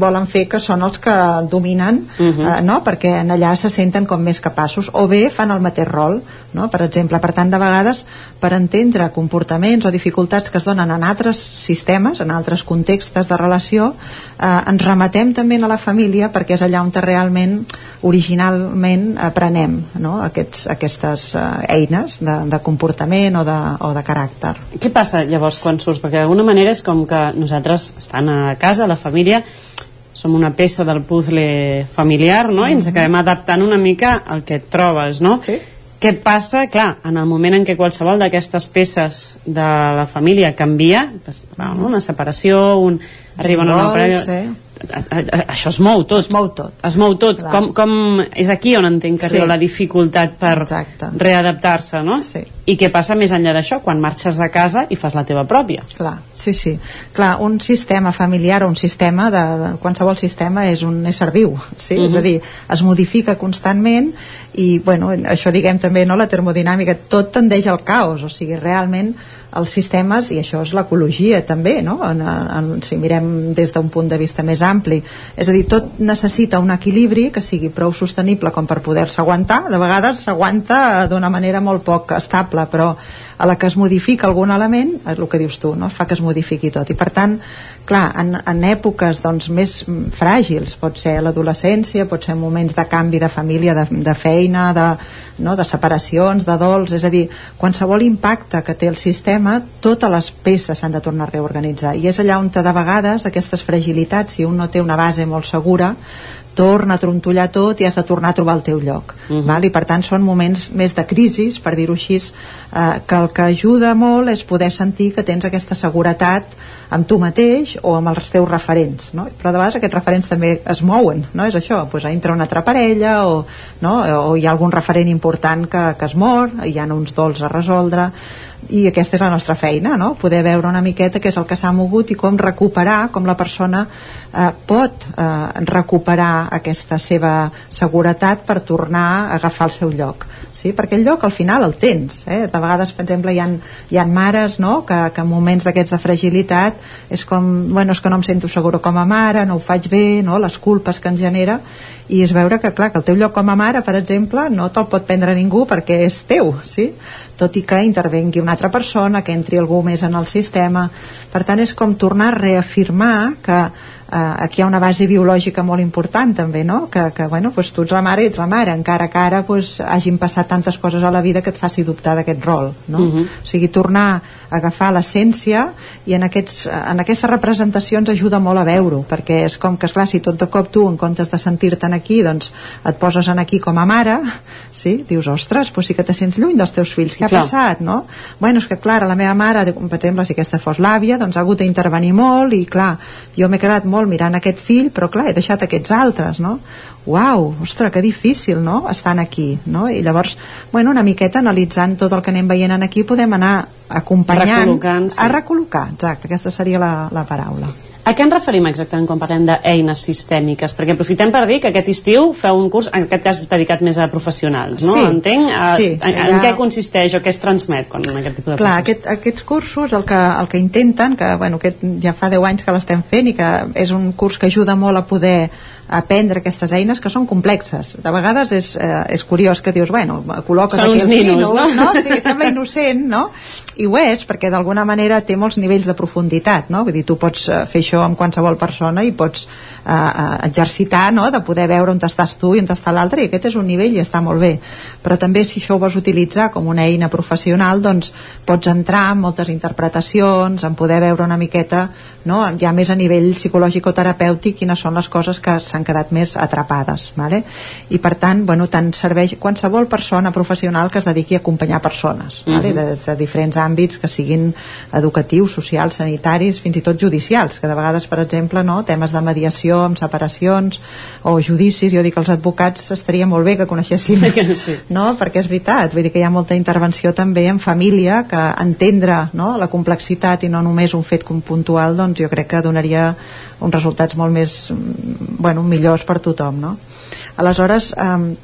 volen fer que són els que dominen uh -huh. eh, no? perquè en allà se senten com més capaços o bé fan el mateix rol no? per exemple, per tant de vegades per entendre comportaments o dificultats que es donen en altres sistemes, en altres contextes de relació eh, ens remetem també a la família perquè és allà on realment originalment aprenem no? Aquests, aquestes eh, eines de, de comportament o de, o de caràcter Què passa llavors quan surts? Perquè d'alguna manera és com que nosaltres estan a casa, a la família, som una peça del puzzle familiar, no? I ens Mhm. acabem adaptant una mica al que et trobes, no? Sí. Què passa? Clar, en el moment en què qualsevol d'aquestes peces de la família canvia, doncs, va, no? una separació, un, arriba una nova Dol, parella... sí. A- a- a- Això es mou tot. Es mou tot. Es mou tot. Clar. Com, com, és aquí on entenc que Sí. arriba la dificultat per readaptar-se, no? Sí. I què passa més enllà d'això? Quan marxes de casa i fas la teva pròpia. Clar, sí, sí. Clar, un sistema familiar o un sistema de, de qualsevol sistema és un ésser viu, sí? Mhm. És a dir, es modifica constantment i, bueno, això diguem també, no?, la termodinàmica, tot tendeix al caos, o sigui, realment els sistemes, i això és l'ecologia també, no? En, en, si mirem des d'un punt de vista més ampli, és a dir, tot necessita un equilibri que sigui prou sostenible com per poder-se aguantar, de vegades s'aguanta d'una manera molt poc estable, però a la que es modifica algun element, és el que dius tu, no? fa que es modifiqui tot, i per tant clar, en, en èpoques doncs, més fràgils, pot ser l'adolescència, pot ser moments de canvi de família, de, de feina, de, no? de separacions, de dols, és a dir, qualsevol impacte que té el sistema, totes les peces s'han de tornar a reorganitzar, i és allà on de vegades aquestes fragilitats, si un no té una base molt segura, torna a trontollar tot i has de tornar a trobar el teu lloc Mhm. val? i per tant són moments més de crisis per dir-ho així eh, que el que ajuda molt és poder sentir que tens aquesta seguretat amb tu mateix o amb els teus referents no? però de vegades aquests referents també es mouen no? és això, doncs entra una altra parella o, no? o hi ha algun referent important que, que es mor, hi ha uns dols a resoldre i aquesta és la nostra feina, no? poder veure una miqueta què és el que s'ha mogut i com recuperar, com la persona eh, pot eh, recuperar aquesta seva seguretat per tornar a agafar el seu lloc sí? perquè el lloc al final el tens eh? de vegades per exemple hi ha, hi ha mares no? que, que en moments d'aquests de fragilitat és com, bueno, és que no em sento segura com a mare, no ho faig bé no? les culpes que ens genera i és veure que clar, que el teu lloc com a mare per exemple no te'l pot prendre ningú perquè és teu sí? tot i que intervengui una altra persona que entri algú més en el sistema per tant és com tornar a reafirmar que eh, aquí hi ha una base biològica molt important també, no? Que, que bueno, doncs tu ets la mare i ets la mare, encara que ara doncs, hagin passat tantes coses a la vida que et faci dubtar d'aquest rol, no? Mhm. O sigui, tornar a agafar l'essència i en, aquests, en aquestes representacions ajuda molt a veure-ho, perquè és com que, esclar, si tot de cop tu, en comptes de sentir-te'n aquí, doncs et poses en aquí com a mare, sí? dius, ostres, doncs sí que te sents lluny dels teus fills, què ha Clar. passat, no? Bueno, és que, clar, la meva mare, per exemple, si aquesta fos l'àvia, doncs ha hagut d'intervenir molt i, clar, jo m'he quedat molt mirant aquest fill, però, clar, he deixat aquests altres, no? Uau, ostres, que difícil, no?, estan aquí, no? I llavors, bueno, una miqueta analitzant tot el que anem veient en aquí, podem anar acompanyant... Recol·locant, sí. A recol·locar, exacte, aquesta seria la, la paraula. A què ens referim exactament quan parlem d'eines sistèmiques? Perquè aprofitem per dir que aquest estiu feu un curs, en aquest cas dedicat més a professionals, no? Sí, Entenc? A, sí, en, ja- en què consisteix o què es transmet quan en aquest tipus de Clar, aquest, aquests cursos el que, el que intenten, que bueno, aquest ja fa 10 anys que l'estem fent i que és un curs que ajuda molt a poder aprendre aquestes eines que són complexes. De vegades és, eh, és curiós que dius, bueno, col·loques Són aquí els ninos, no? no? Sí, sembla innocent, no? I ho és, perquè d'alguna manera té molts nivells de profunditat, no? Vull dir, tu pots eh, fer això això amb qualsevol persona i pots eh, eh, exercitar no? de poder veure on estàs tu i on està l'altre i aquest és un nivell i està molt bé però també si això ho vols utilitzar com una eina professional doncs pots entrar en moltes interpretacions en poder veure una miqueta no? ja més a nivell psicològic o terapèutic quines són les coses que s'han quedat més atrapades vale? i per tant bueno, tant serveix qualsevol persona professional que es dediqui a acompanyar persones uh -huh. vale? de, de diferents àmbits que siguin educatius, socials, sanitaris fins i tot judicials, que de vegades per exemple no? temes de mediació amb separacions o judicis, jo dic que els advocats estaria molt bé que coneixessin *laughs* sí. no? perquè és veritat, vull dir que hi ha molta intervenció també en família que entendre no? la complexitat i no només un fet puntual doncs jo crec que donaria uns resultats molt més bueno, millors per tothom no? aleshores eh,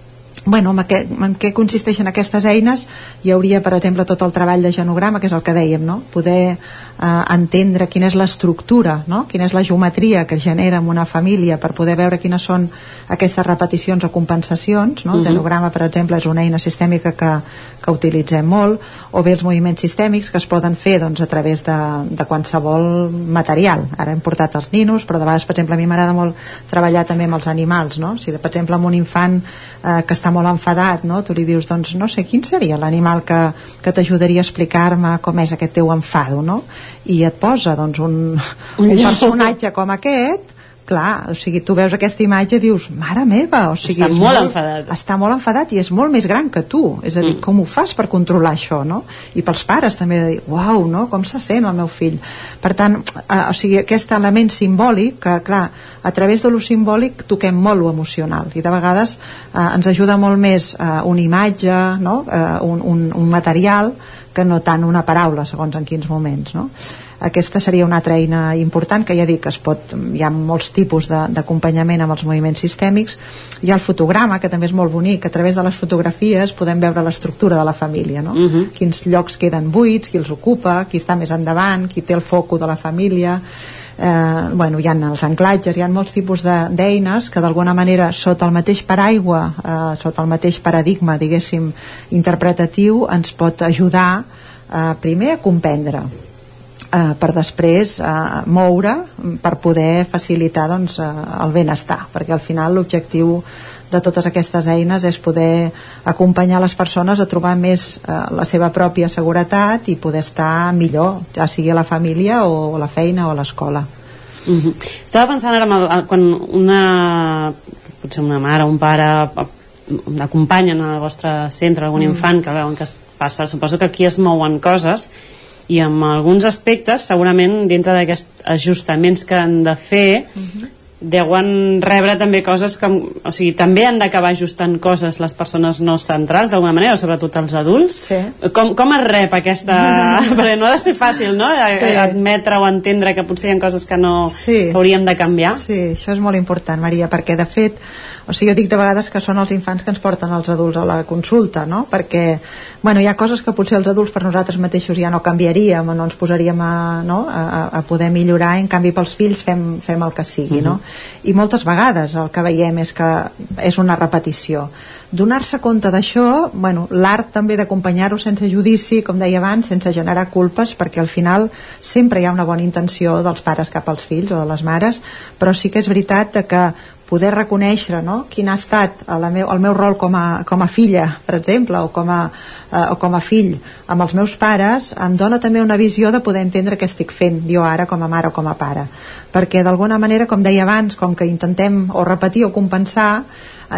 bueno, en, què, en què consisteixen aquestes eines hi hauria per exemple tot el treball de genograma que és el que dèiem, no? poder eh, entendre quina és l'estructura no? quina és la geometria que genera en una família per poder veure quines són aquestes repeticions o compensacions no? el uh -huh. genograma per exemple és una eina sistèmica que, que utilitzem molt o bé els moviments sistèmics que es poden fer doncs, a través de, de qualsevol material ara hem portat els ninos però de vegades per exemple a mi m'agrada molt treballar també amb els animals no? si per exemple amb un infant eh, que està molt enfadat no? tu li dius doncs no sé quin seria l'animal que, que t'ajudaria a explicar-me com és aquest teu enfado no? i et posa doncs, un, un, un personatge com aquest clar, o sigui, tu veus aquesta imatge i dius, mare meva, o sigui, està molt, molt enfadat està molt enfadat i és molt més gran que tu és a dir, mm. com ho fas per controlar això no? i pels pares també de dir, uau, no? com se sent el meu fill per tant, eh, o sigui, aquest element simbòlic que clar, a través de lo simbòlic toquem molt lo emocional i de vegades eh, ens ajuda molt més eh, una imatge no? eh, un, un, un material que no tant una paraula segons en quins moments no? Aquesta seria una altra eina important que ja dic que es pot, hi ha molts tipus d'acompanyament amb els moviments sistèmics hi ha el fotograma que també és molt bonic a través de les fotografies podem veure l'estructura de la família no? Uh -huh. quins llocs queden buits, qui els ocupa qui està més endavant, qui té el foco de la família eh, bueno, hi ha els anclatges, hi ha molts tipus d'eines que d'alguna manera sota el mateix paraigua, eh, sota el mateix paradigma, diguéssim, interpretatiu, ens pot ajudar eh, primer a comprendre eh, per després eh, moure per poder facilitar doncs, eh, el benestar, perquè al final l'objectiu de totes aquestes eines és poder acompanyar les persones a trobar més eh, la seva pròpia seguretat i poder estar millor, ja sigui a la família o a la feina o a l'escola. Mm -hmm. Estava pensant ara el, quan una potser una mare o un pare acompanyen al vostre centre algun mm. infant que veuen que es passa, suposo que aquí es mouen coses i en alguns aspectes segurament dintre d'aquests ajustaments que han de fer mm -hmm deuen rebre també coses que, o sigui, també han d'acabar ajustant coses les persones no centrals d'alguna manera, sobretot els adults sí. com, com es rep aquesta *laughs* perquè no ha de ser fàcil, no? Sí. admetre o entendre que potser hi ha coses que no sí. que hauríem de canviar Sí, això és molt important, Maria, perquè de fet o sigui, jo dic de vegades que són els infants que ens porten els adults a la consulta, no? Perquè, bueno, hi ha coses que potser els adults per nosaltres mateixos ja no canviaríem o no ens posaríem a, no? a, a poder millorar, en canvi pels fills fem, fem el que sigui, uh -huh. no? I moltes vegades el que veiem és que és una repetició. Donar-se compte d'això, bueno, l'art també d'acompanyar-ho sense judici, com deia abans, sense generar culpes, perquè al final sempre hi ha una bona intenció dels pares cap als fills o de les mares, però sí que és veritat que poder reconèixer no? quin ha estat el meu, el meu rol com a, com a filla, per exemple, o com a, eh, o com a fill amb els meus pares, em dona també una visió de poder entendre què estic fent jo ara com a mare o com a pare. Perquè d'alguna manera, com deia abans, com que intentem o repetir o compensar,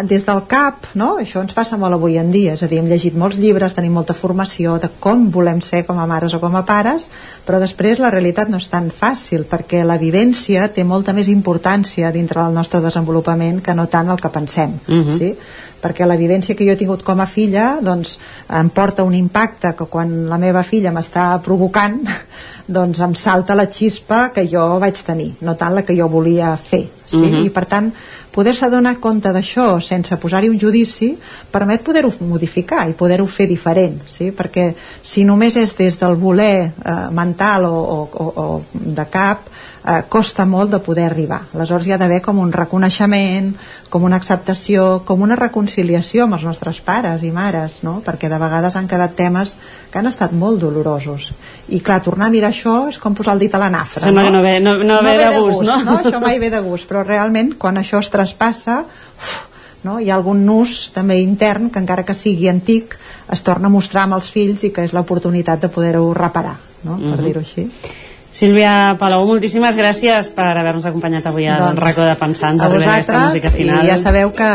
des del cap, no? això ens passa molt avui en dia, és a dir, hem llegit molts llibres, tenim molta formació de com volem ser com a mares o com a pares, però després la realitat no és tan fàcil, perquè la vivència té molta més importància dintre del nostre desenvolupament que no tant el que pensem, uh Mhm. -huh. sí? Perquè la vivència que jo he tingut com a filla doncs, em porta un impacte que quan la meva filla m'està provocant *laughs* doncs em salta la xispa que jo vaig tenir, no tant la que jo volia fer sí? Uh -huh. i per tant poder-se donar compte d'això sense posar-hi un judici permet poder-ho modificar i poder-ho fer diferent sí? perquè si només és des del voler eh, mental o, o, o, o de cap eh, costa molt de poder arribar. Aleshores hi ha d'haver com un reconeixement, com una acceptació, com una reconciliació amb els nostres pares i mares, no? perquè de vegades han quedat temes que han estat molt dolorosos. I clar, tornar a mirar això és com posar el dit a la nafra. Sembla no? que no ve, no, no, ve, de gust, no? no? Això mai ve de gust, però realment quan això es traspassa, uf, no? hi ha algun nus també intern que encara que sigui antic es torna a mostrar amb els fills i que és l'oportunitat de poder-ho reparar, no? per Mhm. dir-ho així. Sílvia Palau, moltíssimes gràcies per haver-nos acompanyat avui al Doncs, racó de pensar. Ens a aquesta vosaltres música final. i ja sabeu que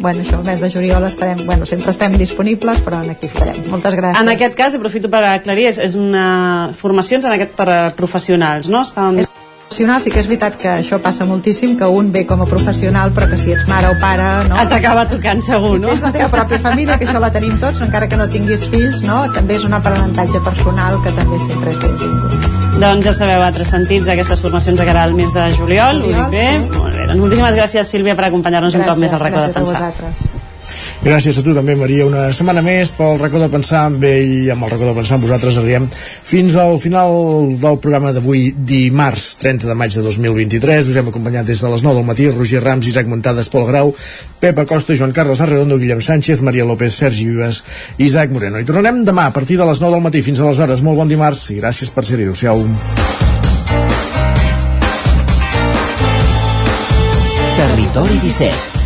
bueno, això, el mes de juliol estarem, bueno, sempre estem disponibles però aquí estarem, moltes gràcies En aquest cas, aprofito per aclarir, és, és una formacions en aquest per a professionals, no? Estan... professional sí que és veritat que això passa moltíssim que un ve com a professional però que si ets mare o pare no? t'acaba tocant segur, no? I tens la teva pròpia família, que això la tenim tots encara que no tinguis fills, no? també és un aprenentatge personal que també sempre és benvingut Doncs ja sabeu, altres sentits, aquestes formacions cara al mes de juliol, ho dic bé? Molt bé, doncs moltíssimes gràcies, Sílvia, per acompanyar-nos un cop més al racó de gràcies a pensar. vosaltres Gràcies a tu també, Maria. Una setmana més pel racó de pensar amb ell i amb el racó de pensar amb vosaltres arribem fins al final del programa d'avui, dimarts 30 de maig de 2023. Us hem acompanyat des de les 9 del matí Roger Rams, Isaac Montades, Pol Grau, Pep Acosta, Joan Carles Arredondo, Guillem Sánchez, Maria López, Sergi Vives Isaac Moreno. I tornarem demà a partir de les 9 del matí fins a les hores. Molt bon dimarts i gràcies per ser-hi. Adéu-siau. Territori 17,